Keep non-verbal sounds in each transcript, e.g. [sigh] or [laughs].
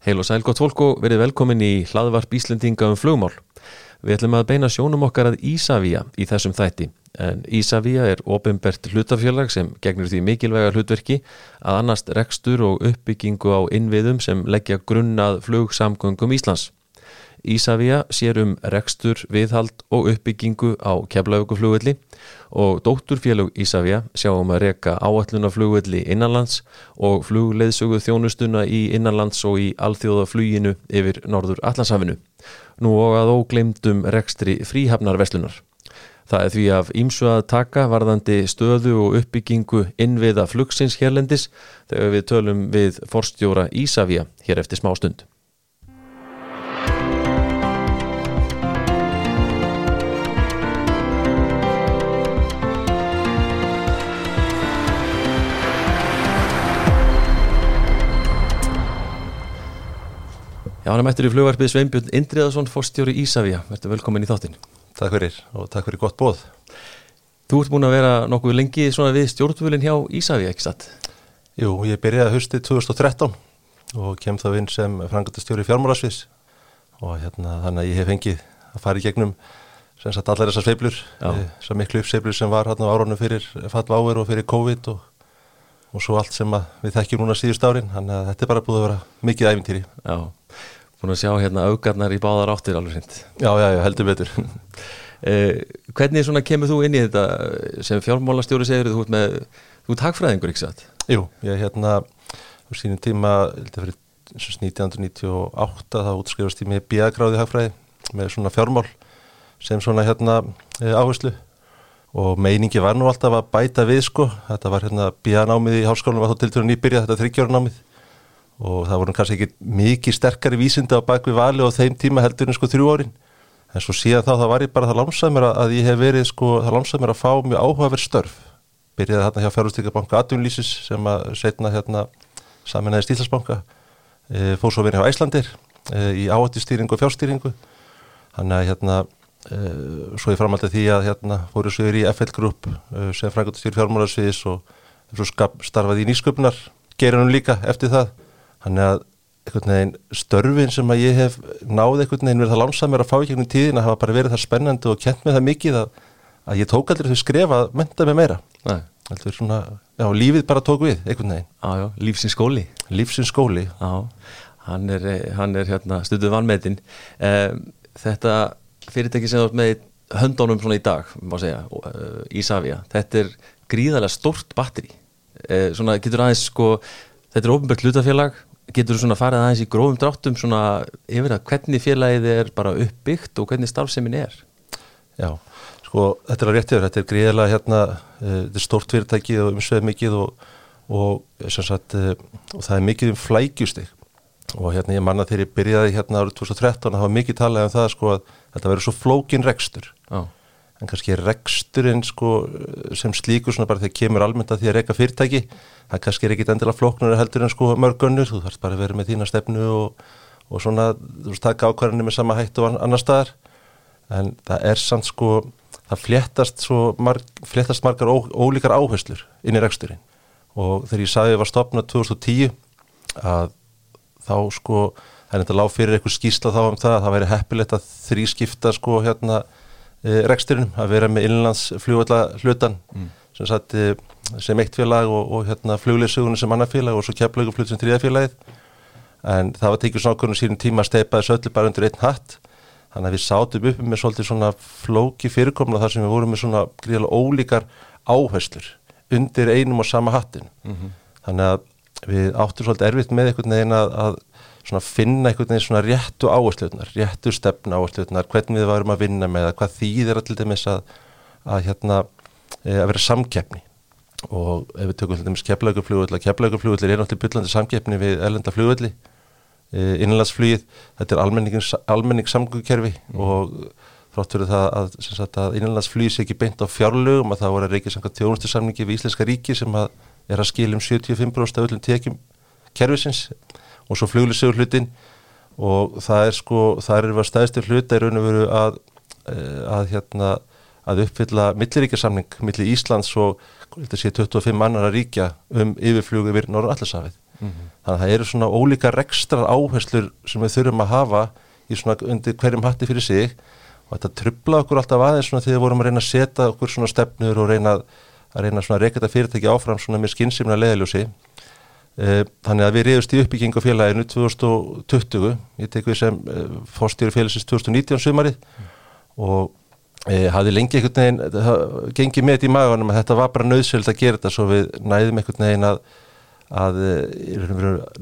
Heil og sæl gott fólk og verið velkomin í hlaðvarp Íslendinga um flugmál. Við ætlum að beina sjónum okkar að Ísafía í þessum þætti. En Ísafía er ofinbert hlutafélag sem gegnur því mikilvæga hlutverki að annast rekstur og uppbyggingu á innviðum sem leggja grunnað flugsamgöngum Íslands. Ísafía sér um rekstur, viðhald og uppbyggingu á keflauguflugvelli og dótturfélög Ísafía sjáum að reka áallunaflugvelli innanlands og flugleiðsögu þjónustuna í innanlands og í alþjóðafluginu yfir Norður Allandshafinu. Nú og að óglemdum rekstri fríhafnarveslunar. Það er því af ímsu að taka varðandi stöðu og uppbyggingu innviða flugsins hérlendis þegar við tölum við forstjóra Ísafía hér eftir smá stund. Já, hann er mættur í flugvarpið Sveinbjörn Indriðarsson, fórstjóri Ísafja. Verður velkomin í þáttinn. Takk fyrir og takk fyrir gott bóð. Þú ert búin að vera nokkuð lengi svona við stjórnvölinn hjá Ísafja, ekki satt? Jú, ég byrjaði höstið 2013 og kem þá inn sem frangatastjóri fjármálasvis og hérna þannig að ég hef fengið að fara í gegnum sem sagt allar þessar sveiblur, þessar miklu uppsveiblur sem var hérna á áronum fyrir fallváver og fyrir COVID og, og svo allt sem við þekkjum núna síðust árin, þannig að þetta er bara búið að vera mikið æfintýri. Já, búin að sjá hérna augarnar í báðar áttir alveg hreint. Já, já, já, heldur betur. [laughs] eh, hvernig svona kemur þú inn í þetta sem fjármálastjóri segir þú ert með, þú ert hagfræðingur, ekki satt? Jú, ég hérna á sínum tíma, þetta fyrir 1998 þá útskrifast ég með bíagráði hagfræði með svona fjármál sem svona hérna áherslu og meiningi var nú alltaf að bæta við sko, þetta var hérna bíanámið í hálskólanum var þá til dæru nýbyrjað þetta þryggjórunámið og það voru kannski ekki mikið sterkari vísindi á bakvið vali og þeim tíma heldur en sko þrjú árin. En svo síðan þá það var ég bara það lámsað mér að ég hef verið sko, það lámsað mér að fá mjög áhugaverð störf. Byrjaði hérna hjá fjárhústíkabanka Atvinnlýsis sem að setna hérna saminæði Stílasbanka e, fór svo verið hjá Æslandir e, í áhættistýringu og fjárstýringu. Þannig að hérna e, svo ég framaldi því að hérna fóru svo yfir í FL Group sem frangotastýr fjármálarsviðis og svo starfaði í nýsköpnar gerunum líka eftir það þannig að einhvern veginn störfin sem að ég hef náð einhvern veginn verið það lánsamir að fá í gegnum tíðin að hafa bara verið það spennandi og kent með það mikið að, að ég tók aldrei þau skrifa að menta mig meira Alltaf svona, já, lífið bara tók við einhvern veginn. Já, já, lífsins skóli. Lífsins skóli. Já, hann er, hann er hérna studuð vannmetinn. Um, þetta fyrirtæki sem þú ert með höndónum svona í dag, má segja, uh, Ísafja, þetta er gríðarlega stort batteri. Uh, svona getur aðeins sko, þetta er ofnbært hlutafélag, getur þú svona farið aðeins í grófum dráttum svona yfir að hvernig félagið er bara uppbyggt og hvernig starfsemin er? Já, Sko, þetta er að réttið, þetta er greiðilega hérna, uh, þetta er stórt fyrirtæki og umsveð mikið og, og, sagt, uh, og það er mikið um flækjustig og hérna ég manna þegar ég byrjaði hérna árið 2013 að hafa mikið talað um það sko að þetta verður svo flókin rekstur oh. En kannski reksturinn sko sem slíkur svona bara þegar kemur almennt að því að reyka fyrirtæki það kannski er ekkit endilega flóknur heldur en sko mörgunnur, þú þarfst bara að vera með þína stefnu og, og svona þú veist taka ákvarðinni með sama hættu og annar staðar. En það er samt sko það fléttast, marg, fléttast margar ó, ólíkar áherslur inn í reksturinn. Og þegar ég sagði að ég var stopnað 2010 að þá sko það er þetta lág fyrir eitthvað skýsla þá um það að það væri heppilegt að þrískipta sko hérna e, reksturinnum að vera með innlandsfljóðalla hlutan mm. sem, satt, e, sem eitt félag og, og hérna fljóðleisugunum sem annar félag og svo keflauguflut sem þriða félagið en það var tekið svona okkur sínum tíma að steipa þessu öllu bara undir einn hatt þannig að við sátum upp með svolítið svona flóki fyrirkomna þar sem við vorum með svona gríðalega ólíkar áherslur undir einum og sama hattin mm -hmm. þannig að við áttum svolítið erfitt með einhvern veginn að, að finna einhvern veginn svona réttu áhersluðnar réttu stefna áhersluðnar hvernig við varum að vinna með það, hvað þýðir allir dæmis að, að hérna e, að vera samkeppni? Og ef við tökum alltaf með keflauguflugulli keflauguflugulli er náttúrulega byllandi samkeppni við ellenda flugulli Eh, innanlandsflugið, þetta er almenningssamgöngkerfi mm. og þrótt fyrir það að, að innanlandsflugið sé ekki beint á fjárlögum að það voru að reykja samkvæmt tjónustusamningi við Íslenska ríki sem að er að skilja um 75% af öllum tekjum kervisins og svo fluglisögur hlutin og það er sko, það er verið stæðstur hluta í raun og veru að, eh, að, hérna, að uppfylla milliríkjarsamning millir Íslands og þetta sé 25 annar að ríkja um yfirflugu við Norra Allarsafið þannig að það eru svona ólíka rekstrar áherslur sem við þurfum að hafa í svona undir hverjum hatti fyrir sig. Og þetta trubla okkur alltaf aðeins svona þegar við vorum að reyna að setja okkur svona stefnur og reyna að reyna svona að reyka þetta fyrirtæki áfram svona með skynnsimna leðaljósi Eh, þannig að við reyðust í uppbygging á félaginu 2020, ég tek við sem uh, fórstýri félagsins 2019 sumarið og e, hafði lengi einhvern veginn, það gengi með þetta í maganum að þetta var bara nöðsöld að gera þetta svo við næðum einhvern veginn að að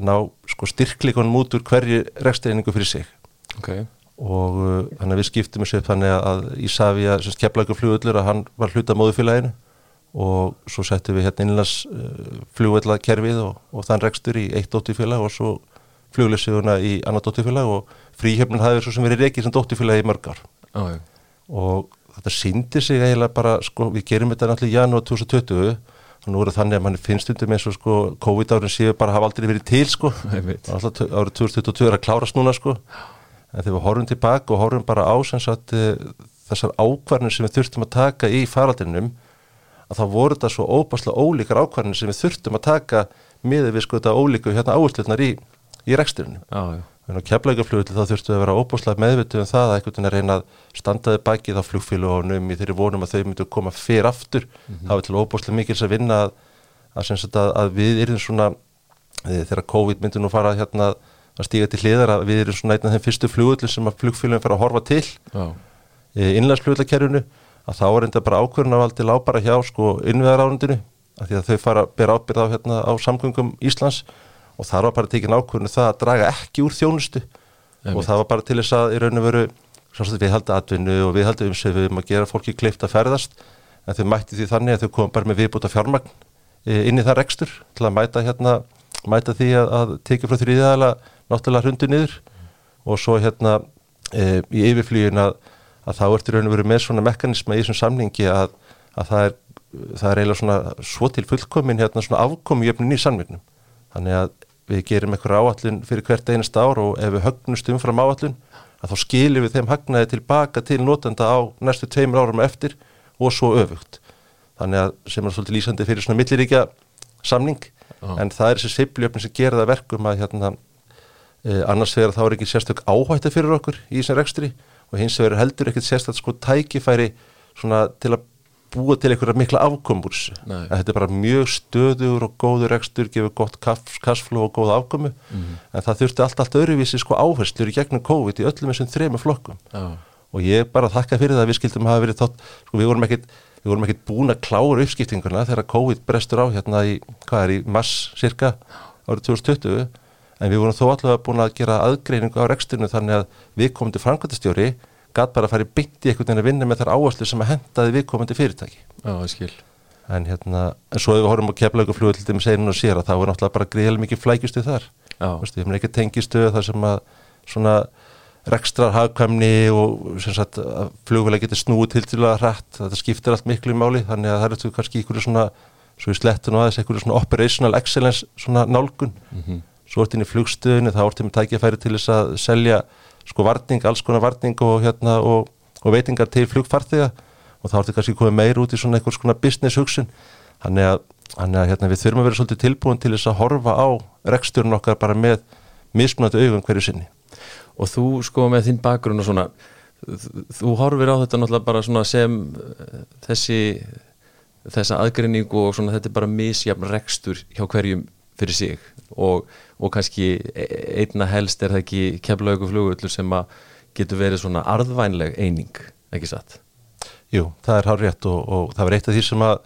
ná sko, styrkleikonum út úr hverju rekstreiningu fyrir sig. Okay. og þannig að við skiptum þessu upp þannig að Ísafja, sem skeflagur flugullur að hann var hluta móðufélaginu og svo settum við hérna innlands uh, flugvellakerfið og, og þann rekstur í eitt dóttifélag og svo flugleysuguna í annar dóttifélag og fríhjöfnin hafði svo sem verið reikið sem dóttifélag í mörgar ah, og þetta síndi sig eiginlega bara, sko, við gerum þetta náttúrulega í janúar 2020 og nú er það þannig að mann finnst undir með svo sko COVID-árin séu bara hafa aldrei verið til sko. [laughs] Alltaf árið 2022 er að klárast núna sko. En þegar við horfum tilbaka og horfum bara á sagt, eh, þessar ákvarnir sem við þurftum að taka í faraldinum að þá voru þetta svo óbáslega ólíkar ákvarðin sem við þurftum að taka miður við sko þetta ólíku hérna áhersluðnar í, í reksturinu. Þannig að keflækjaflugli þá þurftum við að vera óbáslega meðvituð um það að einhvern veginn að reyna að standaði bakið á flugfélagunum í þeirri vonum að þau myndu koma fyrr aftur. Mm -hmm. Það var til óbáslega mikils að vinna að, að, að, að við erum svona, e, þegar COVID myndu nú fara hérna að stíga til hliðar að við erum svona einn af þeim fyrstu flugulli sem að flugfélagin fara að horfa til innlandsfluglakerfinu að þá er enda bara ákvörðunavaldi lág bara hjá sko innviðaránundinu að því að þau fara að bera ábyrð á, hérna, á samgöngum Íslands og það var bara tekinn ákvörðinu það að draga ekki úr þjónustu Emi. og það var bara til þess að í raun og veru við haldum atvinnu og við haldum um að gera fólki kleift að ferðast en þau mætti því þannig að þau komum bara með viðbúta fjármagn e, inn í það rekstur til að mæta, hérna, mæta því að, að tekið frá þrýðaðala náttúrulega hrundu niður og svo hérna e, í yfirflýjun að að þá ertur raun og veru með svona mekanisma í þessum samlingi að, að það er það er eiginlega svona svo til fullkomin hérna svona afkomiðjöfnin í samlingnum þannig að við gerum eitthvað áallun fyrir hvert einast ár og ef við högnust umfram áallun að þá skiljum við þeim hagnaði tilbaka til notenda á næstu tveimur árum eftir og svo öfugt. Þannig að sem er svolítið lýsandi fyrir svona milliríkja samling ah. en það er þessi seifljöfni sem gera það verkum að hérna eh, annars þegar þá er ekki sérstök áhætti fyrir okkur í þessum rekstri og hins vegar heldur ekkert sérstaklega sko tækifæri svona til að búa til einhverja mikla afkomurs þetta er bara mjög stöður og góður ekstur, gefur gott kassfló og góða afkomu, mm -hmm. en það þurfti allt allt öðruvísi sko áherslur í gegnum COVID í öllum þessum þrejum flokkum. Ah. og ég bara þakka fyrir það að við skildum hafa verið þátt, sko við vorum ekkit við vorum ekkit búin að klára uppskiptinguna þegar COVID brestur á hérna í, hvað er í mass cirka árið 2020 en við vorum þó allavega búin að gera aðgreiningu á rekstinu þannig að viðkomandi framkvæmtastjóri gæt bara að fara í bytti einhvern veginn að vinna með þær áherslu sem að hendaði viðkomandi fyrirtæki. Já, ég skil. En hérna, en svo ef við horfum á keflauguflugu til þeim seginu og sér að það voru náttúrulega bara greiðilega mikið flækjustu þar. Já. Þú veist, við hefum ekki tengistuð þar sem að svona rekstrar hagkvæmni og sem sagt að flugvelega getur snúið til til að hrætt, þetta skiptir allt miklu í máli þannig að það eru kannski einhverju svona, svo í slettun og aðeins einhverju svona operational excellence svona nálgun mm -hmm svo ert inn í flugstöðinu, þá ertum við tækjafæri til þess að selja sko varning, alls konar varning og, hérna, og, og veitingar til flugfartiga og þá ertu kannski komið meir út í svona einhvers konar business hugsun. Þannig að, þannig að hérna, við þurfum að vera svolítið tilbúin til þess að horfa á reksturinn okkar bara með mismunandi augum hverju sinni. Og þú sko með þinn bakgrunn og svona þú horfir á þetta náttúrulega bara svona sem eh, þessi þessa aðgrinningu og svona þetta er bara misjafn rekstur hjá hverjum fyrir sig og, og kannski e, einna helst er það ekki keflaugu flugullur sem að getur verið svona arðvænleg eining, ekki satt? Jú, það er hár rétt og, og það var eitt af því sem að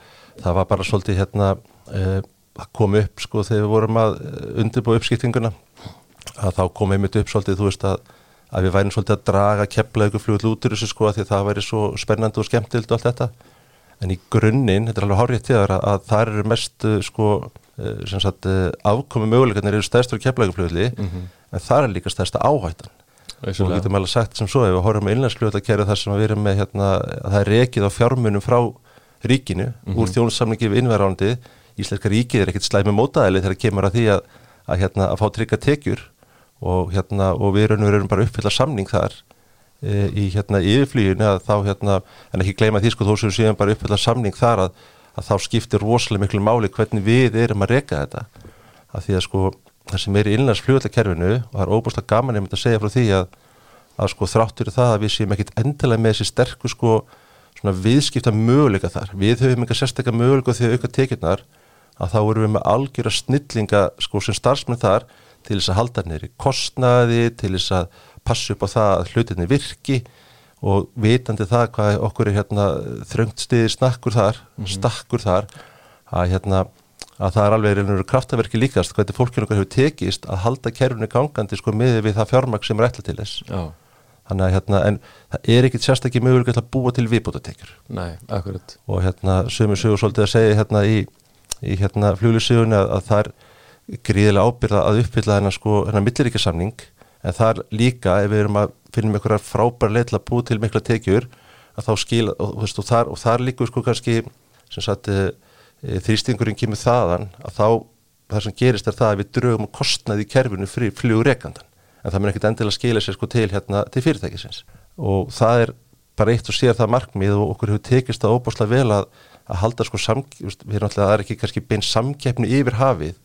það var bara svolítið hérna uh, að koma upp sko þegar við vorum að undirbúa uppskiptinguna að þá kom einmitt upp svolítið þú veist að, að við værim svolítið að draga keflaugu flugull út úr þessu sko að því að það væri svo spennandi og skemmtild og allt þetta en í grunninn, þetta er alveg hár rétt til að, að það eru mest sko Eh, sagt, eh, afkomi möguleikarnir eru stærstur keflægufljóðli mm -hmm. en það er líka stærsta áhættan Æsjulega. og við getum alveg sagt sem svo ef við horfum með innlægsfljóðakæri þar sem við erum með hérna, það er rekið á fjármunum frá ríkinu mm -hmm. úr þjónussamlingi við innverðarandi Íslenska ríkið er ekkert slæmi mótaðili þegar kemur að því að, að, hérna, að fá trygga tekjur og, hérna, og við erum bara uppfylla samning þar e, í hérna, yfirflýjun en ekki gleyma því sko þó sem við séum bara uppfylla samning þar að að þá skiptir rosalega miklu máli hvernig við erum að reyka þetta. Að því að sko það sem er í innlærs fljóðleikkerfinu og það er óbúslega gaman ég myndi að segja frá því að, að sko þráttur það að við séum ekkit endilega með þessi sterku sko svona viðskipta möguleika þar. Við höfum eitthvað sérstaklega möguleika að auka tekjurnar að þá erum við með algjöra snillinga sko sem starfsmenn þar til þess að halda neyri kostnaði til þess að passa upp á það að hlutinni virki og vitandi það hvað okkur er hérna þröngt stiðir snakkur þar, mm -hmm. stakkur þar að hérna að það er alveg einhverju kraftaverki líkast hvernig fólkinu okkar hefur tekist að halda kerfinu gangandi sko miðið við það fjármaks sem er ætla til þess Já. þannig að hérna en það er ekkit sérstaklega mögulega að búa til akkurat og hérna sömur sögur svolítið að segja hérna í, í hérna fljóðlisögunni að, að það er gríðilega ábyrða að uppfylla þennan sko hennar milliríkjasamning en þar líka ef við erum að finna með einhverja frábæra leitla að búa til mikla tekjur að þá skila og, veist, og, þar, þar líkur sko kannski sagt e, þrýstingurinn kemur þaðan að þá það sem gerist er það að við draugum kostnaði í kerfinu frí fljóðreikandan en það mun ekkit endilega skila sér sko til hérna til fyrirtækisins. Og það er bara eitt og sér það markmið og okkur hefur tekist það óbáslega vel að, að halda sko við erum alltaf að það er ekki kannski bein samkeppni yfir hafið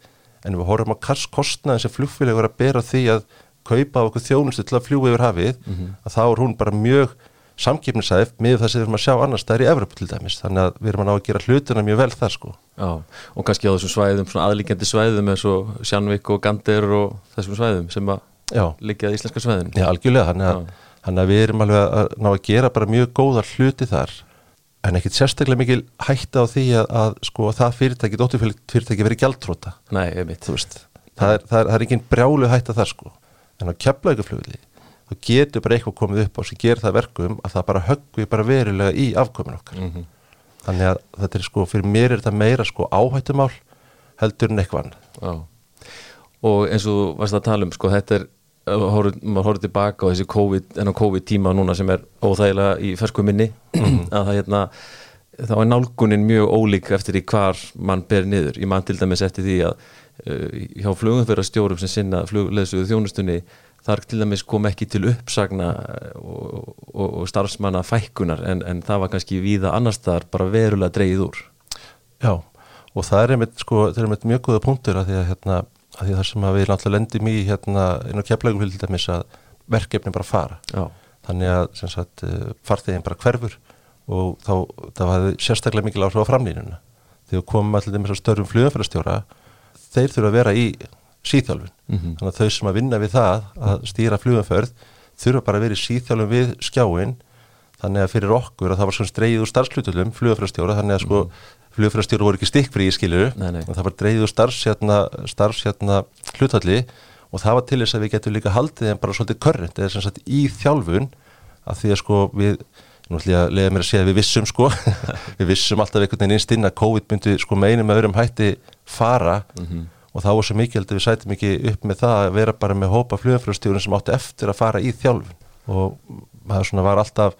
en við horfum að kostnaðin sem flugfélag voru að bera því að kaupa okkur þjónustu til að fljúa yfir hafið mm -hmm. að þá er hún bara mjög samkipnisæf með það sem við erum að sjá annars það er í Evropa til dæmis, þannig að við erum að ná að gera hlutuna mjög vel þar sko. Já, og kannski á þessum svæðum, svona aðlíkjandi svæðum eins og Sjanvik og Gandir og þessum svæðum sem að líka í íslenska svæðin Já, algjörlega, þannig að, þannig að við erum alveg að ná að gera bara mjög góða hluti þar. En ekkit sérstaklega mikil hætta á því að, að sko það fyrirtæki, dótturfyrirtæki verið gjaldtróta Nei, Það er, það er, það er en á keflaugaflugli þá getur bara eitthvað komið upp á sem gerir það verkum að það bara höggvi bara verulega í afkomin okkar mm -hmm. þannig að þetta er sko, fyrir mér er þetta meira sko áhættumál heldur en eitthvað annað og eins og varst að tala um sko þetta er, maður horfður tilbaka á þessi COVID, COVID tíma núna sem er óþægilega í fersku minni mhm. [clears throat] að það hérna þá er nálgunin mjög ólík eftir því hvar mann ber niður, ég mann til dæmis eftir því að hjá flugumfyrastjórum sem sinna flugleðsuðu þjónustunni þar til dæmis kom ekki til uppsagna og, og, og starfsmanna fækkunar en, en það var kannski víða annars þar bara verulega dreyið úr. Já, og það er einmitt, sko, það er einmitt mjög góða punktur að því að, hérna, að því það sem við náttúrulega lendum í hérna á keflægum til dæmis að verkefni bara fara. Já. þannig að sagt uh, farþegin bara hverfur og þá það var sérstaklega mikil áhrif á framlýnuna þegar komum allir með störfum flugumfærastjóra þeir þurfa að vera í síþjálfun mm -hmm. þannig að þau sem að vinna við það að stýra flugumförð þurfa bara að vera í síþjálfun við skjáin þannig að fyrir okkur að það var svona streið úr starfslutullum flugumfærastjóra þannig að sko mm -hmm. flugumfærastjóra voru ekki stikkfrí í skilu það var dreið úr starfsjörna starfsjörna hlutalli og það var til þess að við getum líka haldið en bara svolítið körrent eða sem sagt í þjálfun að því að sko við Nú ætlum ég að leiða mér að segja að við vissum sko, [laughs] við vissum alltaf einhvern veginn innst inn að COVID myndi sko meinum að öðrum hætti fara. Mm -hmm. og þá var svo mikið held að við sætum ekki upp með það að vera bara með hópa fljóðanfljóðstjórun sem átti eftir að fara í þjálfun. Og það svona var alltaf,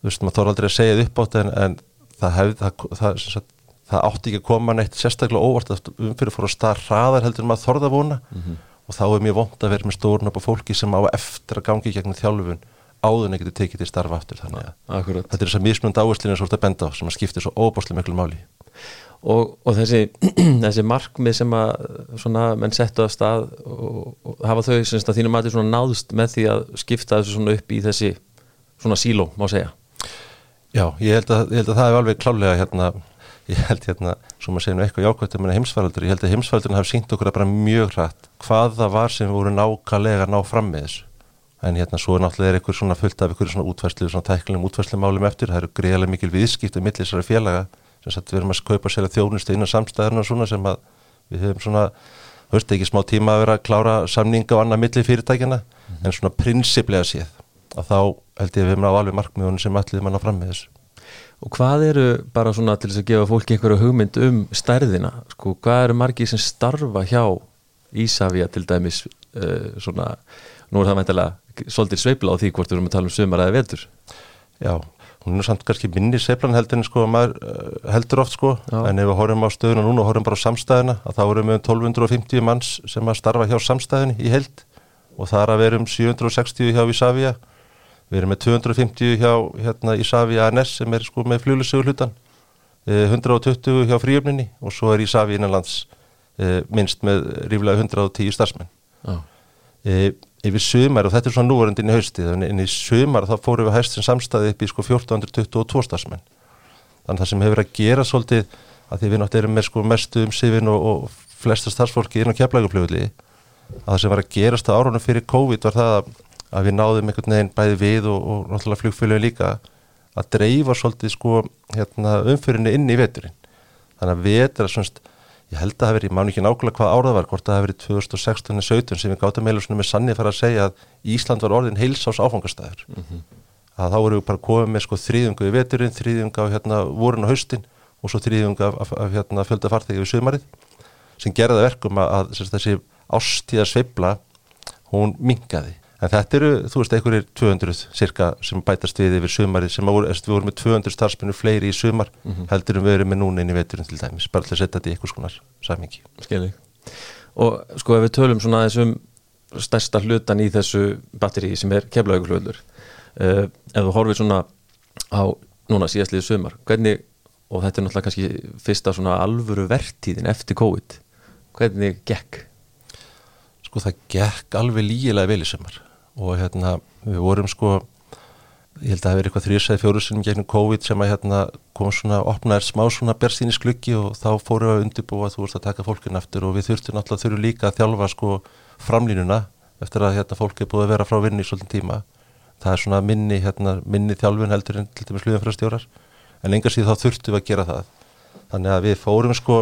þú veist maður þór aldrei að segja þið upp átt en, en það, hef, það, það, það, það átti ekki að koma neitt sérstaklega óvart umfyrir fór að starra hraðar heldur maður þorða vona. Mm -hmm. og þá er mjög vond að vera með stórn að áðun ekkert tekið til starfa aftur þannig að Akkurat. þetta er þess að mismunandi áherslinu er svolítið að benda á sem að skiptir svo óbáslega miklu máli. Og, og þessi, [clears throat] þessi markmið sem að svona menn settu af stað og, og hafa þau semst að þínum mati svona náðust með því að skipta þessu svona upp í þessi svona síló má segja? Já, ég held að, ég held að það er alveg klálega hérna, ég held hérna sem að segja nú eitthvað jákvæmt um heimsfældur, ég held að heimsfældurinn hafi sínt okkur að bara mjög hrætt hvað það var sem voru nákvæmlega ná fram með þessu en hérna svo er náttúrulega eitthvað svona fullt af eitthvað svona útværslu, svona tæklinum útværslu málum eftir, það eru greiðlega mikil viðskipt um millisara félaga, sem sagt við erum að kaupa sér að þjónustu innan samstæðarna og svona sem að við höfum svona, veist ekki smá tíma að vera að klára samninga og annað milli fyrirtækjana, mm -hmm. en svona prinsiplega séð, að þá held ég að við höfum á alveg markmiðunum sem allir mann á fram með þessu. Og hvað eru bara svona til þess að gefa fólki einhverju hugmynd um stærðina, sko, hvað eru margi sem starfa hjá Ísafja til dæmis uh, svona, nú er það meintilega svolítið sveifla á því hvort við erum að tala um sömur eða veldur Já, hún er samt kannski minni sveiflan heldur en sko maður uh, heldur oft sko. Já. en ef við horfum á stöðuna núna og horfum bara á samstæðina að þá erum við um 1250 manns sem að starfa hjá samstæðinni í held og það er að við erum 760 hjá Ísafja við erum með 250 hjá hérna, Ísafja ANS sem er sko með fljóðlisögur hlutan 120 hjá fríöfninni og svo er Ísafja innanlands e, minnst með ríflega 110 starfsmenn. Já. Yfir sumar og þetta er svona núvarendin í haustið en í sumar þá fórum við hægst sem samstæði upp í sko 1422 starfsmenn. Þannig að það sem hefur að gera svolítið að því við náttúrulega erum með sko mestu um sifin og, og flesta starfsfólki inn á keflagufljóðli að það sem var að gerast á árunum fyrir COVID var það að, við náðum einhvern veginn bæði við og, og náttúrulega flugfélagin líka að dreifa svolítið sko hérna, umfyrinni inn í veturinn. Þannig að vetur að svonst ég held að það hefur, ég man ekki nákvæmlega hvað árað var hvort það verið 2016-17 sem við gáttum meila svona með sannið fara að segja að Ísland var orðin heilsás áfangastæður mm -hmm. að þá voru við bara komið með sko þrýðungu í veturinn, þrýðungu á hérna vorun og haustin og svo þrýðungu af, af, af hérna fjölda farþegi við sömarið sem gerða verkum að, að þessi ástíða sveibla hún mingaði en þetta eru, þú veist, einhverjir 200 cirka sem bætast við yfir sömarið sem voru, við vorum með 200 starfsmennu fleiri í sömar mm -hmm. heldur en við erum með núna inn í veturinn til dæmis, bara til að setja þetta í eitthvað skonar samingi. Skilji. Og sko ef við tölum svona þessum stærsta hlutan í þessu batteri sem er keflaugurflöður uh, ef þú horfið svona á núna síðastlið sömar, hvernig og þetta er náttúrulega kannski fyrsta svona alvöru vertíðin eftir COVID hvernig gekk? Sko það gekk alveg lígilega vel í sömar og hérna við vorum sko ég held að það hefur eitthvað þrjusæði fjórusunum gegnum COVID sem að hérna kom svona opnaðir smá svona berstýni skluggi og þá fórum við að undirbúa þú vorust að taka fólkin eftir og við þurftum náttúrulega þurfum líka að þjálfa sko framlínuna eftir að hérna fólki er búið að vera frá vinni í svolítinn tíma. Það er svona minni hérna minni þjálfun heldur en til dæmis sluðanfrastjórar en enga síðan þá þurftum við að gera það. Þannig að við fórum sko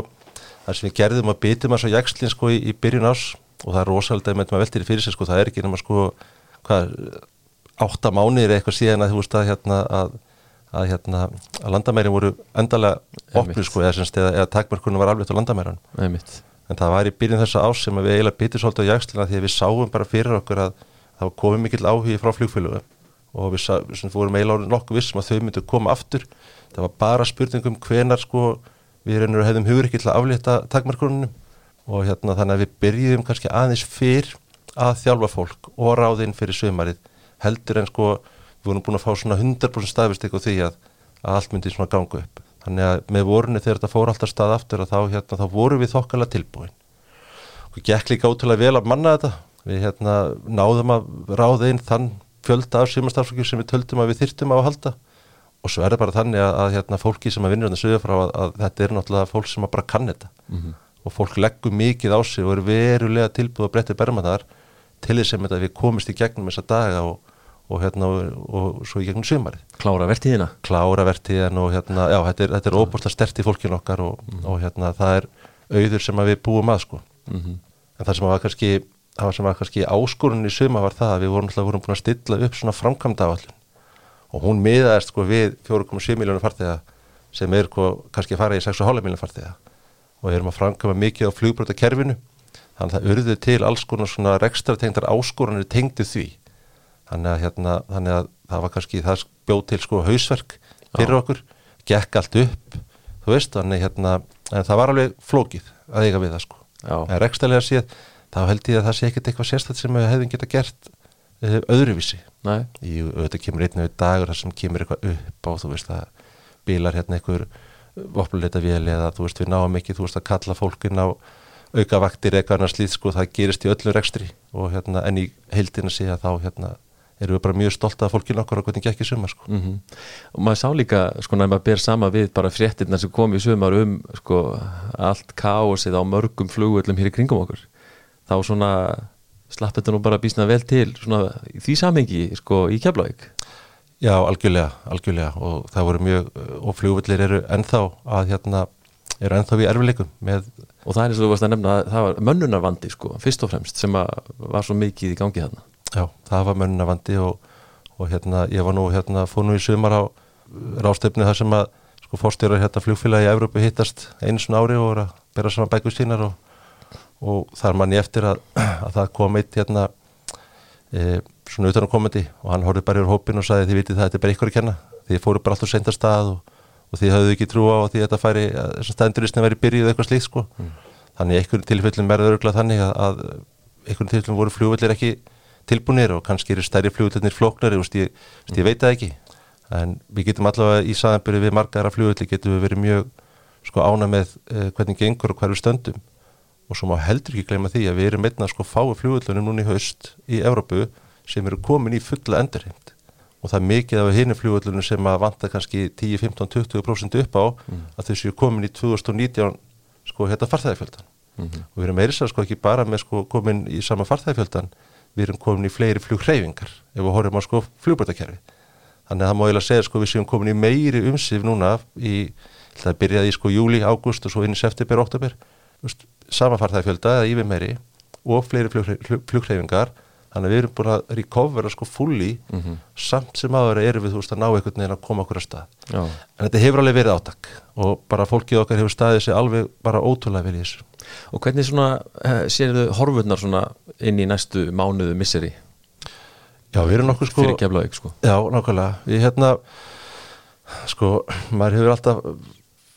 þar sem við gerðum að bytjum að svo jækslinn sko í, í byrjun ás og það er rosalega með maður veltir í fyrir sig sko það er ekki nema sko hvað, átta mánir eitthvað síðan að þú veist að hérna að, að hérna að landamærin voru endalega opnið sko eða, eða, eða takmörkunum var alveg til landamæran en það var í byrjun þessa ás sem við eiginlega byttum svolítið á jækslina því að við sáum bara fyrir okkur að það komið mikill áhugi frá flugfélagu og við, sá, við vorum eiginlega nokkuð vissum að þau myndu koma aftur. Það var bara spurningum hvenar sko við hefðum hugur ekki til að aflita takmörkunum og hérna þannig að við byrjum kannski aðeins fyrr að þjálfa fólk og ráðinn fyrir sömarið heldur en sko við vorum búin að fá svona 100% staðvistik á því að, að allt myndi svona ganga upp. Þannig að með vorunni þegar þetta fór alltaf stað aftur og þá, hérna, þá voru við þokkala tilbúin. Og gekk líka ótrúlega vel að manna þetta. Við hérna náðum að ráða inn þann fjölda af símastafsfólki sem við töldum að við þyrtum á að halda. Og svo er það bara þannig að, að hérna, fólki sem að vinnur þetta sögja frá að, að þetta er náttúrulega fólk sem að bara kann þetta. Mm -hmm. og fólk leggur mikið á sig og eru verulega tilbúið að breytta berma þar til þess að við komist í gegnum þessa daga og, og, hérna, og, og svo í gegnum sömari. Klára vertíðina? Klára vertíðin og hérna, já, þetta er, er óbúrslega stert í fólkinu okkar og, mm -hmm. og hérna, það er auður sem við búum að sko. Mm -hmm. En það sem var kannski, það sem var kannski áskorunni í söma var það að við vorum, vorum búin að stilla upp svona framkvæmda áallin og hún miðaðist sko við 4,7 miljónu farþega sem er sko, kannski fara í 6,5 miljónu farþega og við erum að framkvæma mikið á flugbrötakerfinu þannig að það urðu til alls konar svona rekstratengtar áskorunir tengdu því. Þannig að, hérna, þannig að það var kannski það bjóð til sko hausverk fyrir okkur, gekk allt upp þú veist, þannig hérna það var alveg flókið að eiga við það sko. Já. en rekstælega séð, þá held ég að það sé ekkert eitthvað sérstætt sem við hefðum geta gert uh, öðruvísi. Í auðvitað kemur einu dagur þar sem kemur eitthvað upp og þú veist að bílar hérna einhver vopluleita vél eða þú veist við náum ekki, þú veist að kalla fólkin á aukavaktir eitthvað annars líð sko það gerist í öllu rekstri og hérna en í heildina sé að þá hérna erum við bara mjög stolt að fólkinu okkur og hvernig gekk í sumar sko. Mm -hmm. Og maður sá líka sko næma að ber sama við bara fréttirna sem kom í sumar um sko allt káosið á mörgum flugvöldum hér í kringum okkur þá svona slapp þetta nú bara bísna vel til svona í því samengi sko í keflaug Já, algjörlega, algjörlega og það voru mjög og flugvöldir eru ennþá að hérna eru ennþá við erfileikum með og það er eins og þú varst að nefna að það var mönnunarvandi sko, fyrst og fremst sem var svo mikið í gangi þarna. Já, það var mönnunarvandi og, og hérna, ég var nú hérna, fór nú í sumar á rástefni þar sem að sko fórstjórar hérna fljófélagi í Európu hittast einu svona ári og voru að bera saman bæku sínar og, og þar mann ég eftir að, [clears throat] að það kom eitt hérna e, svona utan á komandi og hann horfið bara yfir hópin og sagði þið vitið það, þetta er bara ykkur að kenna. Þið fóru bara alltaf senda stað og og því hafðu ekki trú á því að þetta færi þessar stenduristni væri byrjuð eitthvað slíkt sko mm. þannig einhverjum tilfellum er öruglega þannig að, að einhverjum tilfellum voru fljóðvellir ekki tilbúinir og kannski eru stærri fljóðvellir flóknari, ég, mm. ég veit það ekki en við getum allavega í saðanbyrju við margara fljóðvelli getum við verið mjög sko ána með eh, hvernig gengur og hverju stöndum og svo má heldur ekki gleyma því að við erum einna sko fái fljóðlunum núna í haust í Európu sem eru komin í fulla endurheimt og það er mikið af hinni fljóðlunum sem að vanta kannski 10, 15, 20% upp á mm. að þau séu komin í 2019 sko hérna farþæðifjöldan mm -hmm. og við erum meirins að sko ekki bara með sko komin í sama farþæðifjöldan við erum komin í fleiri flughreyfingar ef við horfum á sko flugbætakerfi þannig að það má ég að segja sko við séum komin í meiri umsif núna í það byrjaði í sko júli, ágúst og svo inn í september, oktober samanfartæðifjölda eða yfir meiri og fleiri flughreyfingar þannig að við erum búin að recovera sko fulli mm -hmm. samt sem aðra erum við þú veist að ná einhvern veginn að koma okkur að stað Já. en þetta hefur alveg verið átak og bara fólkið okkar hefur staðið sér alveg bara ótrúlega vel í þessu Og hvernig svona eh, sér þau horfurnar svona inn í næstu mánuðu misseri? Já, við erum nokkuð sko Fyrir keflaug sko Já, nákvæmlega, við hérna sko, maður hefur alltaf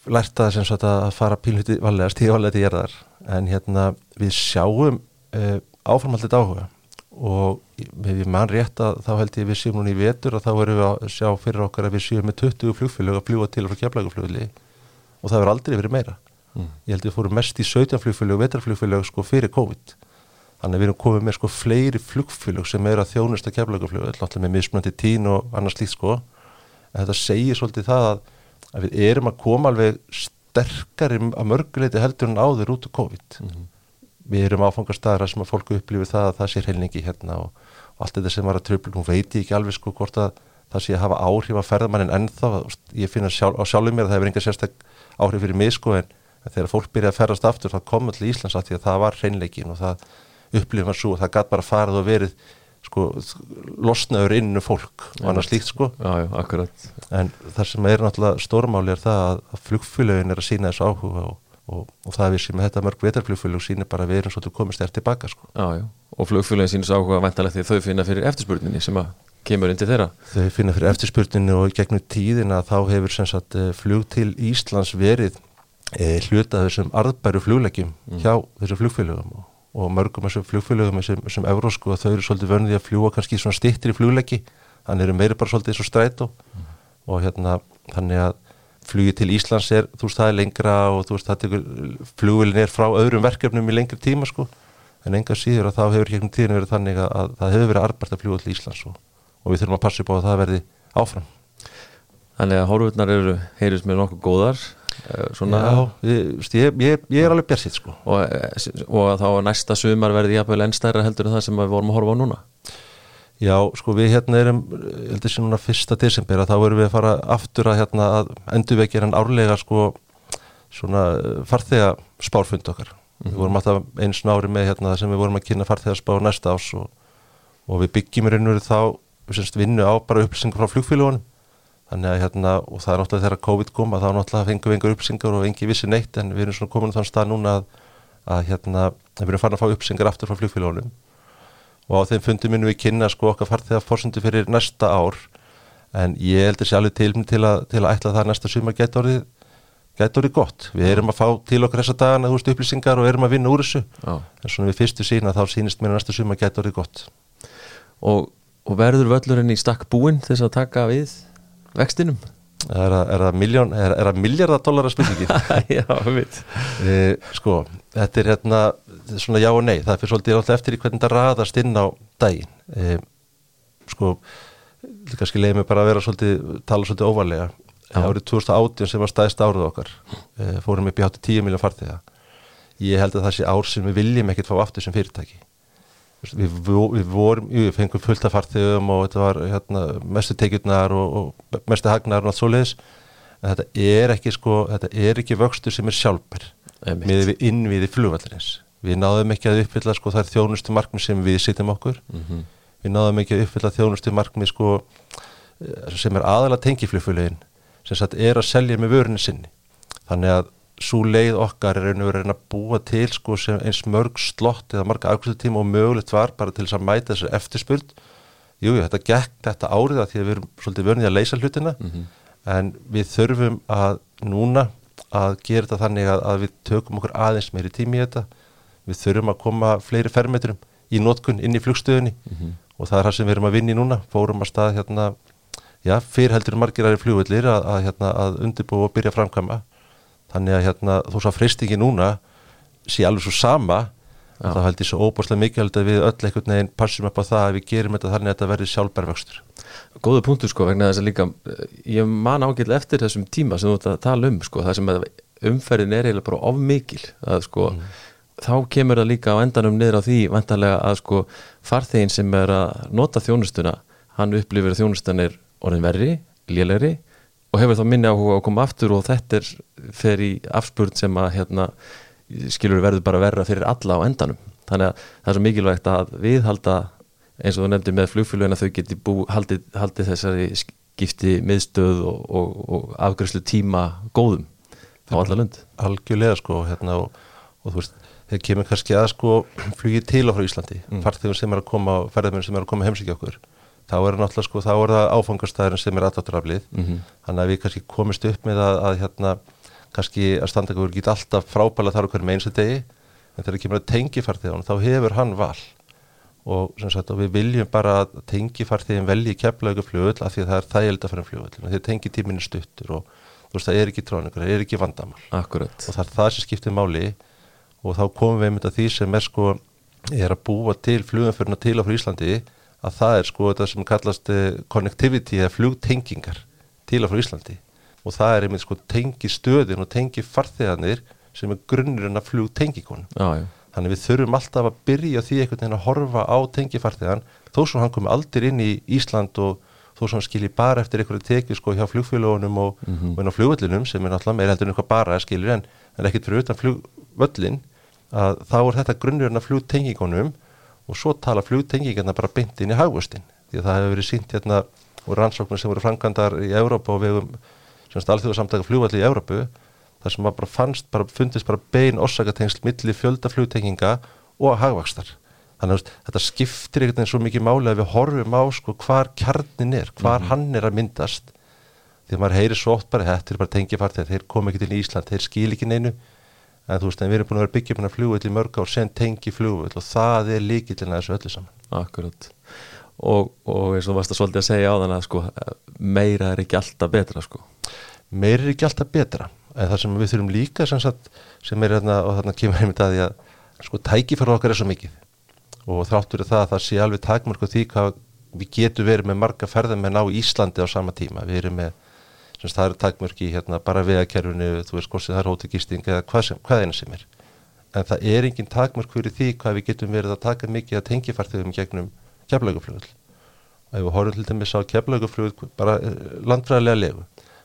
lært að, að fara pílhuti valega, stíði valega til gerðar en hérna við sjáum uh, áframhaldið áhuga og við mann rétt að þá held ég við séum núna í vetur og þá erum við að sjá fyrir okkar að við séum með 20 flugfélög að fljúa til frá keflaguflugli og það verður aldrei verið meira. Mm. ég held við fórum mest í 17 flugfélög og vetarflugfélög sko fyrir COVID. Þannig að við erum komið með sko fleiri flugfélög sem er að þjónusta keflaguflugli alltaf með mismunandi tín og annars líkt sko. En þetta segir svolítið það að að við erum að koma alveg sterkari að mörguleiti heldur en áður út af COVID. Mm -hmm. Við erum áfangastæðara sem að fólku upplifið það að það sé heilningi hérna og, og allt þetta sem var að tröfla, hún veit ekki alveg sko hvort að það sé að hafa áhrif að ferðamannin ennþá, ég finna sjálf, á sjálfum mér að það hefur enga sérstak áhrif fyrir mig sko en þegar fólk byrjaði að ferðast aftur þá kom allir Íslands að því að það var hreinleikin og það upplifið var svo og það gæti bara farið og verið sko losnaður innu fólk og annars líkt sko. Já, já, en það sem er náttúrulega stórmáli er það að, flugfélögin er að sína þessu áhuga og, og, og það við sem þetta mörg vetarflugfélög sínir bara við erum svolítið komist eftir tilbaka sko. Já, og flugfélögin sínir þessu áhuga vantalegt því þau finna fyrir eftirspurninni sem að kemur til þeirra. Þau finna fyrir eftirspurninni og gegnum tíðina þá hefur sagt eh, flug til Íslands verið e, hluta þessum arðbæru fluglegjum mm. hjá þessu flugfélögum. Og og mörgum þessum flugfélögum sem, sem eurósku og þau eru svolítið vörnið að fljúa kannski svona stittir í flugleggi. Þannig eru meiri bara svolítið eins og strætó. Mm. og hérna þannig að flugi til Íslands er, þú veist það er lengra og þú veist það tekur flugvelin er frá öðrum verkefnum í lengri tíma sko. En enga síður að þá hefur hérna tíðin verið þannig að, að það hefur verið arbært að fljúa til Íslands og, og við þurfum að passa upp á að það verði áfram. Þannig að hórvöldnar eru heyrjus með nokkuð góðar Eh, svona. Já, ég, ég, ég er alveg björsitt sko. Og, eh, og þá næsta sumar verði jafnvel ennstæra heldur en það sem við vorum að horfa á núna Já, sko við hérna erum heldur sem núna fyrsta desember að þá erum við að fara aftur að hérna að endurvekja hann árlega sko svona eh, farþega spárfund okkar. Mm við mhm. vorum alltaf eins nári með hérna sem við vorum að kynna farþega spár næsta ás og, og við byggjum í raun og veru þá við semst vinnu á bara upplýsingar frá flugfélagunum þannig að hérna, og það er náttúrulega þegar COVID kom að þá náttúrulega fengum við einhver uppsingar og engi vissi neitt en við erum svona komin á þann stað núna að, að hérna, við erum farin að fá uppsingar aftur frá flugfélagunum og á þeim fundum minnum við kynna sko okkar farþegar fórsundu fyrir næsta ár. En ég heldur sér alveg til til að, til að ætla það næsta sumar getur orðið getur orðið gott. Við erum að fá til okkar þessa dagana, veist, upplýsingar og erum að vinna úr þessu. Já. en svona við fyrstu sína þá sínist mér að næsta sumar getur orðið gott. Og, og verður völlurinn í stakk búin þess að taka við vextinum Er það miljón, það miljardadólara spurningin? [laughs] já, við e, Sko, þetta er hérna svona já og nei, það fyrir svolítið alltaf eftir í hvernig það raðast inn á daginn. E, Sko, kannski leiði mig bara að vera svolítið, tala svolítið óvarlega. Árið 2018 sem var stæðst árið okkar e, fórum upp í hátti 10 miljón farþega. Ég held að það sé ár sem við viljum ekkert fá aftur sem fyrirtæki við, við vorum, við fengum fullt af farþegum og þetta var hérna, mestu tekjurnar og, og mestu hagnar og allt svo leiðis en þetta er ekki sko, þetta er ekki vöxtur sem er sjálfbær með við innviði flugvallarins. Við náðum ekki að uppfylla sko þær þjónustu markmið sem við sittum okkur. Mm -hmm. við náðum ekki að uppfylla þjónustu markmið sko sem er aðalega tengiflugfélagin sem sagt er að selja með vörunni sinni. Þannig að svo leið okkar er að reyna að búa til sko eins mörg slott eða marga afkvæmstutíma og mögulegt var bara til þess að mæta þessu eftirspurð Jújú, þetta gekk þetta árið að því að við erum svolítið vörnið að leysa hlutina mm -hmm. en við þurfum að núna að gera þetta þannig að, að við tökum okkur aðeins meiri tími í þetta við þurfum að koma fleiri fermetrum í nótkun inn í flugstöðunni mm -hmm. og það er það sem við erum að vinni núna fórum að stað hérna, já, fyrir heldur margir aðri flugvellir að, að, hérna, að undirbú og byrja framkama þannig að hérna, þú svo fristingi núna sé alveg svo sama þá held ég svo óbúrslega mikilvægt að við öll einhvern veginn passum upp á það að við gerum þetta þannig að þetta verði sjálfbærvöxtur Góðu punktur sko vegna þess að líka ég man ágætlega eftir þessum tíma sem þú ert að tala um sko það sem að umferðin er eiginlega bara of mikil að sko mm. þá kemur það líka á endanum niður á því vantarlega að sko farþegin sem er að nota þjónustuna hann upplifir að þjónustan er orðin verri, lélegri og hefur þá minni áhuga að koma aftur og þetta er fer í afspurn sem að hérna skilur verður bara verra fyrir alla á endanum þannig að það er svo mikilvægt að við halda eins og þú nefndir með flugfélagin að þau geti bú, haldið, haldið þessari skipti miðstöð og, og, og afgræslu tíma góðum á alla lund Algjörlega sko hérna, og, og þú veist, þeir kemur kannski að sko [clears throat] flugið til á frá Íslandi mm. farþegum sem er að koma, ferðarmenn sem er að koma heimsíkja okkur þá er náttúrulega sko, þá er það áfangastæðin sem er aðdátturaflið mm -hmm. þannig að við kannski komist upp með að, að hérna kannski að standakur geta alltaf frábæla þar okkur með einstu degi. En þegar það kemur að tengifarþegun þá hefur hann val. Og, sagt, og við viljum bara að tengifarþegin velji kemlaugum fljóðull af því að það er þægild að fara um fljóðull þegar tengitíminn er stuttur og þú veist það er ekki tróningur, það er ekki vandamál. Akkurat. og það er það sem skiptir máli. Og þá komum við með því sem er sko er að búa til fljóðanföruna til á frá Íslandi að það er sko þetta sem kallast eh, connectivity eða fljóðtengingar til á frá Íslandi. Og það er einmitt sko tengi stöðin og tengi farþeganir sem er grunnurinn að fljú tengikon þannig við þurfum alltaf að byrja því einhvern veginn að horfa á tengifarþegan þó svo hann komi aldrei inn í Ísland og þó svo hann skilji bara eftir einhverju tekið sko hjá flugfélagunum og, mm -hmm. og inn á flugvöllinum sem er náttúrulega meira heldur en eitthvað bara skilur en, en ekkert fyrir utan flugvöllin að þá er þetta grunnurinn að fljú tengikonum og svo tala flugtengingarna bara beint inn í hagvöstin því að það hefur verið sínt hérna og rannsóknir sem voru framkvæmdar í Európa og vegum semst alþjóðarsamtaka fljóvalli í Európu þar sem bara fannst, bara fundist bara bein orsakatengsl milli fjöldaflugtenginga og hagvakstar. Þannig að þetta skiptir einhvern veginn svo mikið máli að við horfum á sko hvar kjarnin er, hvar mm -hmm. hann er að myndast. Því að maður heyri svo oft bara, þetta er bara tengifart, þeir kom ekki til Ísland, þeir skil ekki neinu. En þú veist, en við erum búin að vera byggjum að fljóða til mörg ár, sen tengi fljóða og það er líkillin að þessu öllu saman. Akkurat. Og, og eins og þú varst að svolítið að segja á þann að sko, meira er ekki alltaf betra sko meir er ekki alltaf betra en það sem við þurfum líka sem, sagt, sem er hérna og þarna kemur einmitt að því að sko tækifæra okkar er svo mikið og þráttur er það að það sé alveg takmörku því hvað við getum verið með marga ferðarmenn á Íslandi á sama tíma við erum með, sem það eru takmörki hérna bara vegakerfinu, þú veist hvort það er hóttugisting eða hvað, sem, hvað eina sem er. En það er engin takmörk fyrir því hvað við getum verið að taka mikið að tengifarþegum gegnum keflauguflugul og ef við horfum til dæmis á keflauguflugul bara eh, landfræðilega legu.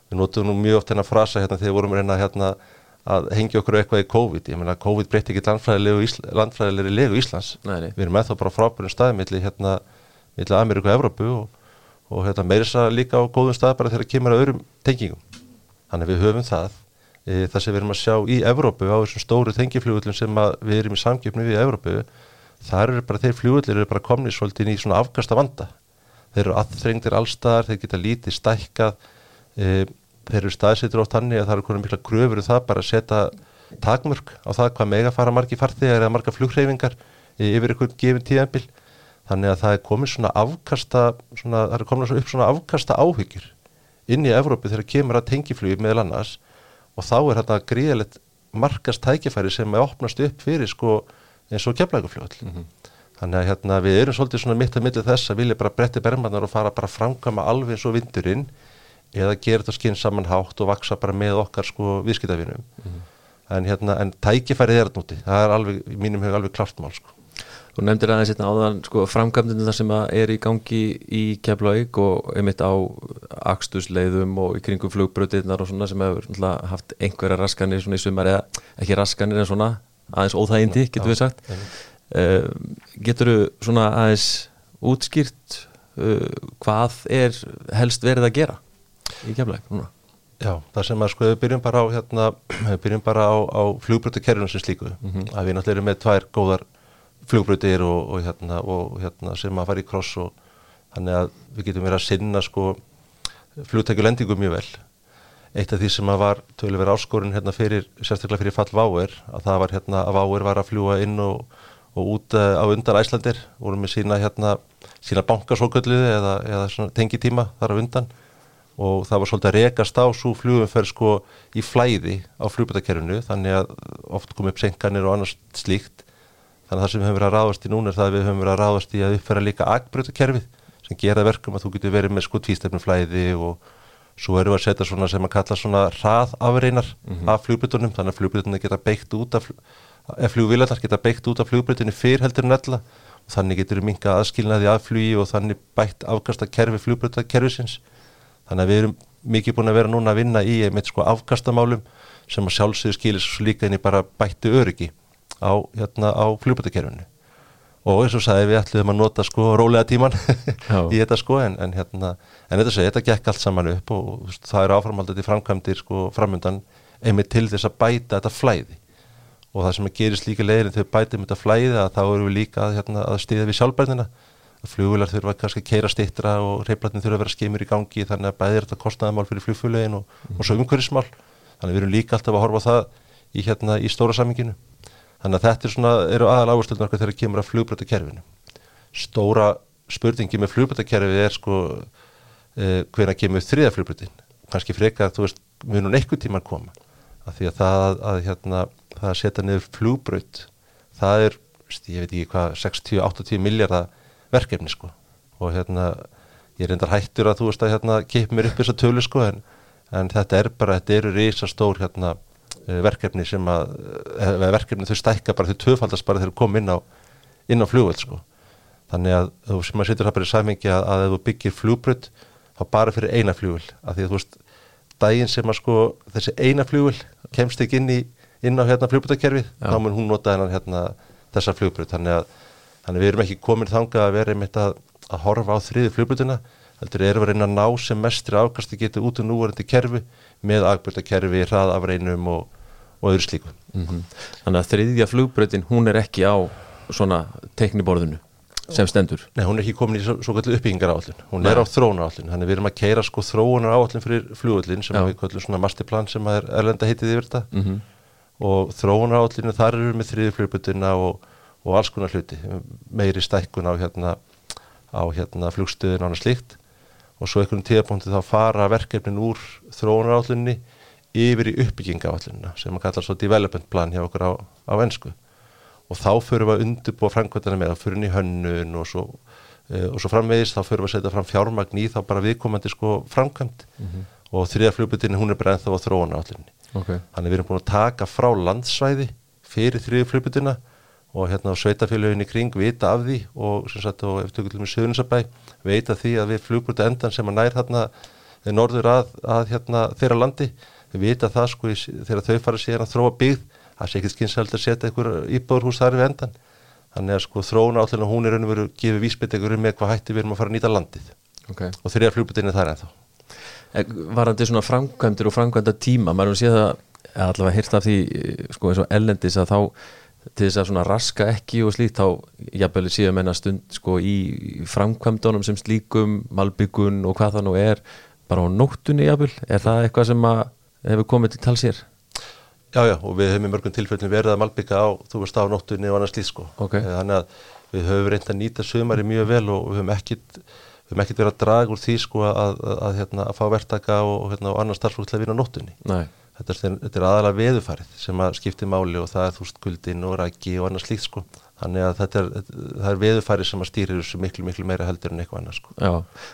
Við notum nú mjög oft hennar frasa hérna þegar við vorum reyna hérna að hengja okkur eitthvað í COVID, ég meina COVID breytti ekki landfræðilegri legu Íslands. Nei. við erum eða bara frábærum staði millir hérna, millir Ameríku og Evrópu og, og hérna meirisa líka á góðum stað bara þegar kemur að öðrum tengingum. Þannig við höfum það e, það sem við erum að sjá í Evrópu á þessum stóru tengifljóðullum sem við erum í samgjöfni við Evrópu, þar eru bara þeir fljóðullir eru bara komni svolítið í svona afkasta vanda. Þeir eru aðþrengtir allstaðar, þeir geta lítið stækkað e, þeir eru staðsettur oft hannig að það eru mikla gröfur um það bara að setja takmörk á það hvað mega fara margi farþegar eða marga flughreyfingar yfir einhvern gefin tíðanbíl þannig að það er komið svona afkasta svona, það er komið upp svona afkasta áhyggjur inn í Evrópi þegar kemur að tengiflugi meðal annars og þá er þetta gríðilegt markast tækifæri sem er opnast upp fyrir sko eins og keflægufljóðl mm -hmm. þannig að hérna við erum svolítið svona mitt að milli þess að vilja bara bretti bermanar og fara bara framkama alveg eins og vindurinn eða gera þetta skinsaman hátt og vaksa bara með okkar sko viðskiptafinum mm -hmm. en hérna, en tækifærið er þetta núti, það er alveg, mínum hefur alveg klart mál sko. Þú nefndir aðeins hérna áðan sko framkvæmdunum þar sem er í gangi í Keflavík og einmitt á akstusleiðum og í kringum flugbröðirnar og svona sem hefur haft einhverja raskanir svona í sumar eða ekki raskanir en svona aðeins óþægindi, getur við sagt uh, Getur þú svona aðeins útskýrt uh, hvað er helst verið að gera? í kemleik núna Já, það sem að sko við byrjum bara á hérna, [clears throat] byrjum bara á, á flugbrötukerfinu sem slíku, mm -hmm. að við náttúrulega erum með tvær góðar flugbrötir og, og hérna, og hérna sem að fara í kross og þannig að við getum verið að sinna sko flugtækjulendingu mjög vel. Eitt af því sem að var tölu verið áskorun hérna fyrir, sérstaklega fyrir fall Váer að það var hérna að Váer var að fljúa inn og, og út uh, á undan Æslandir vorum við sína hérna sína bankasókölluði eða, eða tengitíma þar á undan. Og það var svolítið að rekast á svo flugumferð sko í flæði á flugbutakerfinu þannig að oft kom upp senkanir og annars slíkt þannig að það sem við höfum verið að ráðast í núna er það að við höfum verið að ráðast í að uppfæra líka agbrutukerfið sem gera verkum að þú getur verið með sko tvístefnum flæði og svo erum við að setja svona sem að kalla svona hraðafreinar mm -hmm. af flugbrutunum þannig að flugbrutunum geta beitt út af ef flugvilarnar geta beitt út af flugbrutinu fyrr heldur en ella. Og þannig getur við minka aðskilnaði af flugi og þannig bætt afkasta kerfi flugbrutarkerfisins þannig að við erum mikið búin að vera núna að vinna í einmitt sko afkastamálum sem að sjálfsögur skilir svo líka inn í bara bættu öryggi á, hérna, á flugbatakerfinu og eins og sagði við ætlum að nota sko rólega tíman [laughs] í þetta sko en, en hérna, en þetta segi, þetta gekk allt saman upp og, og það er áframhaldið í framkvæmdir sko framöndan einmitt til þess að bæta þetta flæði. Og það sem að gerist líka leiðin þegar bætum þetta flæði að þá eru við líka að, hérna, að stýða við sjálfbærnina. Flugvilar þurfa kannski að keira stittra og reyflatni þurfa að vera skemur í gangi þannig að bæðir þetta kostnaðamál fyrir flugfjölegin og, mm. og svo umhverjismál þannig að við erum líka alltaf að horfa það í, hérna, í stóra saminginu þannig að þetta er svona, eru aðal áhersluðnar þegar það kemur að flugbrötakerfinu stóra spurningi með flugbrötakerfi er sko eh, hvena kemur þriða flugbrötin kannski freka að þú veist munum eitthvað tíma að koma? Að því að það að, hérna, það að setja niður flugbröt það er, ég veit ekki hvað 60-80 miljardar verkefni sko. Og hérna ég er reyndar hættur að þú veist að hérna kipa mér upp þessa tölu sko en, en þetta er bara, þetta eru reysa stór hérna verkefni sem að eh, verkefni þau stækka bara þau töfaldast bara þegar þau kom inn á inn á flugveld sko. Þannig að þú sem að setja það bara í sæmingi að, að ef þú byggir flugbrödd þá bara fyrir eina flugveld af því að þú veist daginn sem að sko þessi eina flugveld kemst ekki inn í inn á hérna flugbröttakerfið þá mun hún nota hennar hérna þessa flugbrödd þannig að Þannig við erum ekki komin þangað að vera einmitt að, að horfa á þriði flugbrutuna, heldur erum við að reyna að ná sem mestri afkasti með agbjörtakerfi, hraðafreinum og, og öðru slíku. Mm -hmm. Þannig að þriðja flugbrutin, hún er ekki á svona tekniborðinu sem stendur? Nei, hún er ekki komin í svo, svo kallu uppbyggingar áallin, hún Nei. er á þróna áallin, þannig við erum að keira sko þróunar áallin fyrir flugullin sem Já. við kallum svona masterplan sem er erlenda heitið yfir þetta mm -hmm. og þróunar áallinu þar eru með þriði flugbrutina og og alls konar hluti, meiri stækkun á hérna, á hérna flugstöðin og annað slíkt og svo einhvern tíðapunkti þá fara verkefnin úr þróunarállunni yfir í uppbyggingaállunina sem að kalla svo development plan hjá okkur á, á ennsku og þá fyrir við að undirbúa framkvæmdana með að fyrir inn í hönnun og svo, e, og svo framvegis þá fyrir við að setja fram fjármagn í þá bara viðkomandi sko framkvæmd mm -hmm. og þriðaflugbyttinni hún er bara ennþá á þróunarállunni okay. þannig við erum búin að taka frá landsvæði fyrir þriðaflugbyttina og hérna á sveitafélagin í kring vita af því og sem sagt og eftir tökulum í Suðuninsabæ veita því að við flugbúrtu endan sem að nær hérna norður að, að hérna þeirra landi. Við vita það sko í, þegar þau fara sér að þróa byggð það sé ekki skynselt að setja einhver íbúrhús þar við endan þannig að sko þróuna átlun og hún er raun og veru gefið vísbyttegur um með hvað hætti við erum að fara að nýta landið. Okay. og þeirra flugbúrtinni þar ennþá. Varandi svona framkvæmdur og framkvæmda tíma, maður sé það allavega hýrt af því sko eins og ellendis að þá til þess að svona raska ekki og slíkt þá jafnvel síðan menna stund sko í framkvæmdunum sem slíkum malbyggun og hvað það nú er bara á nóttunni jafnvel, er það eitthvað sem að hefur komið til talsér? Já, já, og við hefum í mörgum tilfellin verið að malbygga á, þú veist á nóttunni og annars slíkt sko, okay. Eh, þannig að við höfum reynd að nýta sömari mjög vel og við höfum ekkit, við höfum ekkit verið að draga úr því sko að, að, að, hérna, að fá verktaka og, hérna, og annar starfsfólk til að vinna nóttunni Nei þetta er, þetta er aðalega veðufarið sem að skipti máli og það er þú veist guldin og rækki og annað slíkt sko. Þannig að þetta er, það er veðufarið sem að stýrir þessu miklu miklu meira heldur en eitthvað annað sko. Já,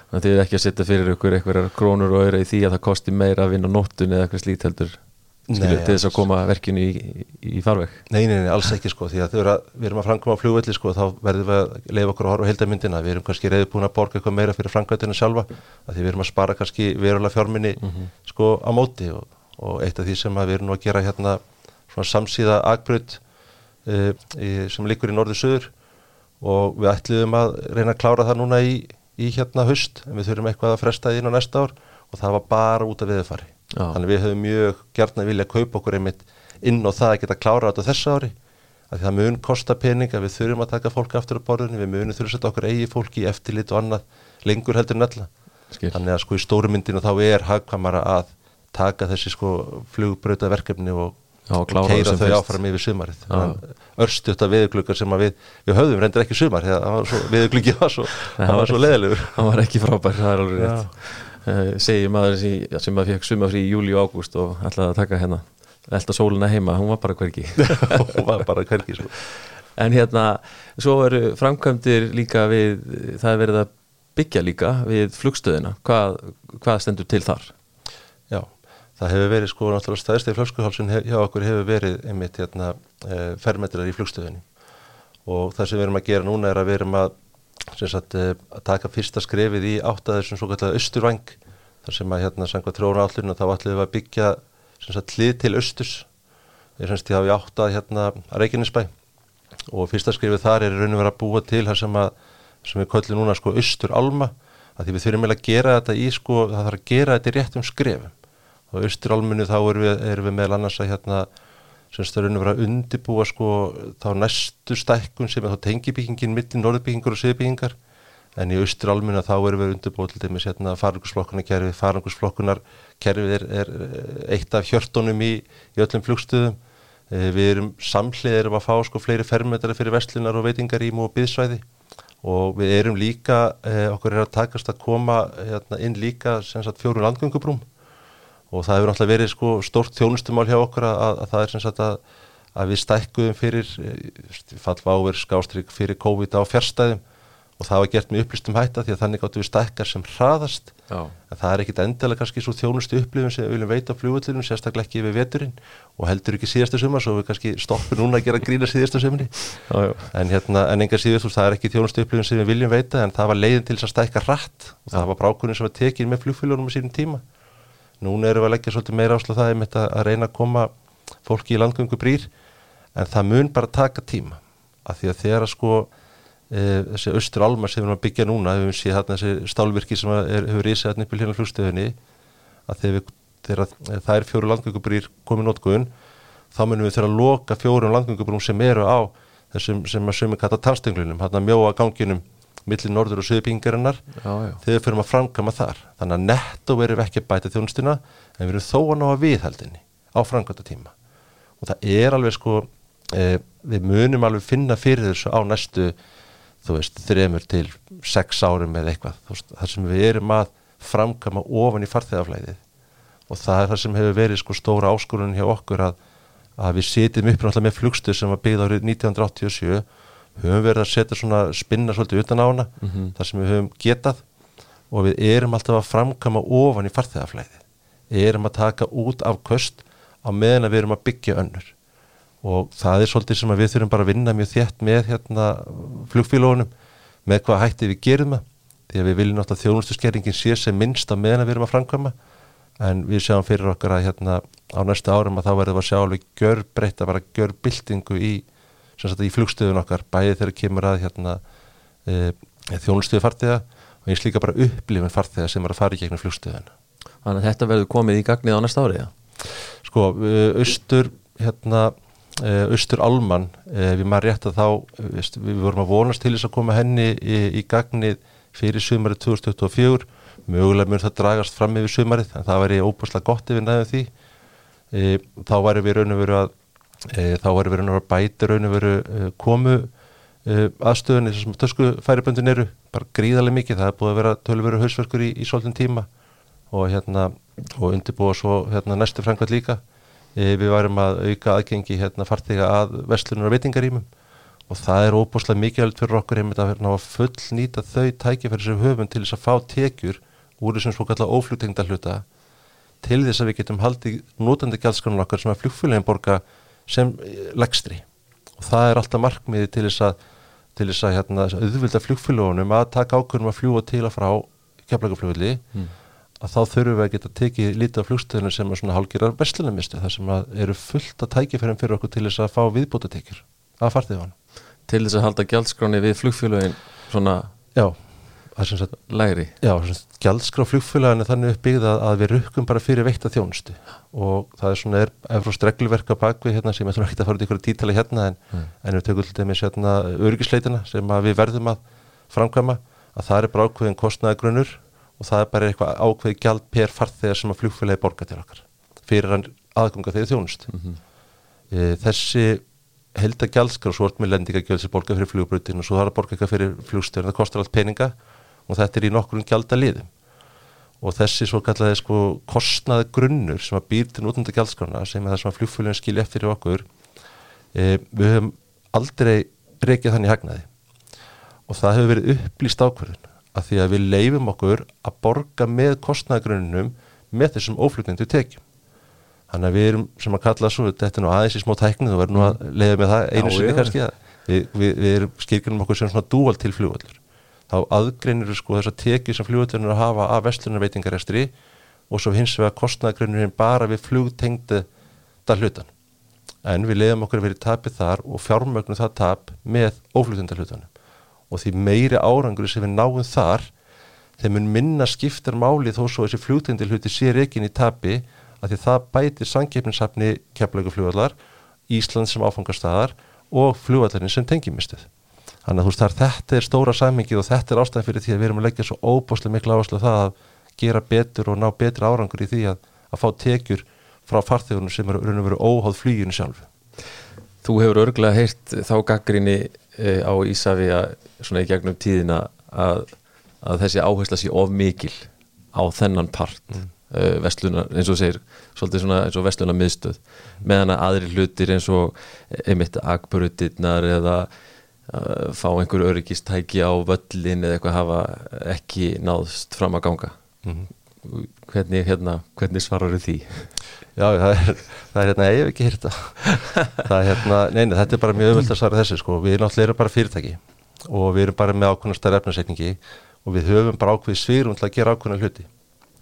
þannig að þið er ekki að setja fyrir ykkur eitthvað krónur og öðra í því að það kosti meira að vinna nóttun eða eitthvað slíkt heldur skilur til þess að koma verkinu í, í, farveg? Nei, nei, nei, alls ekki sko því að að, við erum að framkoma á fljóðvelli sko þá verðum við að leiða okkur að horfa heildamindina við erum kannski reyði búin að borga eitthvað meira fyrir framkvæmdina sjálfa því við erum að spara kannski verulega fjárminni mm -hmm. sko á móti og og eitt af því sem við erum nú að gera hérna svona samsíða agbröð e, sem likur í norðu-söður og við ætliðum að reyna að klára það núna í, í hérna höst en við þurfum eitthvað að fresta því inn á næsta ár og það var bara út af viðfari þannig við höfum mjög gert að vilja að kaupa okkur einmitt inn og það að geta klára þetta þessu ári að það mun kosta pening að við þurfum að taka fólk aftur á borðinu, við munum þurfum að setja okkur eigi fólki í eftirlit og annað lengur heldur en alla þannig að sko í stórumyndinu þá er hagkvamara að taka þessi sko flugbröta verkefni og, keira þau áfram yfir sumarið. Örstuðt af viðuglökar sem við, við höfðum reyndir ekki sumar viðuglöki var svo, svo leðilegur það var ekki frábær, það er alveg rétt. Uh, segi maður sem, að fekk sumafrí í júli og ágúst og ætlaði að taka hérna elda sóluna heima, hún var bara hverki [laughs] hún var bara hverki sko. en hérna, svo eru framkvæmdir líka við, það er verið að byggja líka við flugstöðina. Hvað, hvað stendur til þar? Það hefur verið sko náttúrulega stæðst í flöskuhálsun hjá okkur hefur verið einmitt hérna e, fermetrar í flugstöðinni. Og það sem við erum að gera núna er að við erum að, sagt, e, að taka fyrsta skrefið í átt að þessum svo kallega austurvang þar sem að hérna sanga tróna állinu þá ætlum við að byggja sagt, hlið til austus þegar semst ég hafi átt að hérna að Reykjanesbæ. Og fyrsta skrifið þar er raun og verið að búa til þar sem, að, sem við köllum núna sko austur alma að því við þurfum að gera þetta í sko það þarf að gera þetta í réttum skrifum og austur almunu þá erum við, erum við meðal annars að hérna semst það raun og verið að undibúa sko þá næstu stækkun sem er þá tengibyggingin millir norðbyggingur og söðbyggingar en í austur almenna þá erum við undirbúið til dæmis hérna farangusflokkunarkerfi, farangusflokkunarkerfi er, er eitt af hjörtunum í, í öllum flugstöðum. E, við erum samhliðir um að fá sko fleiri fermetrar fyrir vestlunar og veitingarím og byðsvæði og við erum líka e, okkur er að takast að koma hérna, inn líka sagt, fjórun landgöngubrúm og það hefur náttúrulega verið sko stórt þjónustumál hjá okkur að, að, að það er sem sagt að, að við stækkuðum fyrir e, fallváver, skástrygg fyrir COVID á fjärstæðum og það var gert með upplýstum hætta því að þannig áttu við stækkar sem hraðast. Já. en það er ekkit endilega kannski svo þjónustu upplifin sem við viljum veita á fljóðvöldunum sérstaklega ekki yfir veturinn. Og heldur ekki síðastu sumar svo við kannski stoppum núna að gera grína síðastu sumni en, hérna, en enga síðust það er ekki þjónustu upplifin sem við viljum veita en það var leiðin til að stækka hratt. Og það var brákunin sem var tekið með fljóðfélagum á sínum tíma núna erum við að leggja svolítið meira áslu það að reyna að koma fólki í landgöngu brýr en það mun bara taka tíma. Af því að þegar að sko e, þessi austur almar sem við erum að byggja núna við höfum séð hérna þessi stálvirki sem er, hefur ísið hérna upp í hérna flugstöðunni að þegar, þegar það er fjóru landgöngubrýr komið nótguðun þá munum við þurfa að loka fjórum landgöngubrún sem eru á þessum sem að sömu kata talstönglinum, hérna mjóa ganginum millir norður og söðbyggingarinnar þegar við fyrir að framkama þar. Þannig að netto verðum við ekki að bæta þjónustuna en við erum þó að ná að viðhaldinni á framkvæmta tíma og það er alveg sko eh, við munum alveg finna fyrir þessu á næstu þú veist, þremur til sex árum eða eitthvað, veist, þar sem við erum að framkama ofan í farþegaflæðið. Og það er það sem hefur verið sko stóra áskorunum hjá okkur að, að við setjum upp náttúrulega með flugstuð sem var byggð árið 1987 höfum verið að setja svona spinna svolítið utan á hana mm -hmm. þar sem við höfum getað og við erum alltaf að framkama ofan í farþegaflæðið erum að taka út af köst á meðan að við erum að byggja önnur. Og það er svolítið sem við þurfum bara að vinna mjög þétt með hérna, flugfílónum með hvað hætti við gerum það. Því að við viljum náttúrulega þjónustuskerringin sé sem minnst að meðan við erum að framkvæma. En við sjáum fyrir okkar að hérna á næsta árum að þá verðum við að sjá alveg gör breytt að vera gör byltingu í, í flugstöðun okkar bæði þegar kemur að hérna, e, þjónustöðu fartiða og eins líka bara upplifin fartiða sem er að fara í gegnum flugstöðun Þannig að þetta verður komið í gagnið á næsta ári, já? Sko, austur hérna Eh, Östur Alman, við maður rétt að þá, veist, við vorum að vonast til þess að koma henni í, í gagnið fyrir sumarið 2024, mögulega mun það dragast fram yfir sumarið, en það væri óbúslega gott ef við næðum því. E, þá væri við raun og veru að, e, þá við raun og veru að bæta raun og veru e, komu aðstöðunni sem töskufæriböndin eru, bara gríðarlega mikið, það er búið að vera tölveru hausverkur í, í svolítinn tíma og hérna, og undirbúa svo hérna næstu framkvæmt líka. Eh, við varum að auka aðgengi hérna farþega að vestlunar og veitingarímum og það er óbúslega mikilvægt fyrir okkur einmitt að vera full nýta þau tækifæri sem höfum til þess að fá tekjur úr þessum svo kallar óflugtengda hluta til þess að við getum haldið nótandi gælskanun okkar sem að flugfélagin borga sem legstri og það er alltaf markmiði til þess að til þess að hérna, auðvölda flugfélagunum að taka ákvörnum að fljúa til að frá keflagaflugli mm. Að þá þurfum við að geta tekið lítið af flugstöðinu sem er svona hálgirar vestlunarmistu þar sem eru fullt að tækifærum fyrir okkur til þess að fá viðbótatekjur að fartiðan. Til þess að halda gjaldskráni við flugfélagin svona já, sagt, læri? Já, gjaldskrá flugfélagin er þannig uppbyggða að við rukkum bara fyrir veikta þjónustu og það er svona, er efrúst reglverka bakvið hérna sem ég ætlum ekki að fara út ykkur títali hérna en, mm. en við tökum til dæmis hérna örgisleitina sem við verðum að framkvæma að það er bara ákveðin kostnæðagrunur og það er bara eitthvað ákveði gjald per farþegar sem að flugfélagi borga til okkar fyrir aðgunga þegar þjónust mm -hmm. e, þessi held að gjaldskar og svo er og og þetta er í nokkur gjald að liðum og þessi svo kallaði sko kostnaði grunnur sem að býr til útlanda gjaldskrona sem er það sem að flugfélagin skilja eftir í okkur e, við höfum aldrei reykjað þannig hagnaði. Og það hefur verið upplýst ákverðin að því að við leifum okkur að borga með kostnæðagrunnum með þessum óflugnindu tekjum. Þannig að við erum sem að kalla svo þetta er nú aðeins í smá tækni þú verður nú að leiða með það einu Já, sinni kannski við, við, við erum skilgjörnum okkur sem svona dúal til flugvallur þá aðgreinir sko þess að tekið sem að hafa af vestlunarveitingarestri og svo hins vegar kostnæðagrunnurinn bara við flugtengdu það hlutan en við leiðum okkur í tapið þar og fjármögnum það tap með óflutendahlutanum og því meiri árangur sem við náum þar þeim mun minna skiptar máli þó svo þessi flugtendahluti sé reikin í tapi að því það bætir sankeppninsafni keflauguflugvallar, Ísland sem áfangastæðar og flugvallarinn sem tengimistuð. Þannig að þú veist þar þetta er stóra samingið og þetta er ástæðan fyrir því að við erum að leggja svo óbúslega miklu áherslu það að gera betur og ná betri árangur í því að, að fá tekjur frá farþegunum sem eru raun og veru óháð fluginu sjálfu. Þú hefur örgulega heyrt þá gaggrinni e, á Ísafja svona í gegnum tíðina að, að þessi áhersla sé of mikil á þennan part mm. e, vestlunar, eins og segir svolítið svona eins og vestlunar miðstöð meðan að aðri hlutir eins og einmitt akburutirnar eða uh, fá einhver öryggistæki á völlin eða eitthvað hafa ekki náðst fram að ganga Mm hvernig, hérna, hvernig svarar því? Já, það er, það er hérna, ég hef ekki hýrt það. það er hérna, neina, þetta er bara mjög öðvöld að svara þessu, sko. Við náttúrulega erum bara fyrirtæki og við erum bara með ákveðna stærri efnarsreikningi og við höfum bara ákveði svirum til að gera ákveðna hluti.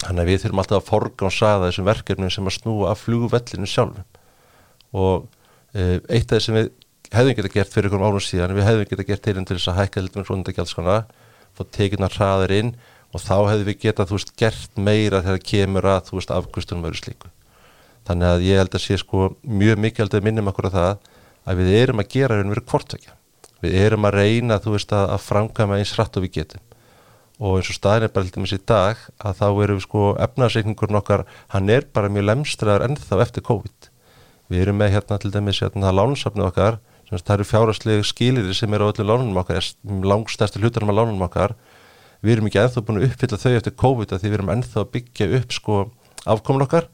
Þannig að við þurfum alltaf að forgánsaða þessum verkefnum sem að snúa af flugvellinu sjálfum. Og e, eitt af það sem við hefðum geta gert fyrir einhverjum árum síðan, við hefðum geta gert til þess að hækka til dæmis fá tekjurnar hraðar inn og þá hefðu við getað, þú veist, gert meira þegar kemur að, veist, afkvöstunum verið slíku. Þannig að ég held að sé sko mjög mikilvægt að minnum okkur að það að við erum að gera raun og verið kvortvekja. Við erum að reyna, veist, að, að framkama eins rætt og við getum. Og eins og staðin er bara með sér dag að þá erum við sko efnarsreikningurinn okkar, hann er bara mjög lemstraður ennþá eftir COVID. Við erum með hérna til dæmis hérna lánsafni okkar, það eru fjárastlegu skilir sem eru á öllu lánunum okkar, langstæstu hlutunum af lánunum okkar. Við erum ekki enþá búin að uppfylla þau eftir COVID því við erum enþá að byggja upp sko afkomin okkar.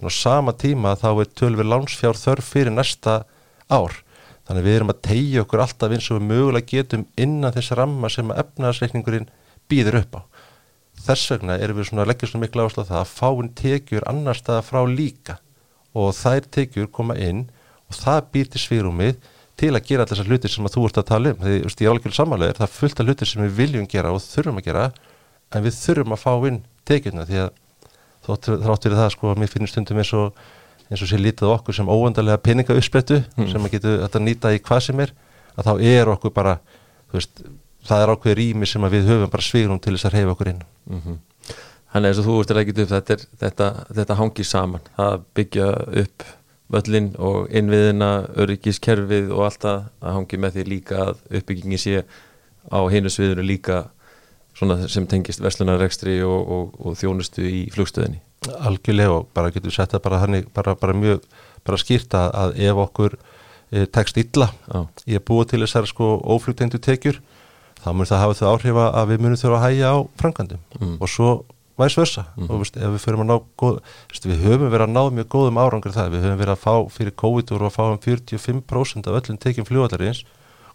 En á sama tíma þá er tölvið lánsfjár þörf fyrir næsta ár. Þannig við erum að tegja okkur alltaf eins og við mögulega getum innan þess ramma sem að efnaðarsreikningurinn býður upp á. Þess vegna erum við svona að leggja svona miklu áherslu á það að fáinn tekjur annar staða frá líka. Og þær tekjur koma inn og það býr til svírumið til að gera þessar hlutir sem að þú ert að tala um því veist, ég er alveg samanlega, það er fullt af hlutir sem við viljum gera og þurfum að gera en við þurfum að fá inn tekjurna því að þrátt fyrir það sko að mér finnir stundum eins og eins og sé lítið okkur sem óvendarlega peninga uppsprettu mm. sem að getur þetta nýta í hvað sem er að þá er okkur bara veist, það er ákveð rými sem að við höfum bara svírum til þess að reyfa okkur inn Mm -hmm. Þannig eins og þú ert að leggja upp þetta, þetta, þetta hangi saman það byggja upp völlin og innviðina, öryggiskerfið og allt það að hangi með því líka að uppbyggingi sé á hinu sviðinu líka sem tengist verslunarekstri og, og, og þjónustu í flugstöðinni Algjörlega og bara getur sett það bara, hannig, bara, bara mjög bara skýrta að ef okkur e, tekst illa Já. ég er búið til þessar sko óflugtengdu tekjur þá mun það hafa þau áhrifa að við munum þurfa að hægja á framkvæmdum Mm. og svo væs versa. Mhm. og veist, við góð, veist, við höfum verið að ná mjög góðum árangur það við höfum verið að fá fyrir COVID og að fá um 45% af öllum tekjum fljóðallarins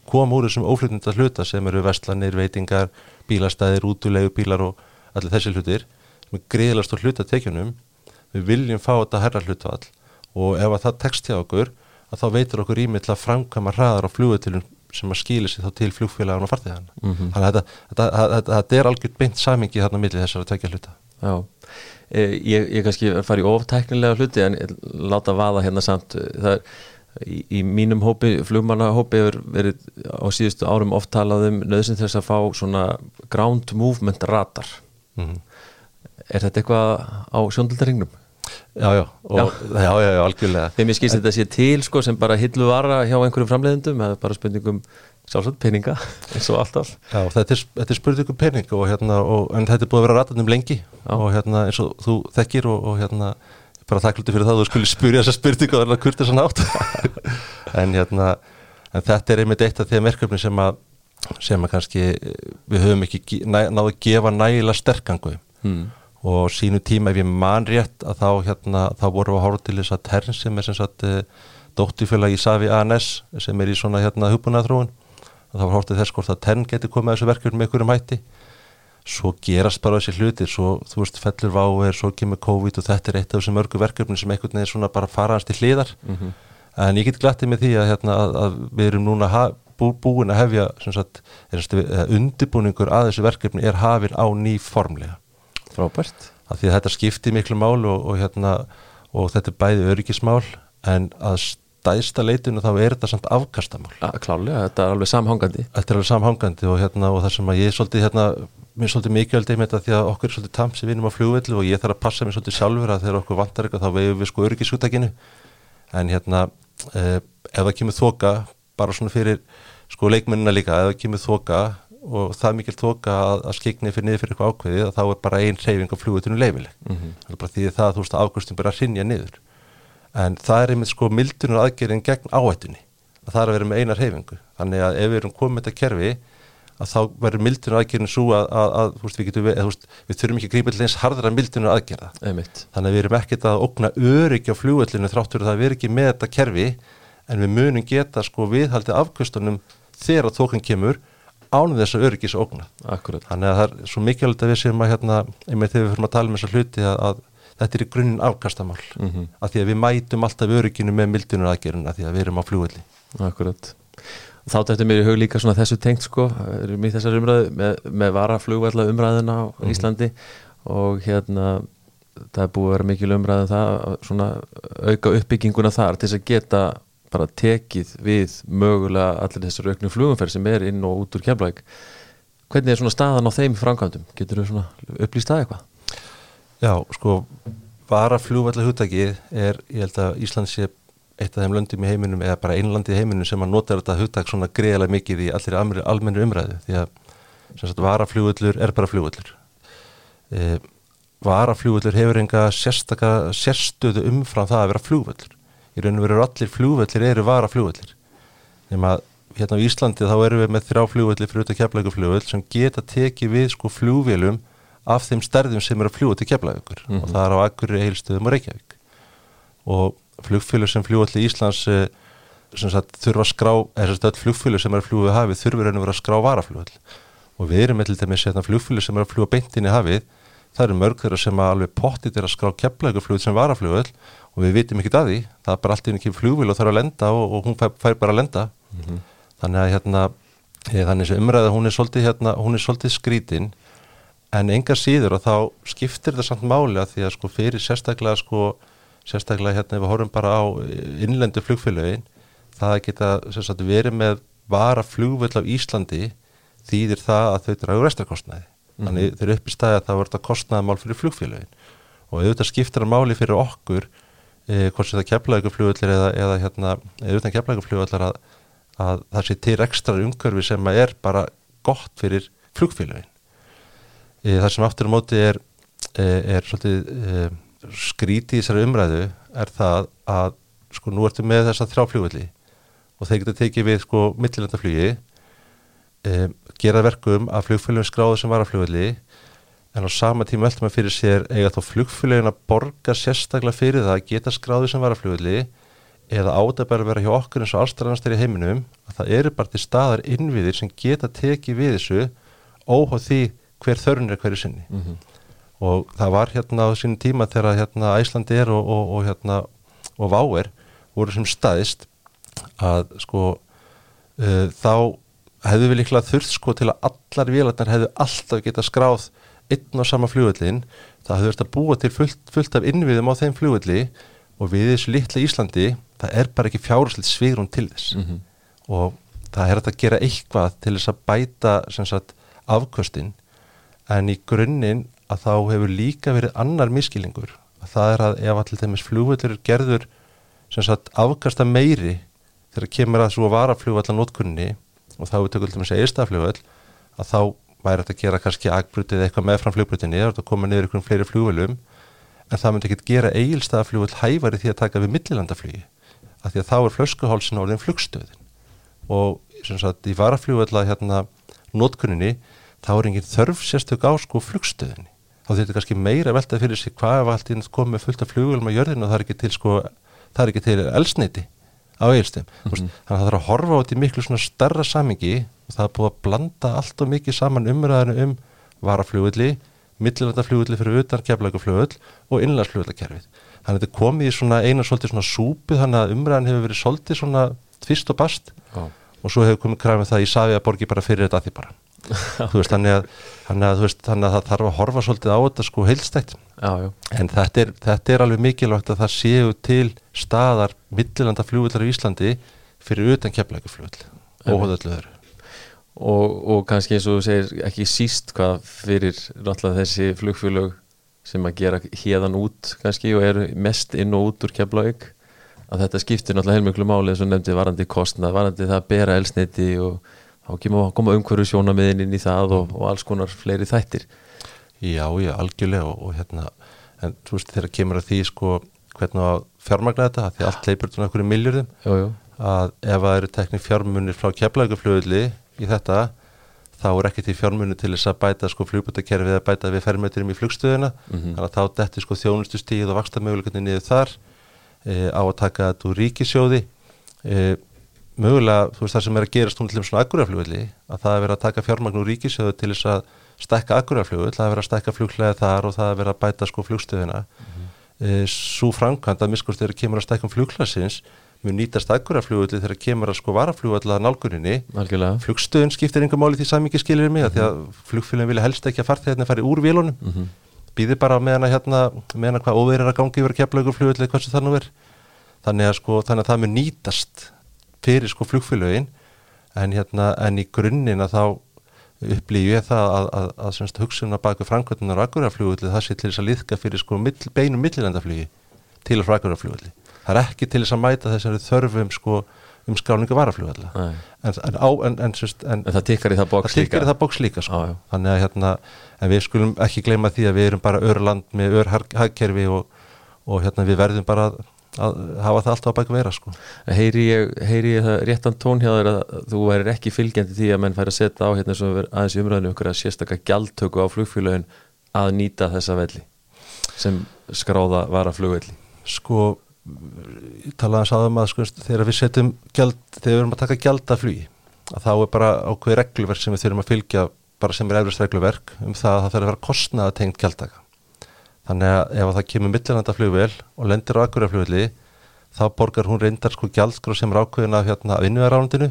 koma úr þessum óflutnenda hluta sem eru vestlanir, veitingar, bílastæðir, útulegu bílar og allir þessi hlutir sem er greiðlast á hluta tekjunum. Við viljum fá þetta herra hlutfall og ef að það tekst hjá okkur að þá veitur okkur ímið til að framkama hraðar á fljóðutilum sem að skýla sér þá til fljóðfélagan og farþegan Mhm. þannig að þetta, þetta, þetta, er algjört beint samingi þarna milli þessar að tekja hluta. Já, e, ég, ég kannski fari í oftæknilega hluti en láta vaða hérna samt það er í, í mínum hópi, flugmannahópi hefur verið á síðustu árum oft talað um nöðsinn þess að fá svona ground movement radar. Mm er þetta eitthvað á sjóndaldaringnum? Já, já, og, já. [laughs] já, já, algjörlega Þeim ég skýrst þetta sé til sko sem bara hillu vara hjá einhverjum framleiðendum eða bara spurningum sjálfsagt peninga [laughs] eins og alltaf Já, þetta er, þetta er spurning um pening og hérna, og, en þetta er búið að vera ratarnum lengi Já. og hérna eins og þú þekkir og, og hérna bara þakkluti fyrir það að þú skulle spyrja þessa spurningu og verða kurtið svona átt [laughs] en hérna, en þetta er einmitt eitt af þeim verkefni sem að sem að kannski eh, við höfum ekki náðu að gefa nægilega sterkangu hmm. Og sínu tíma ef ég man rétt að þá hérna, þá voru við að horfa til þess að Tern sem er sem sagt uh, dóttifélag í Savi ANS sem er í svona hérna hugbúnaðarþróun. Og þá var hortið þess hvort að Tern geti komið að þessu verkefni með einhverjum hætti. Svo gerast bara þessi hlutir svo þú veist fellur váer, svo kemur COVID og þetta er eitt af þessu mörgu verkefni sem einhvern veginn svona bara fara hans til hliðar. Mm -hmm. en ég get glattið með því að, hérna, að, að við erum núna bú, búin að hefja sagt, undirbúningur að þessu verkefni er hafin á ný formlega Frábært að Því að þetta skiptir miklu mál og, og, hérna, og þetta er bæði öryggismál en að stæsta leitinu þá er þetta samt afkastamál. Klálega, þetta er alveg samhangandi. Þetta er alveg samhangandi og, hérna, og það sem að ég er svolítið, hérna, mér er svolítið mikilvægt einmitt að því að okkur er svolítið tamsi vinnum á fljóðvellu og ég þarf að passa mér svolítið sjálfur að þegar okkur vantar eitthvað þá veiðum við sko öryggisúttakinu en hérna eh, ef það kemur þoka, bara svona fyrir sko leikmennina líka, ef það kemur þoka og það er mikil þoka að, að skikni fyrir niður fyrir eitthvað ákveðið þá er bara einn reyfing á fljóðvellinu leifileg. Mm -hmm. Því það, þú veist, afgustin bara að rinja niður en það er einmitt sko mildunar aðgerðin gegn áhættunni að það er að vera með einar heifingu þannig að ef við erum komið þetta kerfi að þá verður mildunar aðgerðin svo að, að, að veist, við, við, veist, við þurfum ekki að grípa til eins hardra mildunar aðgerða einmitt. þannig að við erum ekkert að okna öryggi á fljóðallinu þráttur að það veri ekki með þetta kerfi en við munum geta sko viðhaldið afkvöstunum þegar þókn kemur ánum þess að öryggis okna Akkurat. þannig að það er svo mikilvægt að við séum að hérna, einmitt þegar við fyrir að tala um þessa hluti að þetta er í grunninn afkastamál mm -hmm. af því að við mætum alltaf örygginu með mildunar aðgerðuna af því að við erum á flúvelli Akkurat Þá þetta mér í hug líka svona þessu tengt sko erum í þessar umræðu með, með varaflugvalla umræðina á mm -hmm. Íslandi og hérna það er búið að vera mikil umræðin um það svona auka uppbygginguna þar til þess að geta bara tekið við mögulega allir þessar auknu flugumferð sem er inn og út úr kemlaug hvernig er svona staðan á þeim framkvæmdum? Getur þau svona upplýst að eitthvað? Já, sko, bara fljóvallar hugtækið er, ég held að Ísland sé eitt af þeim löndum í heiminum eða bara einlandi í heiminum sem að nota þetta hugtæk svona greiðlega mikið í allir almennu umræðu því að sagt, varafljóvallur er bara fljóvallur e, varafljóvallur hefur enga sérstöðu umfram það að vera fljóvallur í raun og veru allir fljóvallir eru varafljóvallir nema hérna á Íslandi þá erum við með þrjá fljóvallir fyrir auðvitað keflægufljóvall sem geta tekið við sko fljóvélum af þeim stærðum sem eru að fljúa til Keflavíkur. Mm -hmm. og það er á Akkurir, Eilstöðum og Reykjavík. Og flugfélug sem fljúa til Íslands eh, sem sagt, þurfa að skrá, eða þess að flugfélug sem eru að fljúa við hafið þurfur að vera að skrá varaflugall og við erum með til dæmis hérna, flugfélug sem eru að fljúa beintin í hafið það eru mörg þeirra sem alveg pottit er að skrá Keflavíkurflugall sem varaflugall og við vitum ekkit að því, það er bara allt inn ekki flugvél og þarf að lenda og, og hún fær, fær bara að lenda. Mm -hmm. þannig að hérna, eh, þannig að umræða hún er svolítið, hérna, hún er svolítið skrítin. En enga síður og þá skiptir þetta samt máli að því að sko fyrir sérstaklega sko sérstaklega hérna ef við horfum bara á innlendu flugfélögin það geta sagt, verið með vara flugvöld af Íslandi þýðir það að þau dragur restarkostnaði -hmm. þannig þeir eru upp í stæði að það verður kostnaðamál fyrir flugfélögin. Og auðvitað skiptir það máli fyrir okkur eh, hvort sem það kemlauguflugvöldir eða, eða hérna, auðvitað kemlauguflugvöldar að, að það sé til ekstra umkörfi sem er bara gott fyrir flugfélögin. E, það sem aftur á móti er, er, er svolítið e, skríti í þessari umræðu er það að sko nú ertu með þessa þráfljóðvöldi og þeir geta tekið við sko millilandafljóði e, gera verkum að fljóðfélagin skráðu sem var að fljóðvöldi en á sama tíma veltum að fyrir sér eiga þá fljóðfélagin að borga sérstaklega fyrir það að geta skráðu sem var að fljóðvöldi eða átabæri vera hjá okkur eins og allstæðanastar í heiminum að það eru bara til staðar innviðir sem geta tekið við þessu óháð því hver þörun er hverju sinni mm -hmm. og það var hérna á sín tíma þegar hérna Æslandi er og, og, og hérna og Váer voru sem staðist að sko uh, þá hefðu við líklega þurft sko til að allar vélarnar hefðu alltaf geta skráð einn og sama fljóðvöldin það verið að búa til fullt, fullt af innviðum á þeim fljóðvöldi og við þessu litla Íslandi það er bara ekki fjárhúsleitt svigrum til þess. Mm -hmm. og það er að gera eitthvað til þess að bæta sagt, afkvöstin en í grunninn að þá hefur líka verið annar miskilingur að það er að ef allir þeimist flugvöldur gerður sem sagt afkasta meiri þegar kemur að svo varaflugvallan notkunni og þá er þetta til að segja eistaflugvall að þá væri þetta að gera kannski agbrutið eitthvað meðfram flugbrutinni eða þetta koma niður ykkur um fleiri flugvöllum en það myndi ekki gera eigilstaflugvall hæfari því að taka við millilandaflugi af því að þá er flöskuhálsin á þeim flugstöðin. Og sem sagt í varaflugvalla hérna notkunni þá er engin þörf sérstök á sko flugstöðinni. Þá þurfti kannski meira að velta fyrir sig hvað ef allt inn komið fullt af flugulum á jörðinu og það er ekki til sko, á eilstum mm -hmm. þannig að það þarf að horfa þetta í miklu svona starra samingi og það er búið að blanda allt og mikið saman umræðinu um varaflugulli millilandaflugulli fyrir utan keflaguflugull og innlandsflugullakerfið þannig að þetta komið í svona eina svolítið svona súpu þannig að umræðin hefur verið svolítið svona tvist og bast oh. og svo hefur komið kræfið það í Savi að borgi bara fyrir þetta að því bara veist, þannig, að, þannig, að, veist, þannig að það þarf að horfa svolítið á þetta sko heilstætt en þetta er, þetta er alveg mikilvægt að það séu til staðar millilanda fljóðvillar í Íslandi fyrir utan kemleikufljóðvill óhóðallu öðru. Og, og kannski eins og þú segir ekki síst hvað fyrir náttúrulega þessi flugfélög sem að gera hérdan út kannski og eru mest inn og út úr kemlaug að þetta skiptir náttúrulega heilmjöglu máli eins og nefndi varandi kostnað, varandi það að bera elsneiti og þá kemur að koma umhverju sjónamiðin inn í það og, og alls konar fleiri þættir. Já, já, algjörlega og, og hérna, en þú veist þegar kemur að því sko hvernig að fjármagna þetta því allt leipur til einhverju miljörðum að ef það eru tekník fjármunir frá keflauguflöðli í þetta þá er ekki til fjármunir til þess að bæta sko flugbútakerfið að bæta við fermeturum í flugstöðuna mm -hmm. þannig að þá detti sko þjónustu stíð og vaksta möguleikunni niður þar. E, á að taka þetta úr ríkisjóði e, mögulega, þú veist það sem er að gerast hún til þessum agurafljóðli, að það er verið að taka fjármagn úr ríkisöðu til þess að stekka agurafljóðl, það er verið að stekka fljóðlega þar og það er verið að bæta sko fljóðstöðina mm -hmm. e, svo framkvæmt að miskust þegar kemur að stekka um fljóðklasins mjög nýtast agurafljóðli þegar kemur að sko varafljóðla nálguninni. Fljóðstöðin skiptir yngur máli því samingi skilir mig að því að bara meðan að hérna, þannig að, sko, þannig að það mun nýtast fyrir sko flugfélögin. En hérna en í grunninn að þá upplýju ég það að, að, að, að hugsunna baka framkvæmdunar og akkuraflugulli það sé til þess að liðka fyrir sko mill, beinum millilandaflugi til og frá akkuraflugulli það er ekki til þess að mæta þessari þörfum sko um skráningu varaflugalla en, en, en, en það tikkar í það bóks líka, það bóks líka sko. á, þannig að hérna en við skulum ekki gleyma því að við erum bara örland með örhagkerfi og, og hérna við verðum bara að hafa það alltaf að bæka vera sko. Heyri ég, heyri ég það réttan tón hjá þér að þú væri ekki fylgjandi því að menn færi að setja á hérna sem aðeins í umræðinu okkur að sérstakka gjaldtöku á flugfélagin að nýta þessa velli sem skráða var að flugvelli Sko, að sáðum að sko, þegar við setjum gjald, þegar við erum að taka gjaldaflugi að þá er bara ákveði regluverk sem við þurfum að fylgja bara sem er eflust regluverk um það að það þarf að vera kostnaða tengt gjaldtaka Þannig að ef það kemur millinanda flugvel og lendir á akkuraflugvelli þá borgar hún reyndar sko gjaldskrá sem er ákveðin af hérna vinnuðaránundinu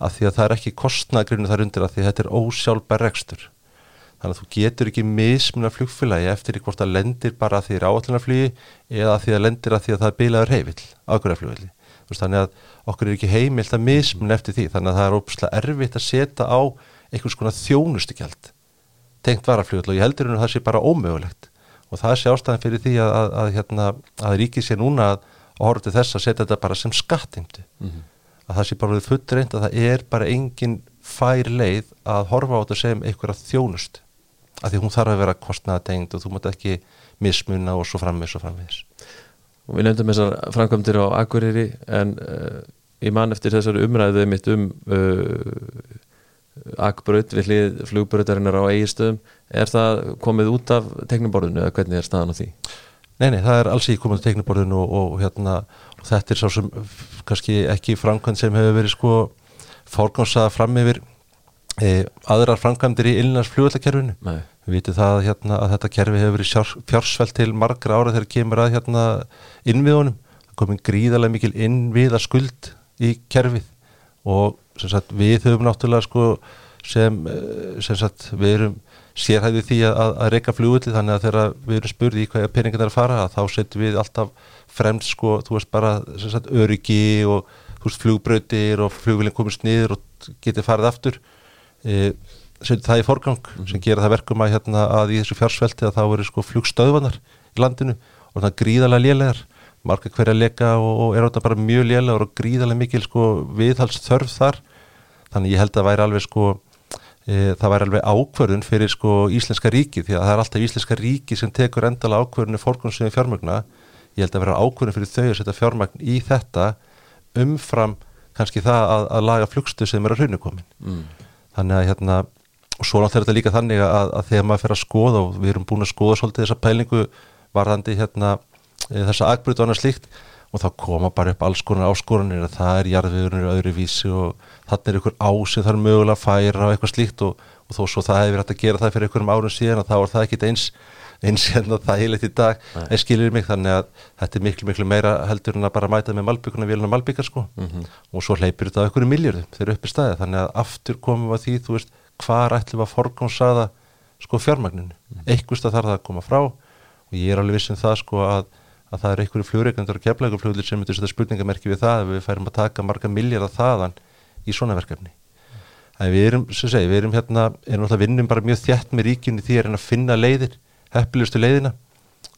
að því að það er ekki kostnagrinu þar undir að því að þetta er ósjálfbær rekstur. Þannig að þú getur ekki mismuna flugfélagi eftir í hvort að lendir bara að því er áallinarflugi eða að því að lendir að því að það er bilaður heivill akkuraflugvelli. Þannig að okkur er ekki heimilt að mismuna eftir því þannig að það er óbúslega erfitt að setja á einhvers konar þjónustu gjald tengt varaflugvel og ég heldur að það sé bara ómögulegt og það sé ástæðan fyrir því að, að, að, hérna, að ríkið sé núna að horfa til þess að setja þetta bara sem skattimti mm -hmm. að það sé bara fullreint að það er bara engin fær leið að horfa á þetta sem einhverja þjónust að því hún þarf að vera kostnaðatengt og þú mátt ekki mismunna og svo framvis og framvis og Við nefndum þessar framkvæmdir á Akureyri en uh, ég man eftir þessari umræðið mitt um uh, Akbraut við hlið flugbrautarinnar á eigirstöðum er það komið út af tekniborðinu eða hvernig er staðan á því? Nei, nei, það er alls í komið á tekniborðinu og, og, hérna, og þetta er svo sem kannski ekki framkvæmd sem hefur verið sko fórgámsað fram yfir e, aðrar framkvæmdir í innlands flugvallakerfinu. Við vitum það hérna, að þetta kerfi hefur verið fjársveld til margra ára þegar kemur að hérna, innviðunum. Það komið gríðarlega mikil innviða skuld í kerfið og sagt, við höfum náttúrulega sko sem, eh, sem sagt, við erum sérhæðið því að, að reyka fljóðulli þannig að þegar við erum spurðið í hvaða peningar það er að fara þá setjum við alltaf fremst sko, þú veist bara sagt, öryggi og þú veist flugbröðir og flugvilin komist niður og getið farið aftur. E, setjum það í forgang mm. sem gera það verkum að, hérna, að í þessu fjársvelti að þá eru sko flugstöðvanar í landinu og það gríðarlega lélegar marga hverja leka og, er átta bara mjög lélegar og gríðarlega mikil sko viðhalds þörf þar. Þannig ég held að væri alveg sko e, það væri alveg ákvörðun fyrir sko Íslenska ríki því að það er alltaf Íslenska ríki sem tekur endala ákvörðunni fórgrunnsviðin fjármögna ég held að vera ákvörðun fyrir þau að setja fjármögn í þetta umfram kannski það að, að laga flugstu sem er að hraunu komin. Mm. þannig að hérna og svo náttúrulega er þetta líka þannig að, að þegar maður fer að skoða og við erum búin að skoða svolítið þessa pælingu varðandi hérna þessa agbrytu og annað slíkt. Og þá koma bara upp alls konar áskorunir að það er jarðviðurnir öðru vísi og þannig er ykkur ásið þar mögulega að færa og eitthvað slíkt. Og, og þó svo það hefur hægt að gera það fyrir einhverjum árum síðan og þá er það ekkit eins eins hérna það heilit í dag en skilir mig þannig að þetta er miklu miklu meira heldur en að bara mæta með malbygguna véluna malbyggar sko. Mm -hmm. og svo hleypir þetta á einhverju miljörðum þegar upp í staði þannig að aftur komum við að því þú veist hvar ætlum að forgámsaða sko fjármagninu, mm -hmm. einhversta þarf það að koma frá og ég er alveg vissin um það sko að, að það er einhverju fljóreikandar og keflægufljóðlir sem myndir setja spurningamerki við það ef við færum að taka marga miljardar þaðan í svona verkefni. En við erum, sem segi, við erum hérna erum alltaf vinnum bara mjög þjætt með ríkinni því að finna leiðir heppilustu leiðina.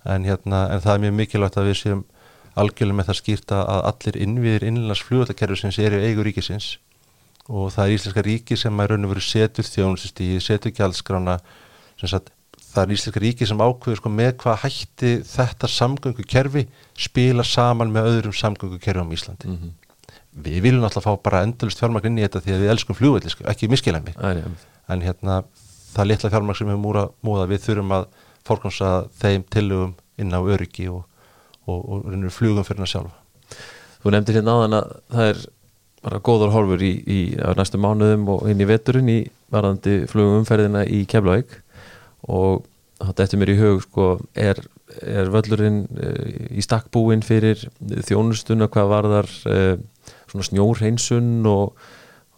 En, hérna, en það er mjög mikilvægt að við séum algjörlega með það skýrta að allir innviðir innlands fljóðakerfisins eru eigur ríkisins. Og það er Íslenska ríki sem er raun og veru setur þjónusistíði, setur gjaldskrána það er Íslenska ríki sem ákveður sko, með hvað hætti þetta samgöngu kerfi spila saman með öðrum samgöngu kerfi á Íslandi. Mm -hmm. við viljum alltaf fá bara endurlust fjármagn inn í þetta því að við elskum fljóðvelli, sko, ekki miskila mig. En hérna það litla fjármagn sem við múra múða við þurfum að fórkansa þeim tilugum inn á öryggi og, og, og, og flugum fyrir það sjálfa. Þú nefndir hérna áðan að það er bara góðar horfur í, í næstu mánuðum og inn í veturinn í varðandi flugumferðina í Keflavík og þetta eftir mér í hug sko, er, er völlurinn e, í stakkbúin fyrir þjónustuna hvað varðar e, svona snjórheinsun og,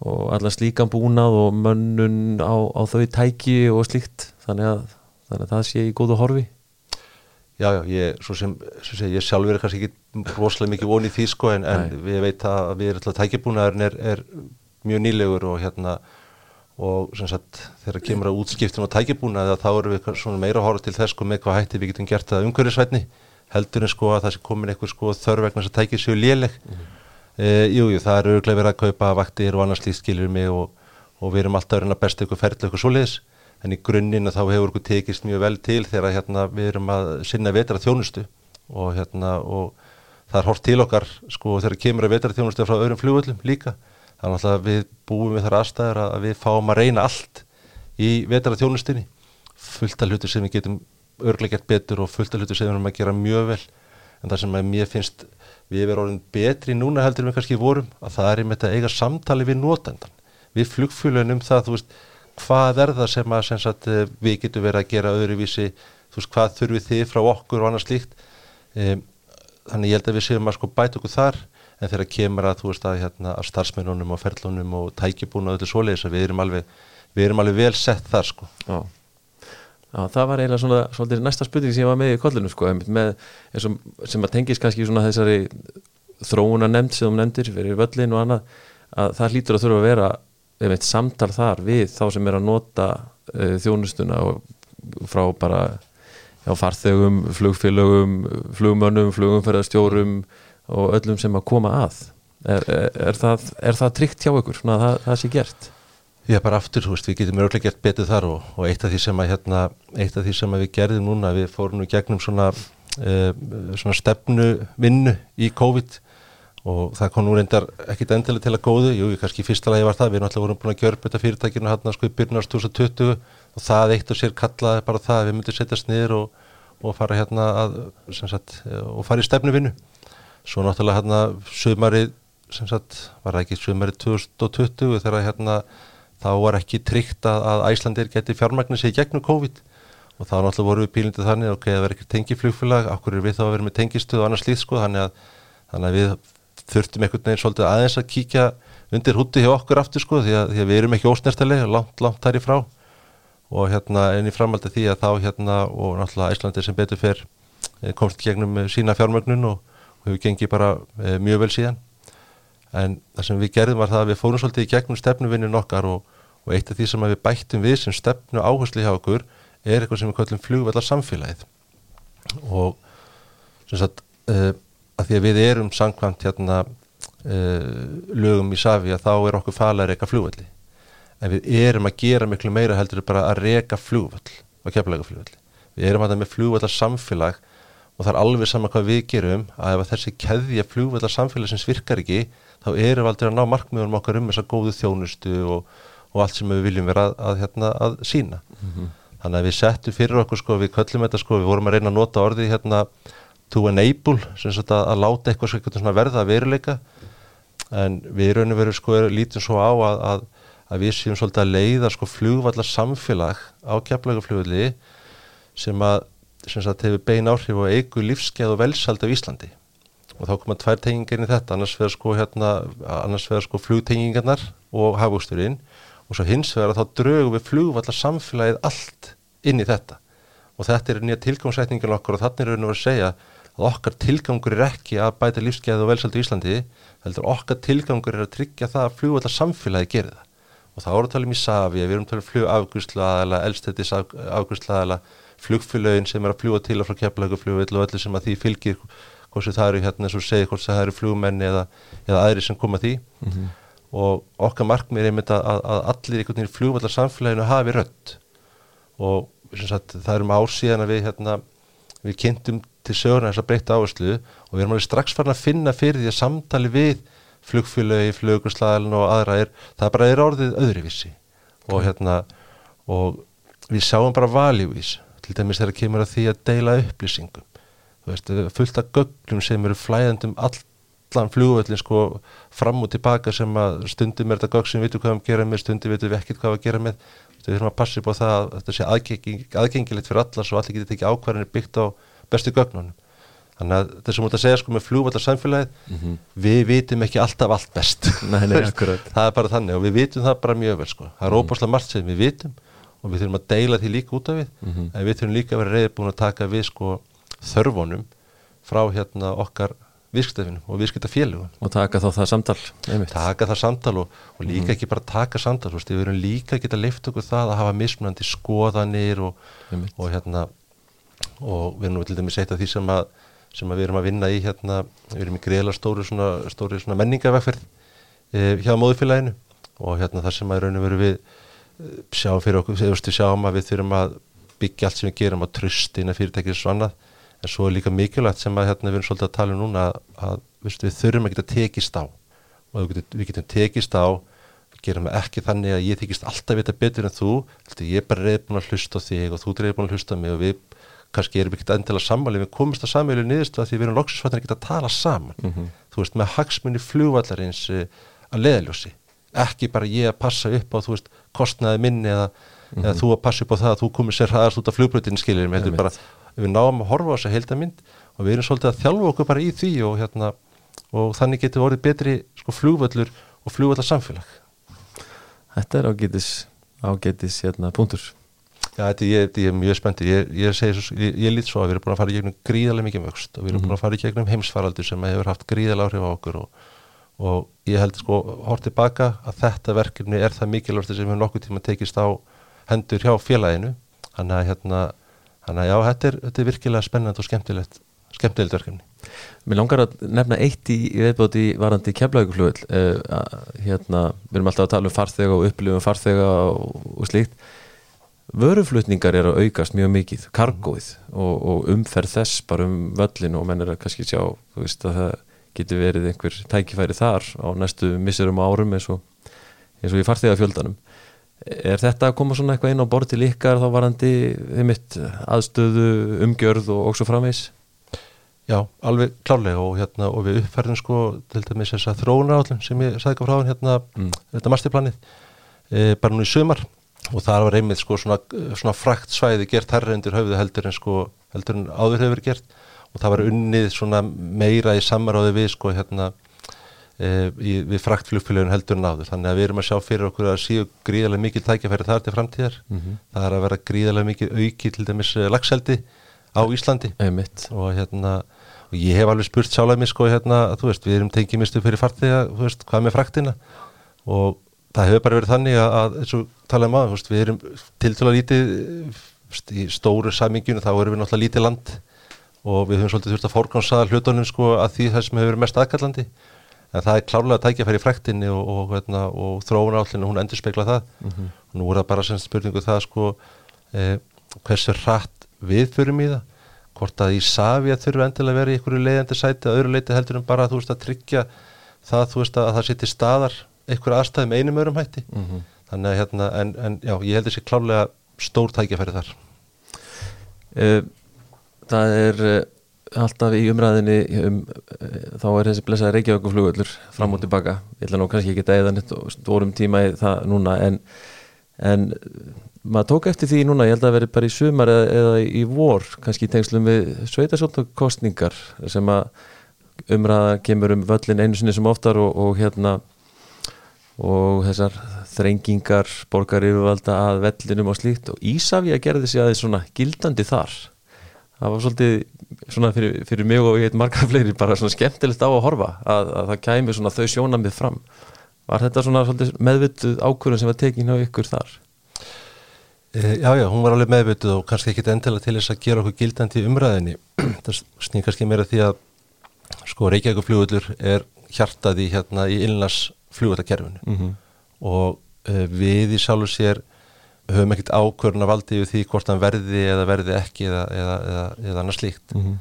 og alla slíkan búnað og mönnun á, á þau tæki og slíkt? Þannig að, þannig að það sé í góðu horfi. Já, já, ég, sem, sem ég sjálfur er kannski ekki rosalega mikið vonið því sko en, en við veit að við erum alltaf tækibúnaðurinn er, er mjög nýlegur og hérna og sem sagt þegar kemur að útskiptun og tækibúnaði þá erum við meira að horfa til þess sko með hvað hætti við getum gert það umhverfisvætni heldur en sko að það sé komin eitthvað sko þörf vegna þess að tækið séu léleg. Mm -hmm. e, Jú, jú, það er örglega verið að kaupa vaktir og annars líkt skilir mig og, og við erum alltaf verið að besta eitthvað ferðlega eitthvað svoleiðis. En í grunninn þá hefur okkur tekist mjög vel til þegar hérna, við erum að sinna vetra þjónustu og, hérna, og það er hort til okkar sko, þegar kemur að vetra þjónustu frá öðrum fljóðvöldum líka þannig að við búum við þar aðstæður að við fáum að reyna allt í vetra þjónustinni fullt af hlutur sem við getum örglega gert betur og fullt af hlutur sem við erum að gera mjög vel. En það sem að mér finnst við erum orðin betri núna heldur við kannski vorum að það er einmitt að eiga samtali við nótendan við flugfjölunum það þú veist hvað er það sem, að, sem sagt, eh, við getum verið að gera öðruvísi, þú veist, hvað þurfið þið frá okkur og annað slíkt. Um, þannig ég held að við séum að sko bæta okkur þar en þegar kemur að þú veist að, hérna, að starfsmennunum og ferlunum og tækjubúna og öllu svoleiðis að við erum alveg við erum alveg vel sett þar sko. Já, Já það var eiginlega svona svolítið næsta spurning sem ég var með í kollinu sko með, sem, sem að tengis kannski svona þessari þróuna nefnd sem þú nefndir fyrir völlin og annað að það hlýtur að þurfa að vera veit, samtal þar við þá sem er að nota uh, þjónustuna frá bara já, farþögum, flugfélögum flugmönnum, flugumferðarstjórum og öllum sem að koma að. Er, er, er það, það tryggt hjá ykkur, svona að það, það sé gert? Já, bara aftur, veist, við getum örgulega gert betur þar og, og eitt af að hérna, eitt af því sem að við gerðum núna, við fórum nú gegnum svona, uh, svona stefnu vinnu í COVID og það kom nú reyndar ekkit endilega til að góðu, jú, kannski fyrsta lagi var það, við erum alltaf voruð búin að gjörpa þetta fyrirtækinu hérna sko í byrjunars 2020 og það eitt og sér kallaði bara það að við myndum setjast niður og, og fara hérna að, sagt, og fara í stefnuvinnu svo náttúrulega hérna sögmari sem sagt, var ekki sögmari 2020 þegar hérna þá var ekki tryggt að, að Æslandir geti fjármagnir sig gegnum COVID. Og þá náttúrulega voru við pílindið þannig ok, það verður ekki tengiflugfélag, okkur er við þá að vera með tengistuð og annars líð sko, þannig að, þannig að við þurftum einhvern veginn svolítið aðeins að kíkja undir hútti hjá okkur aftur sko því að, því að við erum ekki ósnertilega langt, langt þær í frá. Og hérna enn í framaldi því að þá hérna og náttúrulega Íslandi sem betur fer eh, komst gegnum sína fjármögnun og, og hefur gengið bara e, mjög vel síðan. En það sem við gerðum var það að við fórum svolítið í gegnum stefnuvinnin okkar og, og eitt af því sem við bættum við sem stefnu áherslu hjá okkur er eitthvað sem við kallum flugvellar samfélagið og sem sagt e, að því að við erum sangkvæmt hérna uh, lögum í Savi að þá er okkur fala að reyka flugvalli en við erum að gera miklu meira heldur bara að reyka flugvall og kemlalega flugvalli við erum að það með flugvallar samfélag og það er alveg sama hvað við gerum að ef þessi keðja flugvallar samfélag sem virkar ekki þá erum við aldrei að ná markmiðunum okkar um þessa góðu þjónustu og, og allt sem við viljum vera að, að, hérna, að sína þannig að við settum fyrir okkur sko, við köllum þetta sko, við vorum að reyna að nota orðið hérna to enable, að, að láta eitthvað sko, svona verða að veruleika. En við raunum verið sko lítum svo á að, að, að við séum svolítið að leiða sko flugvallar samfélag á keflagaflugulli sem að sem sagt hefur bein áhrif og eigu lífskeið og velsald af Íslandi. Og þá koma tvær tengingar inn í þetta. Annars vegar sko hérna annars vegar sko flugtengingarnar og hafústurinn og svo hins vegar að þá draugum við flugvallar samfélagið allt inn í þetta. Og þetta er nýja tilgangsætningun okkur og þannig er og verið að segja að okkar tilgangur er ekki að bæta lífskeið og velsald í Íslandi heldur okkar tilgangur er að tryggja það að flugvallar samfélagið gerir það. Og þá erum við tala um í Savi, við erum tala um flugafgustlaðala, elstættis flugfélögin sem er að fljúa til og frá keflaguflugvill og öllu sem að því fylgir hvort það eru hérna eins og segir hvort það eru flugmenni eða, eða aðri sem koma því. Mm -hmm. og okkar markmið er einmitt að, að allir einhvern veginn flugvallar samfélaginu hafi rött og sagt, það erum ársíðan að við hérna, við kynntum til sögurna þess að breytta áherslu og við erum alveg strax farin að finna fyrir því að samtali við flugfélögi, flugurslaðalinn og aðra er, það bara er orðið öðruvísi. Og hérna og við sjáum bara valjúvís til dæmis þegar kemur að því að deila upplýsingum. Veist, fullt af gögnum sem eru flæðandum allan flugvöldin sko fram og tilbaka sem að stundum er þetta gögn sem við veitum hvað við gera með stundum veitum við ekkert hvað við gera með. Við þurfum að passa upp á það að þetta sé aðgenging, aðgengilegt fyrir alla svo allir getur tekið ákvarðinir byggt á bestu gögnunum. Þannig að þessum út að segja sko með flugvallar samfélagið mm -hmm. við vitum ekki alltaf allt best. Nei, nei, [laughs] það er bara þannig og við vitum það bara mjög vel sko. Það er -hmm. óbáslega margt sem við vitum og við þurfum að deila því líka út af við. Mm -hmm. en við þurfum líka að vera reyði búin að taka við sko þörfunum frá hérna okkar viðskiptafinum og viðskiptafélugum og taka þá það samtal einmitt. taka það samtal og, og líka ekki bara taka samtal veist, við verum líka að geta leift okkur það að hafa mismunandi skoðanir og, og hérna og við erum til dæmis eitt af því sem að sem að við erum að vinna í hérna, við erum í greiðla stóri svona, stóri svona menningavegferð e, hjá móðufélaginu og hérna þar sem að raun og veru við sjáum fyrir okkur, við sjáum að við þurfum að byggja allt sem við gerum á tröst innan fyrirtækið og svannað, en svo er líka mikilvægt sem að hérna við erum svolítið að tala um núna að, að við, við þurfum að geta tekist á. Og við getum, við getum tekist á við gerum ekki þannig að ég tekist alltaf vita betur en þú, ég er bara reyðbúin að hlusta þig og þú er reyðbúin að hlusta mig og við kannski erum við ekki endilega sammali við komumst að samveilu niðurstu að því við erum loksisvættin að geta að tala saman. Mm -hmm. þú veist með hagsmunni flugvallarins uh, að leðaljósi ekki bara ég að passa upp á þú veist kostnaði minni eða, mm -hmm. eða þú að passa upp á það að þú komir sér hraðast út af flugbröðinu skilir við bara við náum að horfa á þessa heildamind og við erum svolítið að þjálfa okkur bara í því og, hérna, og þannig getur við orðið betri sko, flugvallur og flugvallarsamfélag Þetta er ágætis ágætis hérna, punktur Já, þetta, ég, ég er mjög spenntið, ég, ég, ég, ég lít svo að við erum búin að fara í gegnum gríðarlega mikið vöxt og við erum mm -hmm. búin að fara í gegnum heimsfaraldur sem hefur haft gríðarlega áhrif á okkur og, og ég held sko, hórt tilbaka að þetta verkefni er það mikilvægt sem við nokkuð tíma tekist á hendur hjá félaginu, þannig að hérna, að já, þetta er, þetta er virkilega spennand og skemmtilegt, skemmtilegt verkefni. Mér langar að nefna eitt í viðbóti varandi kemlauguflugul, uh, hérna, við erum alltaf að tala um farþega og upplifum farþega og, og slíkt. Vöruflutningar er að aukast mjög mikið kargóið og, og umferð þess bara um völlin og menn er að kannski sjá þú veist að það getur verið einhver tækifæri þar á næstu missurum árum eins og, eins og í farþega fjöldanum er þetta að koma svona eitthvað inn á borð til ykkar þá varandi þeimitt aðstöðu, umgjörð og ógsvo framvegs? Já, alveg klárlega og, hérna, og við uppferðum sko til dæmis þess að þróunar átlum sem ég sagði ekki frá hérna, mm. þetta masterplanið e, bara nú í sömar og það var einmitt sko svona, svona frækt svæði gert herra undir höfðu heldur en sko heldur en áður hefur verið gert og það var unnið svona meira í samaráði við sko hérna e, í, við frækt flugfélagin heldur en áður. Þannig að við erum að sjá fyrir okkur að síu gríðarlega mikil tækjafæri þar til framtíðar. Mm -hmm. það er að vera gríðarlega mikil auki til dæmis e, lagseldi á Íslandi. Einmitt. og hérna og ég hef alveg spurt sjálf að mig sko hérna þú veist við erum tengið mistu fyrir fartíða þú veist hvað með fræktina og það hefur bara verið þannig að, að eins og tala um að við erum til að lítið í stóru saminginu þá erum við náttúrulega lítið land og við höfum svolítið þurft að fórgánsaða hlutunum sko að því það sem hefur verið mest aðkallandi. En það er klárlega að tækja færi í frektinni og, og, og, hérna, og þróun állinu hún endur spekla það. Mm -hmm. og nú er það bara sem spurningu það sko eh, hversu rætt við förum í það? Hvort að í safi að þurfu endilega verið í einhverju leiðandi sæti að öðru leiti heldur en bara að þú veist að tryggja það þú veist að það settir staðar einhver aðstæðum einum örum hætti. Mm -hmm. þannig að hérna, en, en já, ég held þessi klálega stór tækjafæri þar. Uh, Það er uh, alltaf í umræðinni um, uh, þá er þessi blessaði Reykjavíkuflugullur fram og tilbaka, ég ætla nú kannski ekki að eða neitt stórum tíma í það núna en, en maður tók eftir því núna, ég held að veri bara í sumar eða, eða í vor, kannski í tengslum við sveitasjóttakostningar sem að umræða kemur um völlin einu sinni sem oftar og, og hérna og þessar þrengingar borgar yfirvalda að vellinum og slíkt. Og Ísafja gerði sig aðeins svona gildandi þar það var svolítið svona fyrir, fyrir mig og ég heit marga [laughs] fleiri bara svona skemmtilegt á að horfa að, að það kæmi svona þau sjónamið fram var þetta svona meðvituð ákvörðun sem var tekin á ykkur þar? E, já, já, hún var alveg meðvituð og kannski ekki endilega til þess að gera okkur gildandi umræðinni [clears throat] það snýr kannski meira því að sko Reykjavík flugullur er hjartaði hérna í innlas flugvallakerfinu mm -hmm. og uh, við í sjálfu sér höfum ekkert ákvörðun að valdi við því hvort hann verði eða verði ekki eða, eða, eða, eða annars líkt. Mm -hmm.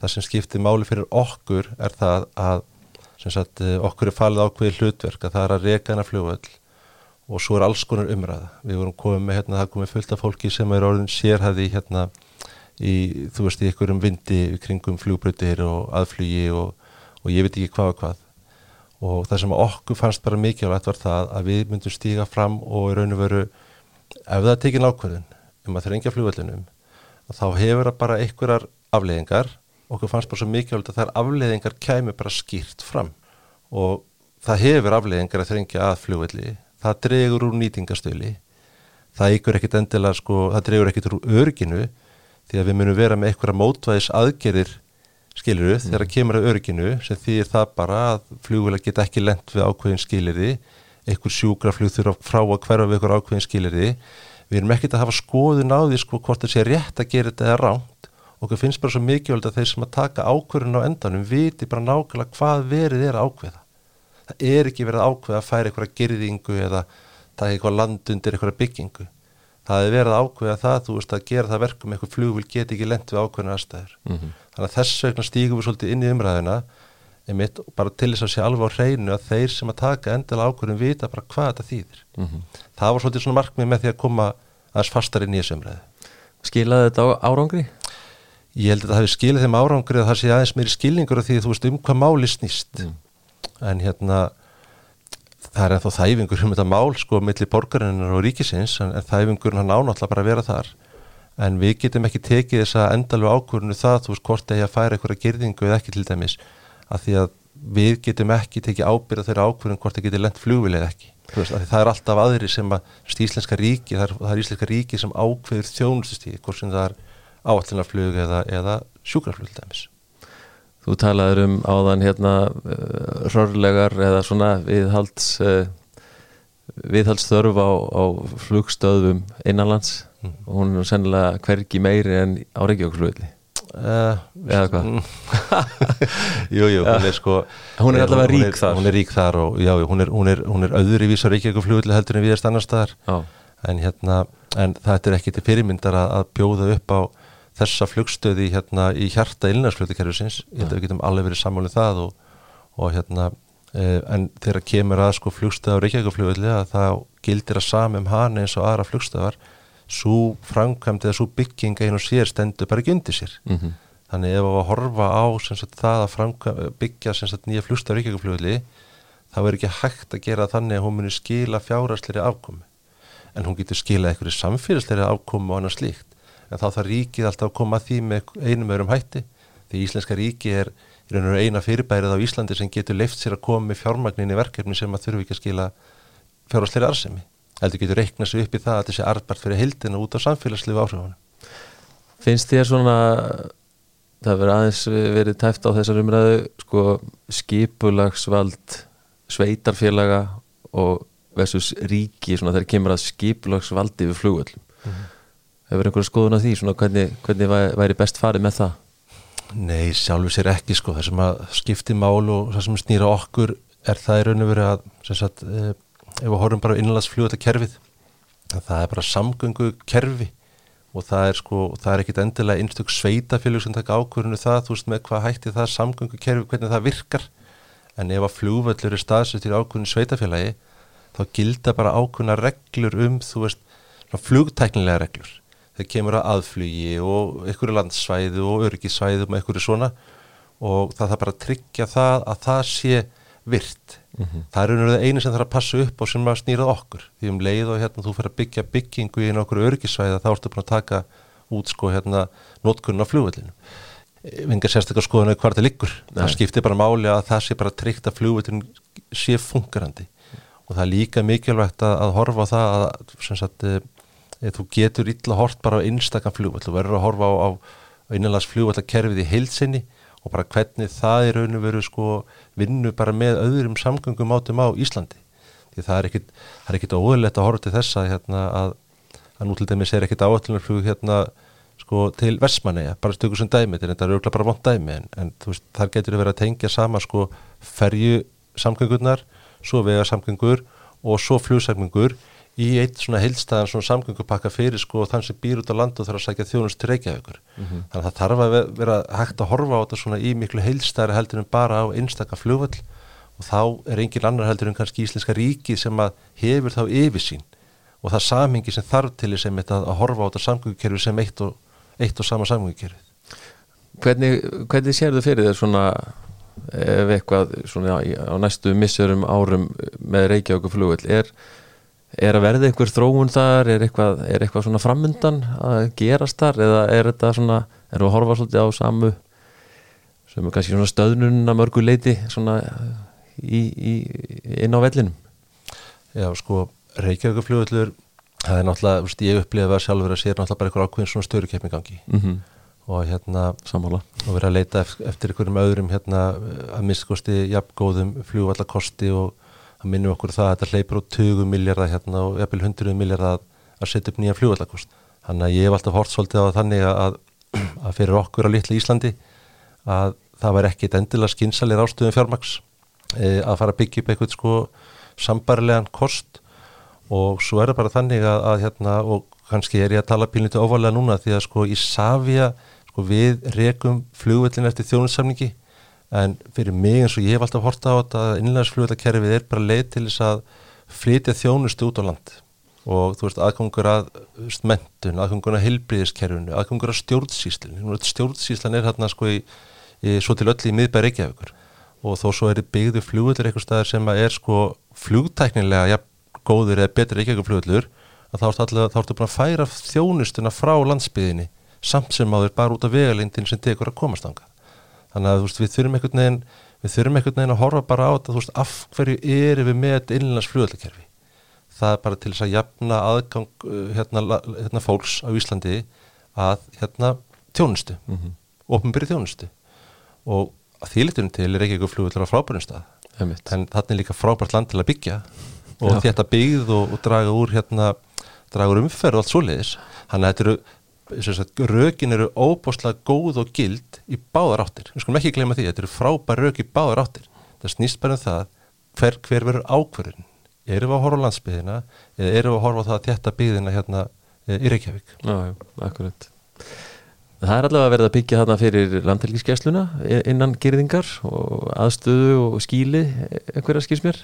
Það sem skiptir máli fyrir okkur er það að sagt, eh, okkur er falið ákveði hlutverk að það er að reyka hennar flugvall og svo er alls konar umræða. Við vorum komið með hérna, það komið fullt af fólki sem er orðin sérhæði hérna í, þú veist, í einhverjum vindi kringum flugbröðir og aðflugi og, og ég veit ekki hvað og hvað og það sem okkur fannst bara mikilvægt var það að við myndum stíga fram og í raun og veru ef það er tekin ákvörðun um að þrengja flugvöldunum þá hefur það bara einhverjar afleðingar okkur fannst bara svo mikilvægt að þær afleðingar kæmi bara skýrt fram. Og það hefur afleðingar að þrengja að flugvöldi það dregur úr nýtingastöli það ykkur ekkit endilega sko, það dregur ekkit úr örginu því að við munum vera með einhverja mótvæðis aðgerir skiluru mm. þegar það kemur að örginu sem þýðir það bara að flugvöla geta ekki lent við ákveðin skiliri einhver sjúkraflug þurfa frá að hverfa við einhver ákveðin skiliri við erum ekkert að hafa skoðun á því sko hvort það sé rétt að gera þetta eða ránt og það finnst bara svo mikilvægt að þeir sem að taka ákveðin á endanum viti bara nákvæmlega hvað verið er að ákveða. Það er ekki verið að ákveða að færa einhverja gerðingu eða taka eitthvað land undir einhverja byggingu. Það er verið að ákveða það, þú veist, að gera það verkum eitthvað flugvil geti ekki lent við ákveðinu aðstæður. Mm -hmm. Þannig að þess vegna stígum við svolítið inn í umræðina einmitt, bara til þess að sé alveg á hreinu að þeir sem að taka endilega ákveðinu vita bara hvað þetta þýðir. Mm -hmm. Það var svolítið svona markmið með því að koma aðeins fastar inn í þessu umræði. Skilaði þetta á árangri? Ég held að það hefði skilið þeim árangri að það sé aðeins meiri skilningur af því þú veist um hvað máli snýst. Mm. En hérna það er ennþá þæfingur um þetta mál sko millir borgarinnar og ríkisins en, en þæfingurinn hann ánáttúrulega bara að vera þar en við getum ekki tekið þessa endalvu ákvörinu það þú veist hvort það er að færa einhverja gerðingu eða ekki til dæmis að því að við getum ekki tekið ábyrða þeirra ákvörinu hvort það getur lent flugvili eða ekki. Það er alltaf aðri sem að íslenska ríki, það er, það er íslenska ríki sem ákveður þjónustustíði hvort sem það er áallinarflug eða, eða sjúkraflug dæmis. Þú talaður um áðan hérna rörlegar eh, eða svona viðhalds uh, viðhaldsþörf á, á flugstöðum innanlands. Mm. og hún er sennilega hverki meiri en á Reykjavík-flugli uh, eða hvað? [laughs] Jú, jú, hún er sko Hún er allavega rík er, þar. Hún er rík þar og já, hún er, hún er, hún er öðru í vísa Reykjavík-flugli heldur en við erst annar staðar en hérna, en þetta er ekki til fyrirmyndar að, að bjóða upp á þessa flugstöði hérna í hjarta ilnarsfljóðikerfisins, ég held að við getum alveg verið sammálið um það og, og hérna eh, en þegar kemur að sko flugstöða á Reykjavíkafljóðili að það gildir að samum hana eins og aðra flugstöðar svo framkvæmd eða svo bygging einu sér stendur bara ekki undir sér. Mm -hmm. þannig ef við að horfa á sagt, það að byggja sagt, nýja flugstöða á Reykjavíkafljóðili þá er ekki hægt að gera þannig að hún muni skila fjárasleiri afkomi en hún getur skila eitthvað samfélagsleiri afkomi og annað slíkt. En þá þarf ríkið alltaf að koma að því með einum öðrum hætti. Því Íslenska ríki er eina fyrirbærið á Íslandi sem getur leift sér að koma með fjármagnin í verkefni sem að þurfu ekki að skila fjárhásleiri arsemi heldur getur reiknað sér upp í það að þessi arbart fyrir heildina út á samfélagslegu áhrifunum Finnst þér svona það verið aðeins verið tæft á þessar umræðu sko skipulagsvald sveitarfélaga og versus ríki svona þegar kemur að skipulagsvaldi við flugöldum mm -hmm hefur einhverju skoðun á því svona hvernig, hvernig væri best farið með það? Nei, sjálfur sér ekki sko það sem að skipti mál og það sem snýra okkur er það í raun og verið að sagt, eh, ef við horfum bara innlandsfljóta kerfið það er bara samgöngu kerfi og það er sko, það er ekkit endilega einstök sveitafélug sem taka ákvörðinu það þú veist með hvað hætti það samgöngu kerfi hvernig það virkar en ef að fljóvöllur er staðsett í ákvörðinu sveitafélagi þá gilda bara ákveðna reglur um þú veist, flugtæknilega reglur þegar kemur að aðflugi og einhverju landsvæði og öryggisvæði og einhverju svona og það þarf bara að tryggja það að það sé virt. Mm -hmm. Það er einhverju einu sem þarf að passa upp og sem að snýrað okkur. Því um leið og hérna þú fyrir að byggja byggingu í einhverju öryggisvæði þá ertu búin að taka út sko hérna notkunna á flugvöldinu. Vingar sérstaklega skoðan að hvað það liggur. Nei. Það skiptir bara máli að það sé bara tryggt að flugvöldinu sé funkarandi og það er líka mikilvægt að, að horfa á það að sagt, e, þú getur illa hort bara á einstakam flugvöld. Þú verður að horfa á, á innanlands flugvöldakerfið í heilsinni og bara hvernig það er raun og veru sko vinnu bara með öðrum samgöngum átum á Íslandi. Því það er ekkit, ekkit óðurlegt að horfa til þessa hérna, að, að nú til dæmis er ekkit áallunarflug hérna sko til Vestmanneja, bara stökur sem dæmi þetta er auðvitað bara vond dæmi en, en veist, þar getur við verið að tengja sama sko ferju samgöngurnar svo vega samgöngur og svo flugsamgöngur í eitt svona heilstæðan svona samgöngupakka fyrir sko þann sem býr út á landu þarf að sækja þjónust til Reykjavíkur. Mm -hmm. Þannig að það þarf að vera hægt að horfa á þetta svona í miklu heilstæðari heldur en bara á einstakka flugvall og þá er engin annar heldur en kannski Íslenska ríki sem að hefur þá yfirsýn og það samhengi sem þarf til þess að, horfa á þetta samgöngukerfi sem eitt og, eitt og sama samgöngukerfi. Hvernig, hvernig sér þau fyrir þér svona ef eitthvað svona á næstu missurum árum með Reykjavík flugvall er er að verða einhver þróun þar er eitthvað, er eitthvað svona framöndan að gerast þar eða er þetta svona er það að horfa svolítið á samu sem er kannski svona stöðnun að mörgu leiti svona í, í, inn á vellinum Já sko Reykjavíkufljóðullur það er náttúrulega, veist, ég upplifa sjálfur að sé náttúrulega bara eitthvað ákveðin svona störukeppni gangi mm -hmm. og hérna Sammála. og vera að leita eftir einhverjum öðrum hérna að miskosti jafngóðum fljóðvallakosti og það minnum okkur það að þetta hleypur á 20 miljardar hérna og eppil 100 miljardar að setja upp nýja fljóðvallakost. Þannig að ég hef alltaf hort svolítið á þannig að, að fyrir okkur á litla Íslandi að það var ekkit endilega skinsalir ástöðum fjármaks e, að fara að byggja upp eitthvað sko sambarlegan kost og svo er það bara þannig að, að hérna og kannski er ég að tala pílniti óvalega núna því að sko í Savia sko við rekum fljóðvallin eftir þjónussamningi en fyrir mig eins og ég hef alltaf horta á þetta að innlæðisflugvöldakerfið er bara leið til þess að flytja þjónustu út á land. Og þú veist aðkongur að mentun, aðkongur að hilbriðiskerfinu, aðkongur að stjórnsýslinu stjórnsýslan er hérna sko í, í, svo til öll í miðbæri Reykjavíkur. Og þó svo er byggðu flugvöldur eitthvað staðar sem er sko flugtæknilega ja, góður eða betur Reykjavíkur flugvöldur að þá ertu búin að færa þjónustuna frá landsbyðinni samt sem áður bara út af vegalindin sem tekur að komast ánga þannig að veist, við þurfum einhvern veginn við þurfum einhvern veginn að horfa bara á þetta veist, af hverju erum við með innlands fljóðleikerfi það er bara til þess að jafna aðgang uh, hérna, hérna fólks á Íslandi að hérna tjónustu, mm -hmm. ofnbyrri tjónustu og þýlitunum til er ekki eitthvað fljóðleiker á frábærum stað. En þarna er líka frábært land til að byggja og þetta byggð og, og draga úr hérna, draga úr umferð og allt svoleiðis, þannig að þetta eru rökin eru óbáslega góð og gild í báðar áttir. Við skulum ekki gleyma því, þetta eru frábær rök í báðar áttir. Það snýst bara um það hver, hver verður ákverðin erum við að horfa á landsbyðina eða erum við að horfa á það að þetta byðina hérna eh, í Reykjavík? Já, akkurat Það er allavega verið að byggja þarna fyrir landhelgiskessluna innan gerðingar og aðstöðu og skíli einhverja skils mér?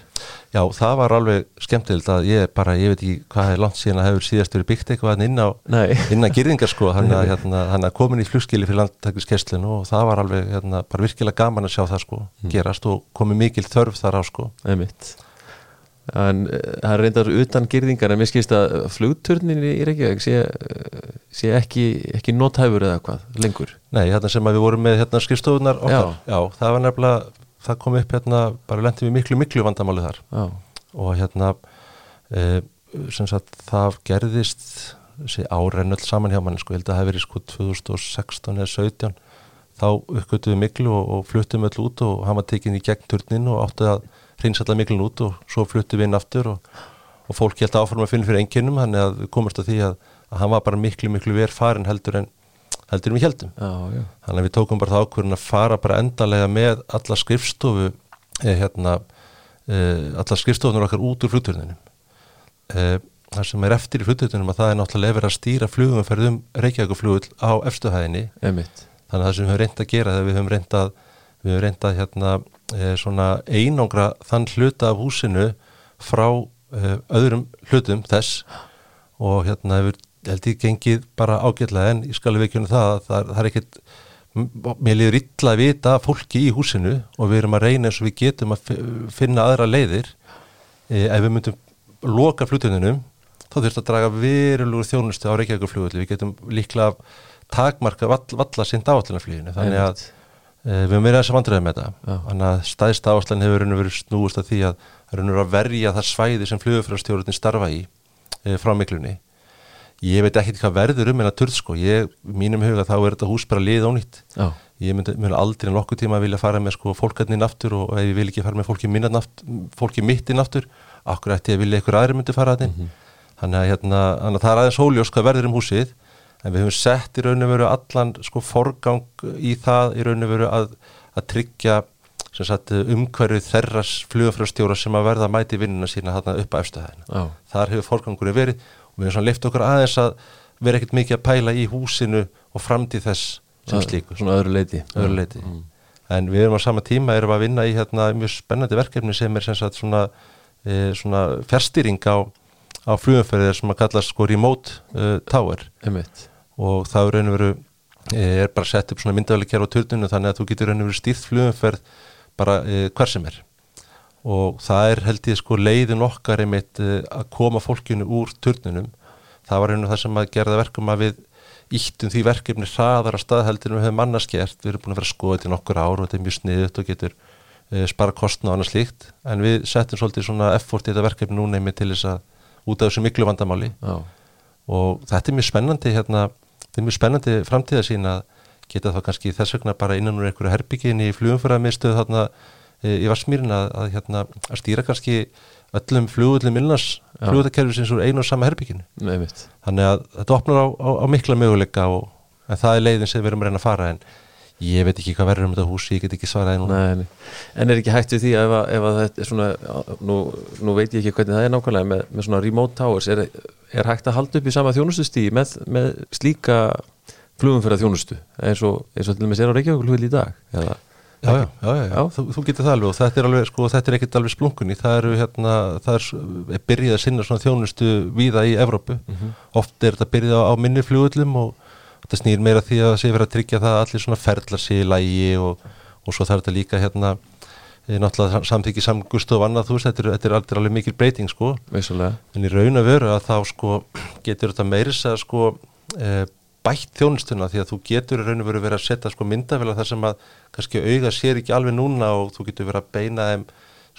Já, það var alveg skemmtilegt að ég bara, ég veit ekki hvað er langt síðan að hefur síðast verið byggt eitthvað inn á [laughs] innan gerðingar sko, hann að [laughs] hérna, komin í flugskili fyrir landhelgiskesslinu og það var alveg hérna, bara virkilega gaman að sjá það sko mm. gerast og komið mikil þörf þar á sko. Emitt en eh, það er reyndar utan girðingar en mér skilst að flugturnin í Reykjavík sé, eh, sé ekki, ekki nóthæfur eða hvað lengur Nei, hérna sem við vorum með hérna skrifstofunar okkar, já. já, það var nefnilega það kom upp hérna, bara lendið við miklu miklu vandamáli þar já. og hérna e, sem sagt það gerðist þessi árennöld saman hjá mann sko, held að það hefði verið sko 2016 eða 17 þá uppgötuðu miklu og, og fluttum öll út og hann var tekin í gegn turnin og átti að hreinsalla miklun út og svo fluttu við inn aftur og, og fólk held áforma að finna fyrir enginnum þannig að við komast að því að, að hann var bara miklu miklu verð farin heldur en heldur en við heldum já, já. þannig að við tókum bara það ákvörðin að fara bara endalega með alla skrifstofu eh, hérna, eh, alla skrifstofunur okkar út úr flutturninum eh, það sem er eftir í flutturninum að það er náttúrulega verið að stýra flugumferðum Reykjavíkuflugull á efstuhæðinni þannig að það sem við höfum reynd að gera þegar við höfum reynd að við höfum reynd að hérna, e, svona einangra þann hluta af húsinu frá uh, öðrum hlutum þess. Og hérna hefur held ég gengið bara ágætlega. En ég skal við ekki um það að það, það er ekkit mér liður illa að vita fólki í húsinu. Og við erum að reyna eins og við getum að finna aðra leiðir. E, ef við myndum loka flutuninum þá þurftum að draga verulegur þjónustu á Reykjavíkflugulli, við getum líklega takmarka vall, valla sinn áallinafluginu þannig að við höfum verið þess að vandræða með þetta. Þannig að stæðst áallan hefur verið snúist að því að er að verja það svæði sem flugufrastjórnin starfa í e, frá miklunni. Ég veit ekki hvað verður um en að törð sko, ég, mínum huga þá er þetta hús bara lið ónýtt. Já. ég myndi, myndi aldrei nokkuð tíma að vilja fara með sko fólkarninn aftur og ef ég vil ekki fara með fólki aftur, fólki mittinn aftur akkur ætti ég að vilja einhver aðri myndi fara að þinn mm -hmm. þannig að hérna, það er aðeins hóljós hvað verður um húsið en við höfum sett í raun og veru allan sko forgang í það í raun og veru að, að tryggja umhverju þerras flugafröðstjóra sem að verða að mæti vinnuna sína upp á efstæðina. Þar hefur forgangurinn verið og við svona lift okkur aðeins að vera ekkert mikið að pæla í húsinu og framtíð þess sem slíku svona öðru leiti, öðru leiti. Mm. en við erum á sama tíma erum að vinna í hérna, mjög spennandi verkefni sem er sem sagt, svona, e, svona fjärstýring á, á flugumferðir sem að kallast sko remote uh, tower Einmitt. Og það er raun og veru e, er bara sett upp svona myndavæli á turninu þannig að þú getur raun og veru stýrt flugumferð bara e, hver sem er. Og það er held ég sko leiðin okkar einmitt eh, að koma fólkinu úr turnunum. Það var einu það sem að gera verkum að við íttum því verkefni hraðar að staðheldinu við hefum annars gert, við erum búin að vera þetta í nokkur ár og þetta er mjög sniðut og getur e, spara kostna og annars líkt en við settum svolítið svona effort í þetta verkefni núna einmitt til þess að út af þessu miklu vandamáli. Já. og þetta er mjög spennandi hérna, er mjög spennandi framtíða sín að geta þá kannski þess vegna bara innan úr einhverju herbygginni í flugumförðarmiðstöð þarna í Varsmýrin að, að, hérna, að stýra kannski öllum flugullum illnars flugutakerfi sem er einu og sama herbygginu. Þannig að þetta opnar á, á, á mikla möguleika og það er leiðin sem við erum að reyna að fara en ég veit ekki hvað verður um þetta hús, ég get ekki svaraði núna. Nei, En er ekki hægt við því ef, ef að þetta er svona nú, nú veit ég ekki hvernig það er nákvæmlega með, með svona remote towers, er, er hægt að halda upp í sama þjónustustíði með, með slíka flugum fyrir að þjónustu eins og, eins og til og með sér á Reykjavík í dag eða Já, já, já, já. Þú, þú getur það alveg og þetta er alveg, sko, þetta er ekkert alveg splunkunni, það eru hérna, það er byrjið að sinna svona þjónustu víða í Evrópu, mm -hmm. oft er þetta byrjið á, á minni flugullum og þetta snýr meira því að sé verið að tryggja það að allir svona ferðlar sé í lægi og, og svo þarf þetta líka hérna, e, náttúrulega samþykki samgust og annað, þú veist, þetta er, þetta er aldrei alveg mikil breyting, sko, Vissulega. en í raun að veru að þá, sko, getur þetta meiris að, sko, e, bætt þjónustuna því að þú getur raun og veru verið að setja sko myndafélag þar sem að kannski auga sér ekki alveg núna og þú getur verið að beina þeim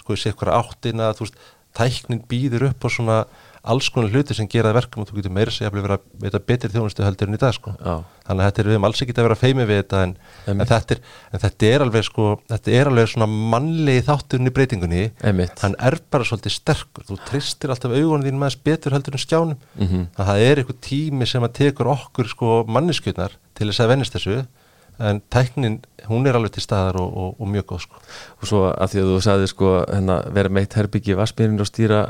sko í sér hverja áttina þú veist, tæknin býður upp og svona alls konar hluti sem geraði verkum og þú getur meira segja að vera að betur þjónustu heldur en í dag sko. þannig að þetta er við um alls ekki að vera feimi við þetta en, en, þetta, er, en þetta er alveg sko, þetta er alveg svona mannlegi þátturinn í breytingunni Einmitt. hann er bara svolítið sterkur, þú tristir alltaf augunum þín maður betur heldur en skjánum mm -hmm. að það er eitthvað tími sem að tekur okkur sko manniskjötnar til þess að vennist þessu en tæknin, hún er alveg til staðar og, og, og mjög góð sko. Og svo að því að þú sagði sko hérna, vera meitt herbyggi vassbyrjun og stýra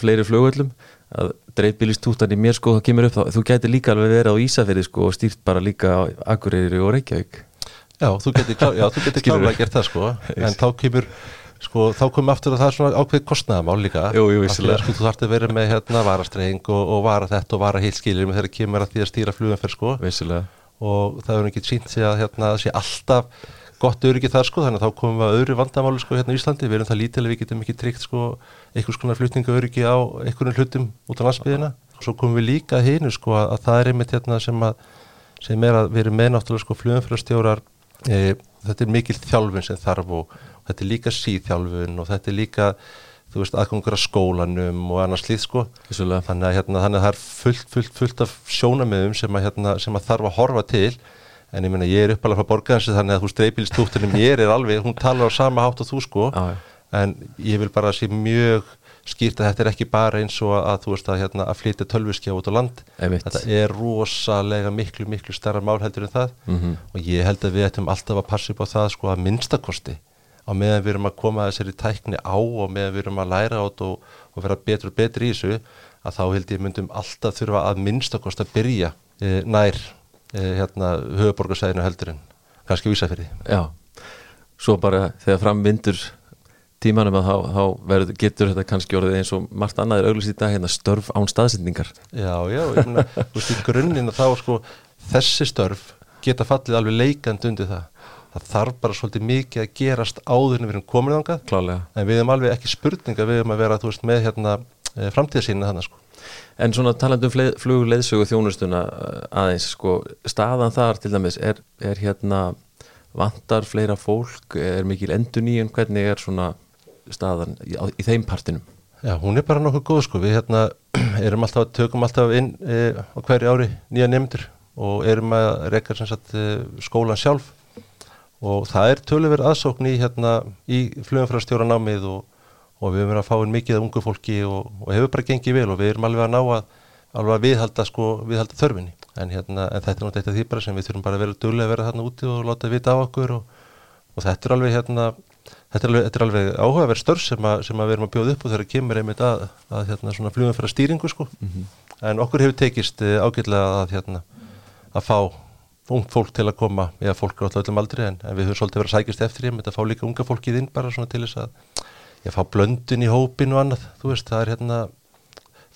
fleiri flugöllum að dreifbílist tútan í mér sko það kemur upp þá, þú getur líka alveg verið á Ísafjörði sko og stýrt bara líka á Akureyri og Reykjavík. Já, þú getur klálega að gera það sko en þá kemur sko þá komum aftur að það er svona ákveð kostnæðamál líka. Jú, jú, sko, þú þarfst að vera með hérna varastreng og, og vara þetta og vara heilt skilir með þeirra kemur að því að stýra flugum fyrir sko. Vissilega. og það er ekki sínt sig að hérna, sé alltaf gott öryggi þar sko þannig að þá komum við að öðru vandamálu sko hérna í Íslandi, við erum það lítilega við getum ekki tryggt sko einhvers konar flutninga öryggi á einhvern hlutum út á landsbyðina og svo komum við líka hínu sko að, að það er einmitt hérna sem að sem er að við erum með náttúrulega sko flugumfyrastjórar e, þetta er mikil þjálfun sem þarf og, og þetta er líka síðþjálfun og þetta er líka þú veist aðgangur að skólanum og annars líð sko. Þannig að, hérna, þannig að það er fullt, fullt, fullt að, að að en ég meina ég er uppalega frá borgarhansi þannig að þú streipilstúttunum ég er alveg, hún talar á sama hátt og þú sko ah, en ég vil bara sé mjög skýrt að þetta er ekki bara eins og að þú veist að, hérna, að flytja tölviskja út á land Einmitt. þetta er rosalega miklu miklu starra mál heldur en það mm -hmm. og ég held að við ættum alltaf að passa upp á það sko að minnstakosti á meðan við erum að koma þessari tækni á og meðan við erum að læra át og, og vera betur og betri í þessu að þá held ég myndum alltaf þurfa að minnstakost að byrja e, nær hérna höfuborgarsæðinu heldur en kannski vísa fyrir Já, svo bara þegar fram vindur tímanum að þá, þá verður, getur þetta kannski orðið eins og margt annað er auglust í dag hérna störf án staðsendingar Já, já, ég meina, [laughs] þú veist, í grunninn þá sko, þessi störf geta fallið alveg leikand undir það. Það þarf bara svolítið mikið að gerast áður en við erum komin ángað, en við erum alveg ekki spurninga, við erum að vera, þú veist, með hérna framtíðasína þannig sko En svona talandum flugleðsögu þjónustuna eh, aðeins, sko, staðan þar til dæmis, er, er hérna vantar fleira fólk, er mikil endur nýjum, hvernig er svona staðan í, í þeim partinum? Já, hún er bara nokkuð góð, sko, við hérna [clears throat] erum alltaf, tökum alltaf inn e, á hverju ári nýja nefndur og erum að rekka sem sagt e, skólan sjálf og það er töluverð aðsókn í hérna í flugumfærastjóranámið og og við höfum verið að fá inn mikið af ungu fólki og, og hefur bara gengið vel og við erum alveg að ná að, alveg að viðhalda, sko, viðhalda þörfinni. En, hérna, en þetta er náttúrulega eitt af því bara sem við þurfum bara að vera duglega að vera þarna úti og láta vita á okkur og, og þetta er alveg hérna, þetta er alveg, þetta er alveg áhugaverð störf sem, a, sem að við erum að bjóða upp og þeirra kemur einmitt að, að hérna, svona flugum fyrir stýringu sko. Mm -hmm. en okkur hefur tekist eh, ágjörlega að hérna að fá ung fólk til að koma, eða fólk er alltaf öllum aldrei en, en við höfum svolítið verið að sækist eftir ég með að fá líka unga fólkið inn bara svona til þess að ég fá blöndun í hópin og annað, þú veist, það er hérna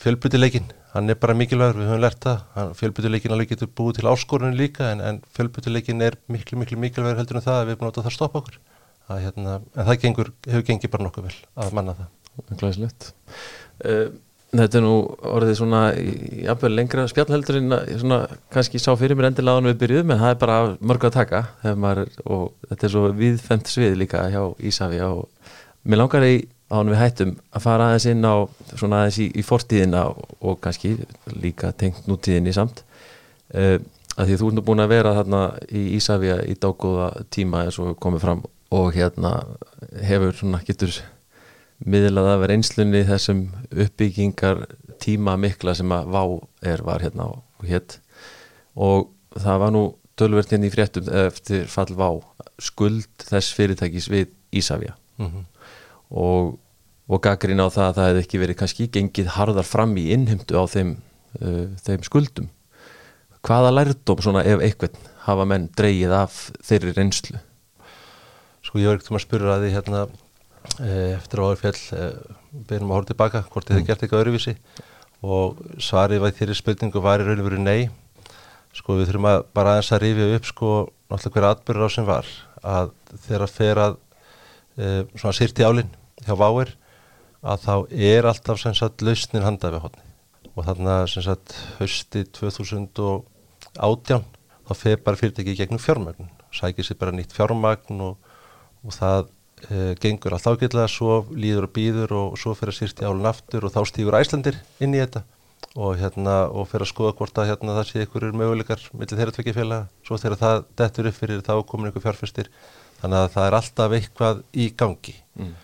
fjölbyttileikin, hann er bara mikilvægur, við höfum lært það, fjölbyttileikin alveg getur búið til áskorunni líka en, en fjölbyttileikin er miklu, miklu mikilvægur heldur en það að við erum náttúrulega það að stoppa okkur, að, hérna, en það gengur, hefur gengið bara nokkuð vel að manna það. Glæslegt. Uh, þetta er nú orðið svona jafnveg lengra spjallheldur en svona kannski sá fyrir mér endilega ánum við byrjuðum en það er bara mörg að taka og þetta er svo viðfemt svið líka hjá Ísafi og Mér langar í ánum við hættum að fara aðeins inn á svona aðeins í, í fortíðina og kannski líka tengt nútíðinni samt. Uh, að því þú ert nú búin að vera þarna í Ísafja í dágóða tíma eins og komið fram og hérna hefur svona getur miðlað að vera einslunni þessum uppbyggingar tíma mikla sem að Vá er var hérna og hétt og það var nú tölvertinn í fréttum eftir fall Vá skuld þess fyrirtækis við Ísafja mm -hmm og, og gaggrín á það að það hefði ekki verið kannski gengið harðar fram í innhymtu á þeim, uh, þeim skuldum. Hvaða lærdom svona ef eitthvað hafa menn dreyið af þeirri reynslu? Sko ég var ekkert um að spyrja að því hérna eh, eftir áður fjall eh, byrjum að horfa tilbaka hvort þið mm. gert eitthvað öruvísi og svarið var þeirri spurningu var í raun og veru nei. Sko við þurfum að bara aðeins að rifja upp sko náttúrulega hverja atbyrður á sem var. Að þeirra fer að e, svona sýrt í álinn hjá Váir að þá er alltaf sem sagt lausnin handað við hodni og þarna sem sagt hösti 2018 þá feð bara fyrirtæki gegnum fjármögn sækir sér bara nýtt fjármögn og, og það e, gengur allt ágætlega, svo líður og býður og svo fyrir að sýrst í álun aftur og þá stýgur æslandir inn í þetta. Og hérna og fyrir að skoða hvort að hérna það sé ykkur möguleikar millir þeirra tvekifélaga, svo þegar það dettur upp fyrir þá komin ykkur fjárfestir. Þannig að það er alltaf eitthvað í gangi. Mm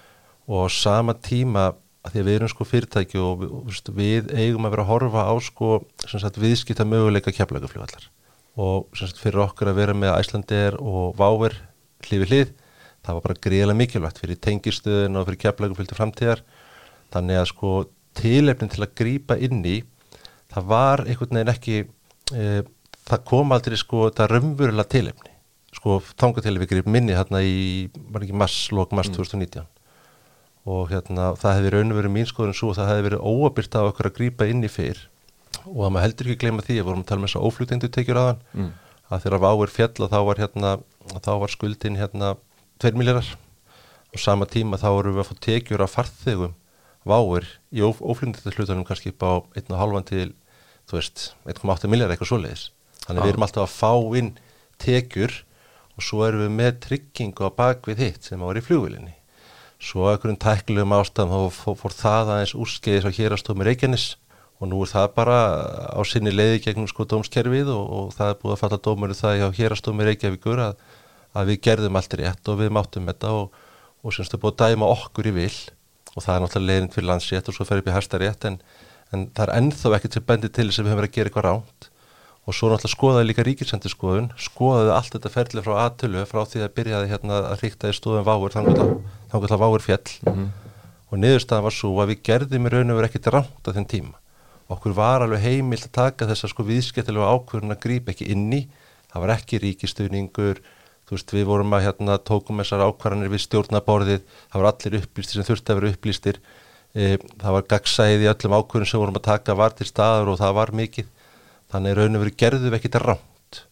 og á sama tíma að því að við erum sko fyrirtæki og við, við eigum að vera að horfa á sko sagt, viðskipta möguleika keflagafljóðallar og sagt, fyrir okkur að vera með æslandir og váver hlifið hlið það var bara greiðilega mikilvægt fyrir tengistuðin og fyrir keflagafljóðallar framtíðar. Þannig að sko tilefnin til að grýpa inn í það var einhvern veginn ekki e, það kom aldrei sko það raunverulega tilefni. Sko þangar til að við grýpum minni hérna í, var ekki mass, lók mass mm. 2019 og hérna, það hefði raun og verið mín skoðun svo að það hefði verið óabyrt af okkur að grýpa inn í fyrr og það maður heldur ekki gleyma því að vorum að tala með þess að ófluteindu tekjur aðan mm. að þegar váir fjall þá var, hérna, þá var skuldin hérna 2 miljarar og sama tíma þá vorum við að fá tekjur af farþegum váir í ófluteindu hlutunum kannski upp á 1,5 til 1,8 miljar eitthvað svoleiðis þannig ah. við erum alltaf að fá inn tekjur og svo erum við með tryggingu á bakvið hitt sem var í fljóðvilinni svo ekkurinn tækluðum ástæðum þá fór, það aðeins úrskeiðis á hérastómi Reykjanes. Og nú er það bara á sinni leiði gegnum sko dómskerfið og, og það er búið að falla dómuru það hjá hérastómi Reykjavíkur að, að við gerðum allt rétt og við máttum þetta og, og semstu búið að dæma okkur í vil. Og það er náttúrulega leiðin fyrir landsrétt og svo fer upp í hæsta rétt en, en það er ennþá ekkert sem bendir til þess að við höfum verið að gera eitthvað ránt og svo náttúrulega skoðaði líka ríkisendurskoðun skoðaði allt þetta ferli frá aðtölu frá því að byrjaði hérna að ríkta í stóðum váur þannig að váur fjall mm -hmm. og niðurstaðan var svo að við gerðum í raun og verið ekkert ránt að þenn tíma. Okkur var alveg heimilt að taka þess að sko viðskettilega ákvörðun að grípa ekki inni það var ekki ríkistuðningur þú veist, við vorum að hérna tókum þessar ákvarðanir við stjórnaborðið það var allir upplýstir sem þurfti að vera upplýstir. E, það var gagsæðið í öllum ákvarðanir sem vorum að taka var til staður og það var mikið. Þannig raun og veru gerðu við ekkit rámt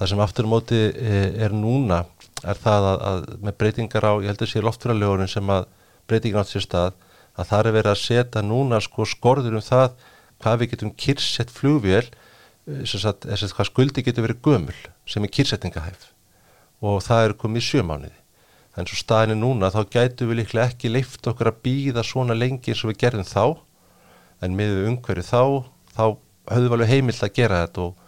það sem aftur móti e, er núna er það að, að með breytingar á, ég held að sé loftfjörðarlegunin sem að breytingar átt sér stað að það er verið að setja núna sko skorður um það hvað við getum kyrsett flugvél þess að hvað skuldi getur verið gömul sem er kyrsettingahæf og það er komið í sjömániði en svo staðinu núna þá gætu við líklega ekki leift okkur að býða svona lengi eins og við gerðum þá. En með umhverju þá þá höfðum við alveg heimilt að gera þetta og,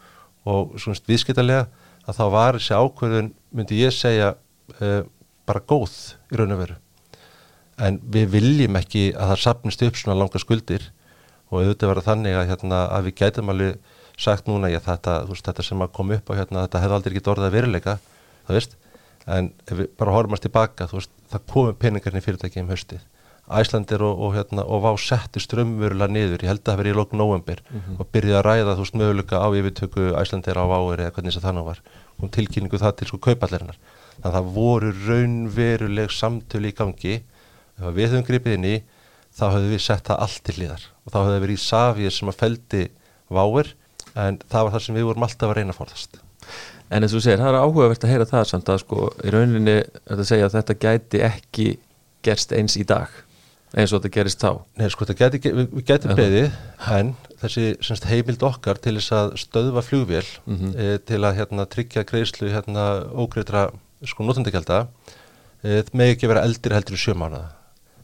og svona viðskiptalega að þá var þessi ákverðun myndi ég segja uh, bara góð í raun og veru. En við viljum ekki að það sapnist upp svona langa skuldir og auðvitað vera þannig að, hérna, að við gætum alveg sagt núna ég, þetta, veist, þetta sem að koma upp á hérna, þetta hefði aldrei ekki orðið að veruleika það veist, en ef við bara horfumast tilbaka veist, það komum peningarnir fyrirtæki um höstið Æslandir og, og, hérna, og vá settu strömmverulega niður, ég held að það verið í lókn november mm -hmm. og byrjaði að ræða þú veist möguleika á yfirtöku Æslandir á váir eða hvernig þess að þannig var. Og tilkynningu það til sko kaupallerinnar þannig að það voru raunveruleg samtölu í gangi. Ef við höfum gripið inn í þá höfum við sett það allt til liðar og þá höfum við verið í Savir sem að feldi váir en það var það sem við vorum alltaf að reyna að forðast. En eins og segir, það er áhugavert að heyra það samt að sko í rauninni að segja að þetta gæti ekki gerst eins í dag eins og þetta gerist þá Nei sko gæti, við, gætum beðið en þessi semst, heimild okkar til þess að stöðva flugvél mm -hmm. e, til að hérna, tryggja greiðslu hérna, ógreitra sko notendikælda e, með ekki vera eldri heldur í sjömánaða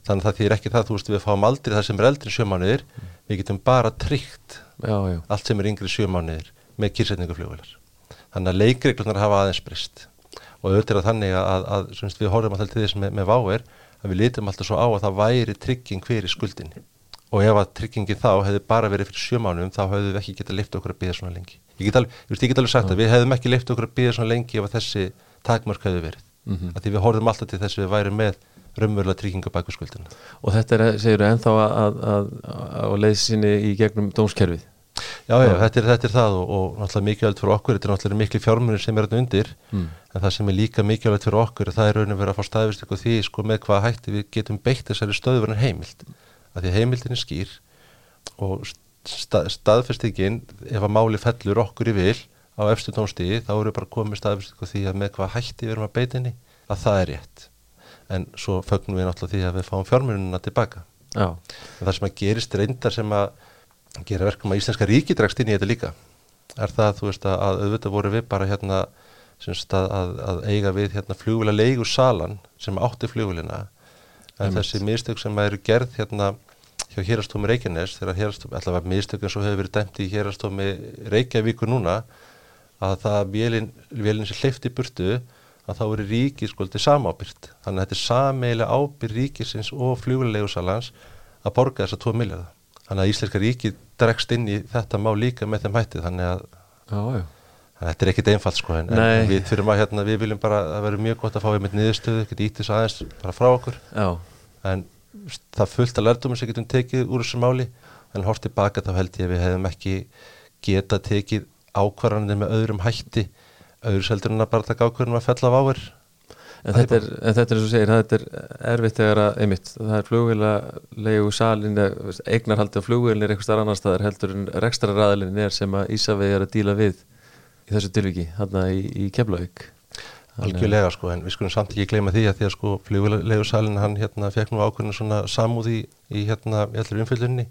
þannig að það þýr ekki það, þú veist við fáum aldrei það sem er eldri í sjömánaðir mm. við getum bara tryggt já, já. allt sem er yngri sjömániðir með kýrsetningufljóðular. Þannig að leikreglunar hafa aðeins brist og auðvitað þannig að, að, að við horfum alltaf til þess með, með váer að við litum alltaf svo á að það væri trygging fyrir skuldinni og ef að tryggingi þá hefði bara verið fyrir sjömánum þá hefðu við ekki getað lift okkur að býða svona lengi. Ég get alveg, ég get alveg sagt að við hefðum ekki lift okkur að býða svona lengi ef þessi takmörk hefði verið. Mm -hmm. Því við horfum alltaf til þess að við væri með raunverulega trygginga baka skuldina. Og þetta er, segir þú, ennþá að, að, að leysinni í gegnum dómskerfið? Já, já, þetta er, þetta er það og, og náttúrulega mikilvægt fyrir okkur, þetta er náttúrulega miklu fjármunir sem er hérna undir, mm. en það sem er líka mikilvægt fyrir okkur, það er raun og verið að fá staðvist ykkur því, sko, með hvað hætti við getum beitt þessari stöðverðin heimild. Að því heimildin er skýr og stað, staðfestingin ef að máli fellur okkur í vil á efstu tónstíði, þá eru bara komið staðfest ykkur því að með hvað hætti við erum að beitinni að það er rétt. En svo fögnum við náttúrulega því að við fáum fjármunina tilbaka en það sem að gerist reyndar sem að gera verkum að Íslenska ríki dregst inn í þetta líka. Er það þú veist að, að auðvitað voru við bara hérna að, að, að eiga við hérna flugvila leigur salan sem átti flugvilina en Æmint. þessi mistök sem eru gerð hérna hjá hérastómi Reykjanes þegar hérastómi, allavega mistökun svo hefur verið dæmt í hérastómi Reykjavíkur núna að það vélinn vélin sem hleyfti burtu að þá eru ríki skoldi samábyrgt. Þannig að þetta er sameila ábyrg ríkisins og flugvilega salans að borga þessa 2 miljardar þannig að Íslenska ríki dregst inn í þetta má líka með þeim hætti þannig að já, já. þetta er ekkit einfalt sko en, en við fyrir maður hérna við viljum bara að vera mjög gott að fá einmitt niðurstöðu, ekkert ítis aðeins bara frá okkur já. en það fullt að lærdomum sem getum tekið úr þessu máli en hort tilbaka þá held ég að við hefum ekki geta tekið ákvarðanir með öðrum hætti öðru seldur en að bara taka ákvarðanum að fella á áver En þetta, er, en þetta er eins og segir, þetta er erfitt þegar að, einmitt, það er flugvílalegu salin, eignarhaldi á flugvílin er eitthvað starf annar staðar heldur en rekstra ræðilin er sem að Ísafið er að díla við í þessu tilviki, hérna í, í Keflavík. Algjörlega sko, en við skulum samt ekki gleyma því að því að sko flugvílalegu salin hann hérna fekk nú ákveðinu svona samúði í hérna í allir umfjöldunni.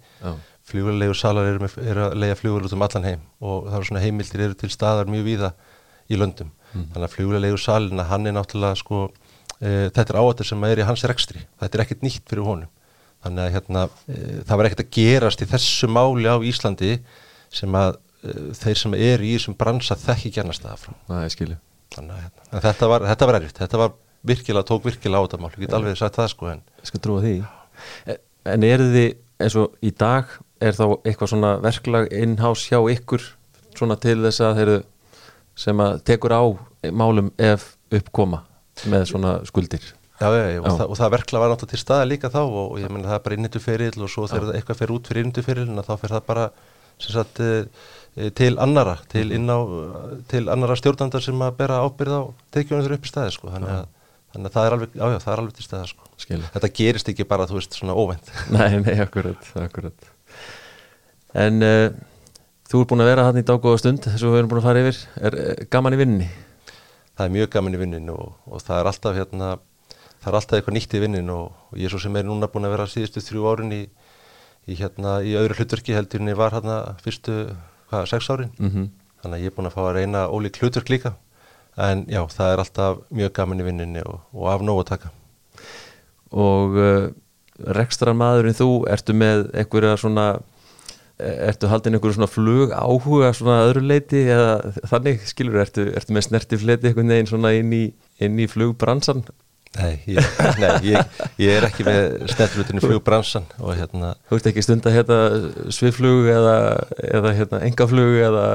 Flugvílalegu salar eru er að lega flugvíl út um allan heim og það eru svona heimildir eru til staðar mjög víða í löndum mm. þannig að fljóðulegu salina hann er náttúrulega sko e, þetta er áættur sem er í hans rekstri. Þetta er ekkert nýtt fyrir honum. Þannig að hérna, e, það var ekkert að gerast í þessu máli á Íslandi sem að e, þeir sem er í þessum bransa þekki gernast það frá. Þannig að hérna, þetta var, þetta var erfitt. Þetta var virkilega, tók virkilega á þetta mál. Ég get alveg sagt það sko en ég skal trúa því. E, en er þið eins og í dag er þá eitthvað svona verklag innhás hjá ykkur svona til þess að þeir sem að tekur á málum ef uppkoma með svona skuldir. Já, já, já, og, það, og það verkla var náttúrulega til staða líka þá og ég menna það er bara innituferil og svo þegar eitthvað fer út fyrir innituferilina þá fer það bara sagt, e, til annara til, inn á, til annara stjórnandar sem að bera ábyrð á tekjunum þeirra upp í staði sko. þannig, að, þannig að það er alveg, já, já, það er alveg til staði sko. þetta gerist ekki bara, þú veist, svona óvend Nei, nei, akkurat, akkurat. En uh, þú er búin að vera hann í dágóða stund þess að við erum búin að fara yfir er uh, gaman í vinninni? Það er mjög gaman í vinninni og, og það er alltaf hérna, það er alltaf eitthvað nýtt í vinnin og, og ég er svo sem er núna búin að vera síðustu þrjú árin í, í hérna, í öðru hlutverki heldur en ég var hérna fyrstu hvað, sex árin Mm -hmm. þannig að ég er búin að fá að reyna ólík hlutverk líka en já, það er alltaf mjög gaman í vinninni og, og af nóg að taka Og uh, rekstrar maðurinn þú, ertu með einhverja svona ertu haldin einhverju svona flug áhuga svona öðru leiti eða þannig skilur, ertu, ertu með snerti fleti einhvern veginn svona inn í, inn í flugbransan? Nei, ég, nei, ég, ég er ekki með snertlutinni flugbransan og hérna Þú ert ekki stund að hérna sviflug eða, eða hérna engaflug eða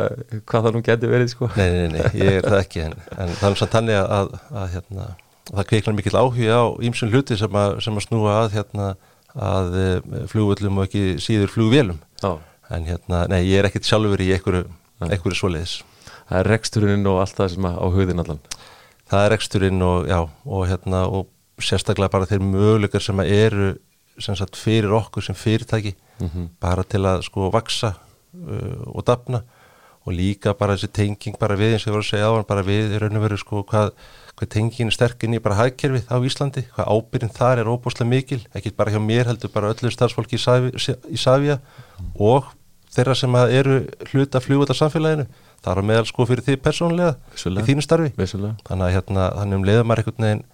hvað það nú getur verið sko Nei, nei, nei, ég er það ekki en, en það er samt þannig að, að, að hérna, það kveiknar mikill áhuga á ýmsum hluti sem að, sem að snúa að hérna, að flugvöllum og ekki síður flugvélum Já. En hérna, nei, ég er ekkit sjálfur í einhverju, einhverju svoleiðis. Það er reksturinn og allt það sem á hugðin allan. Það er reksturinn og, já, og hérna og sérstaklega bara þeir möguleikar sem eru sem sagt fyrir okkur sem fyrirtæki Mhm. bara til að sko vaksa uh, og dafna. Og líka bara þessi tenging bara við eins og ég voru að segja á hann bara við í raun og veru sko hvað, hvað tengingin er sterkinn í bara hagkerfið á Íslandi hvað ábyrðin þar er óbúslega mikil ekki bara hjá mér heldur bara öllu starfsfólki í, Savi, í Savia og þeirra sem að eru hluta fljóða samfélaginu það er á meðal sko fyrir því persónulega Vissulega. í þínu starfi Vissulega. þannig að hérna, þannig um maður einhvern veginn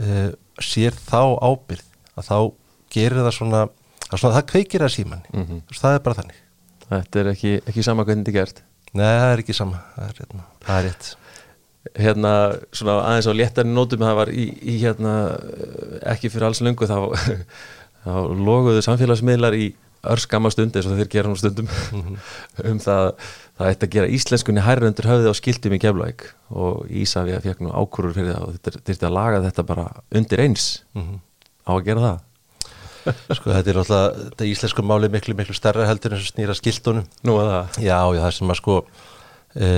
uh, sér þá ábyrð að þá gerir það svona, svona, það kveikir það síman mm Mhm. það er bara þannig Þetta er ekki, ekki sama hvernig þetta er gert Nei, það er ekki sama, það er, hérna, það er rétt Hérna svona aðeins á léttarinn nótum það var í, í hérna ekki fyrir alls löngu þá, [laughs] þá loguðu samfélagsmiðlar í örskama stund eins og þeir gera nú stundum [laughs] um það það ætti að gera íslenskunni hærra undir höfði á skiltum í Keflæk og Ísafja fekk nú ákvörur fyrir það og þetta þurfti að laga þetta bara undir eins. Mhm. á að gera það? [laughs] Sko þetta er náttúrulega, þetta íslensku máli miklu, miklu stærra heldur en sem snýra skildunum Nú að það? Já, já, það sem að sko e,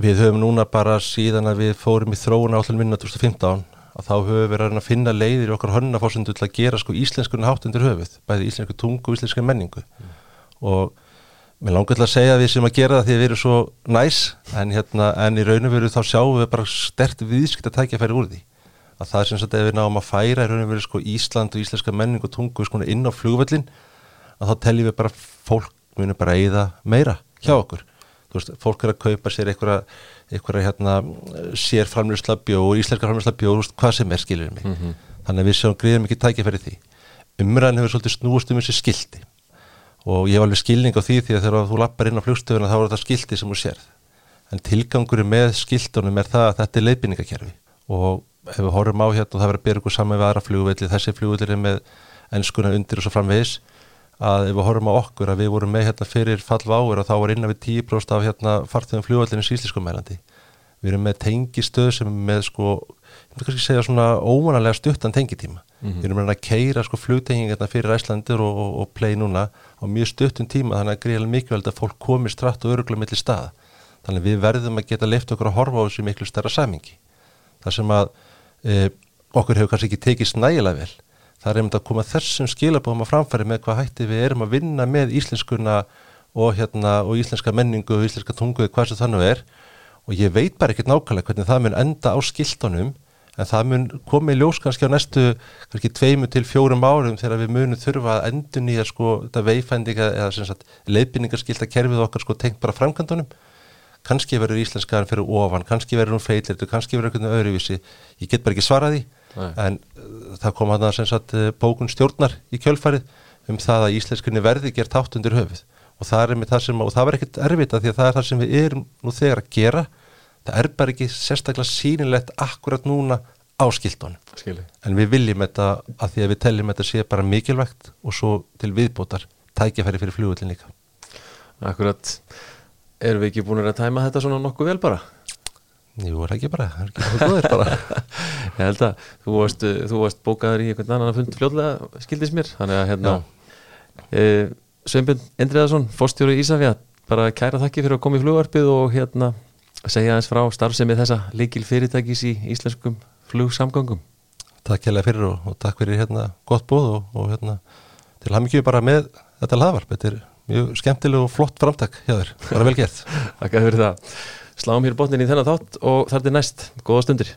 við höfum núna bara síðan að við fórum í þróuna átlun minna 2015 að þá höfum við verið að finna leiðir í okkar hönnafórsundu til að gera sko íslenskunni hátt undir höfuð, bæði íslensku tungu og íslensku menningu. Og mér langar til að segja að við sem að gera það því að við erum svo næs en, hérna, en í raun og veru þá sjáum við bara stert viðskipt að tækja færi úr því. Að það er sem sagt ef við náum að færa í raun og veru sko Ísland og íslenska menningu og tungu sko inn á flugvöllin að þá teljum við bara fólk munum bara eigða meira hjá okkur veist, fólk er að kaupa sér einhverja, einhverja hérna, sér framlýsla bjór, íslenska framlýsla bjór, hvað sem er skilur mig. Þannig að við sjáum greiðum ekki tækifæri því. Umræðin hefur svolítið snúist um þessi skildi og ég hef alveg skilning á því því að þegar þú lappar inn á flugstöfuna þá er þetta skildi sem þú sérð. En tilgangur með skildunum er það að þetta er leiðbynningakerfi og ef við horfum á hérna og það verður að byrja ykkur saman við aðra flugvelli, þessi flugvelli er með enskuna undir og svo framvegis að ef við horfum á okkur að við vorum með hérna fyrir fallv áur og þá var innan við 10% af hérna farþegum flugvellinu síslískum mælandi við erum með tengistöð sem er með sko, ég myndi kannski segja svona ómanalega stuttan tengitíma. Við erum með að keira sko flugtenging hérna fyrir Æslandir og, og, og play núna á mjög stuttum tíma þannig að greiðlega mikilvægt að fólk komi stratt og öruglega millir staða. Þannig að við verðum að geta leift okkur að horfa á þessu miklu stærra samingi það sem að e, okkur hefur kannski ekki tekist nægilega vel það er einmitt að koma þessum skilabóðum að framfæri með hvað hætti við erum að vinna með íslenskuna og, hérna, og íslenska menningu og íslenska tungu hvað sem þannig er. Og ég veit bara ekkert nákvæmlega hvernig það mun enda á skiltunum en það mun komið í ljós kannski á næstu kannski tveimu til fjórum árum þegar við munum þurfa að endur nýja sko þetta veifændinga eða leiðbynningarskilta kerfið okkar sko tengt bara framkvæmdunum. Kannski verður íslenskaðan fyrir ofan, kannski verður hún feilirtu, kannski verður einhvern öðruvísi. Ég get bara ekki svarað því Nei. en uh, það kom að það sem sagt uh, bókun stjórnar í kjölfarið um það að íslenskunni verði gert átt undir höfuð. Og það er það sem, og það var ekkert erfitt því að það er það sem við erum nú þegar að gera. Það er bara ekki sérstaklega sínilegt akkurat núna á skildunum en við viljum þetta að því að við teljum þetta sé bara mikilvægt og svo til viðbótar tækifæri fyrir flugullin líka. Akkurat Erum við ekki búin að tæma þetta svona nokkuð vel bara? Jú, er ekki bara, er ekki bara góðir bara. [laughs] Ég held að þú varst, uh, þú varst bókaður í einhvern annan fund fljóðlega skildist mér. Þannig að hérna e, Sveinbjörn Endriðarsson, fórstjóri Ísafja bara kæra þakki fyrir að koma í flugvarpið og hérna segja aðeins frá starfsemi þessa líkil fyrirtækis í íslenskum flugsamgangum Takk hérlega fyrir og, og takk fyrir hérna gott bóð og, og hérna til ekki bara með þetta hlaðvarp, þetta er mjög skemmtileg og flott framtak hjá þér, bara vel gert. [laughs] Takk fyrir það Sláum hér botnin í þennan þátt og þar til næst, góða stundir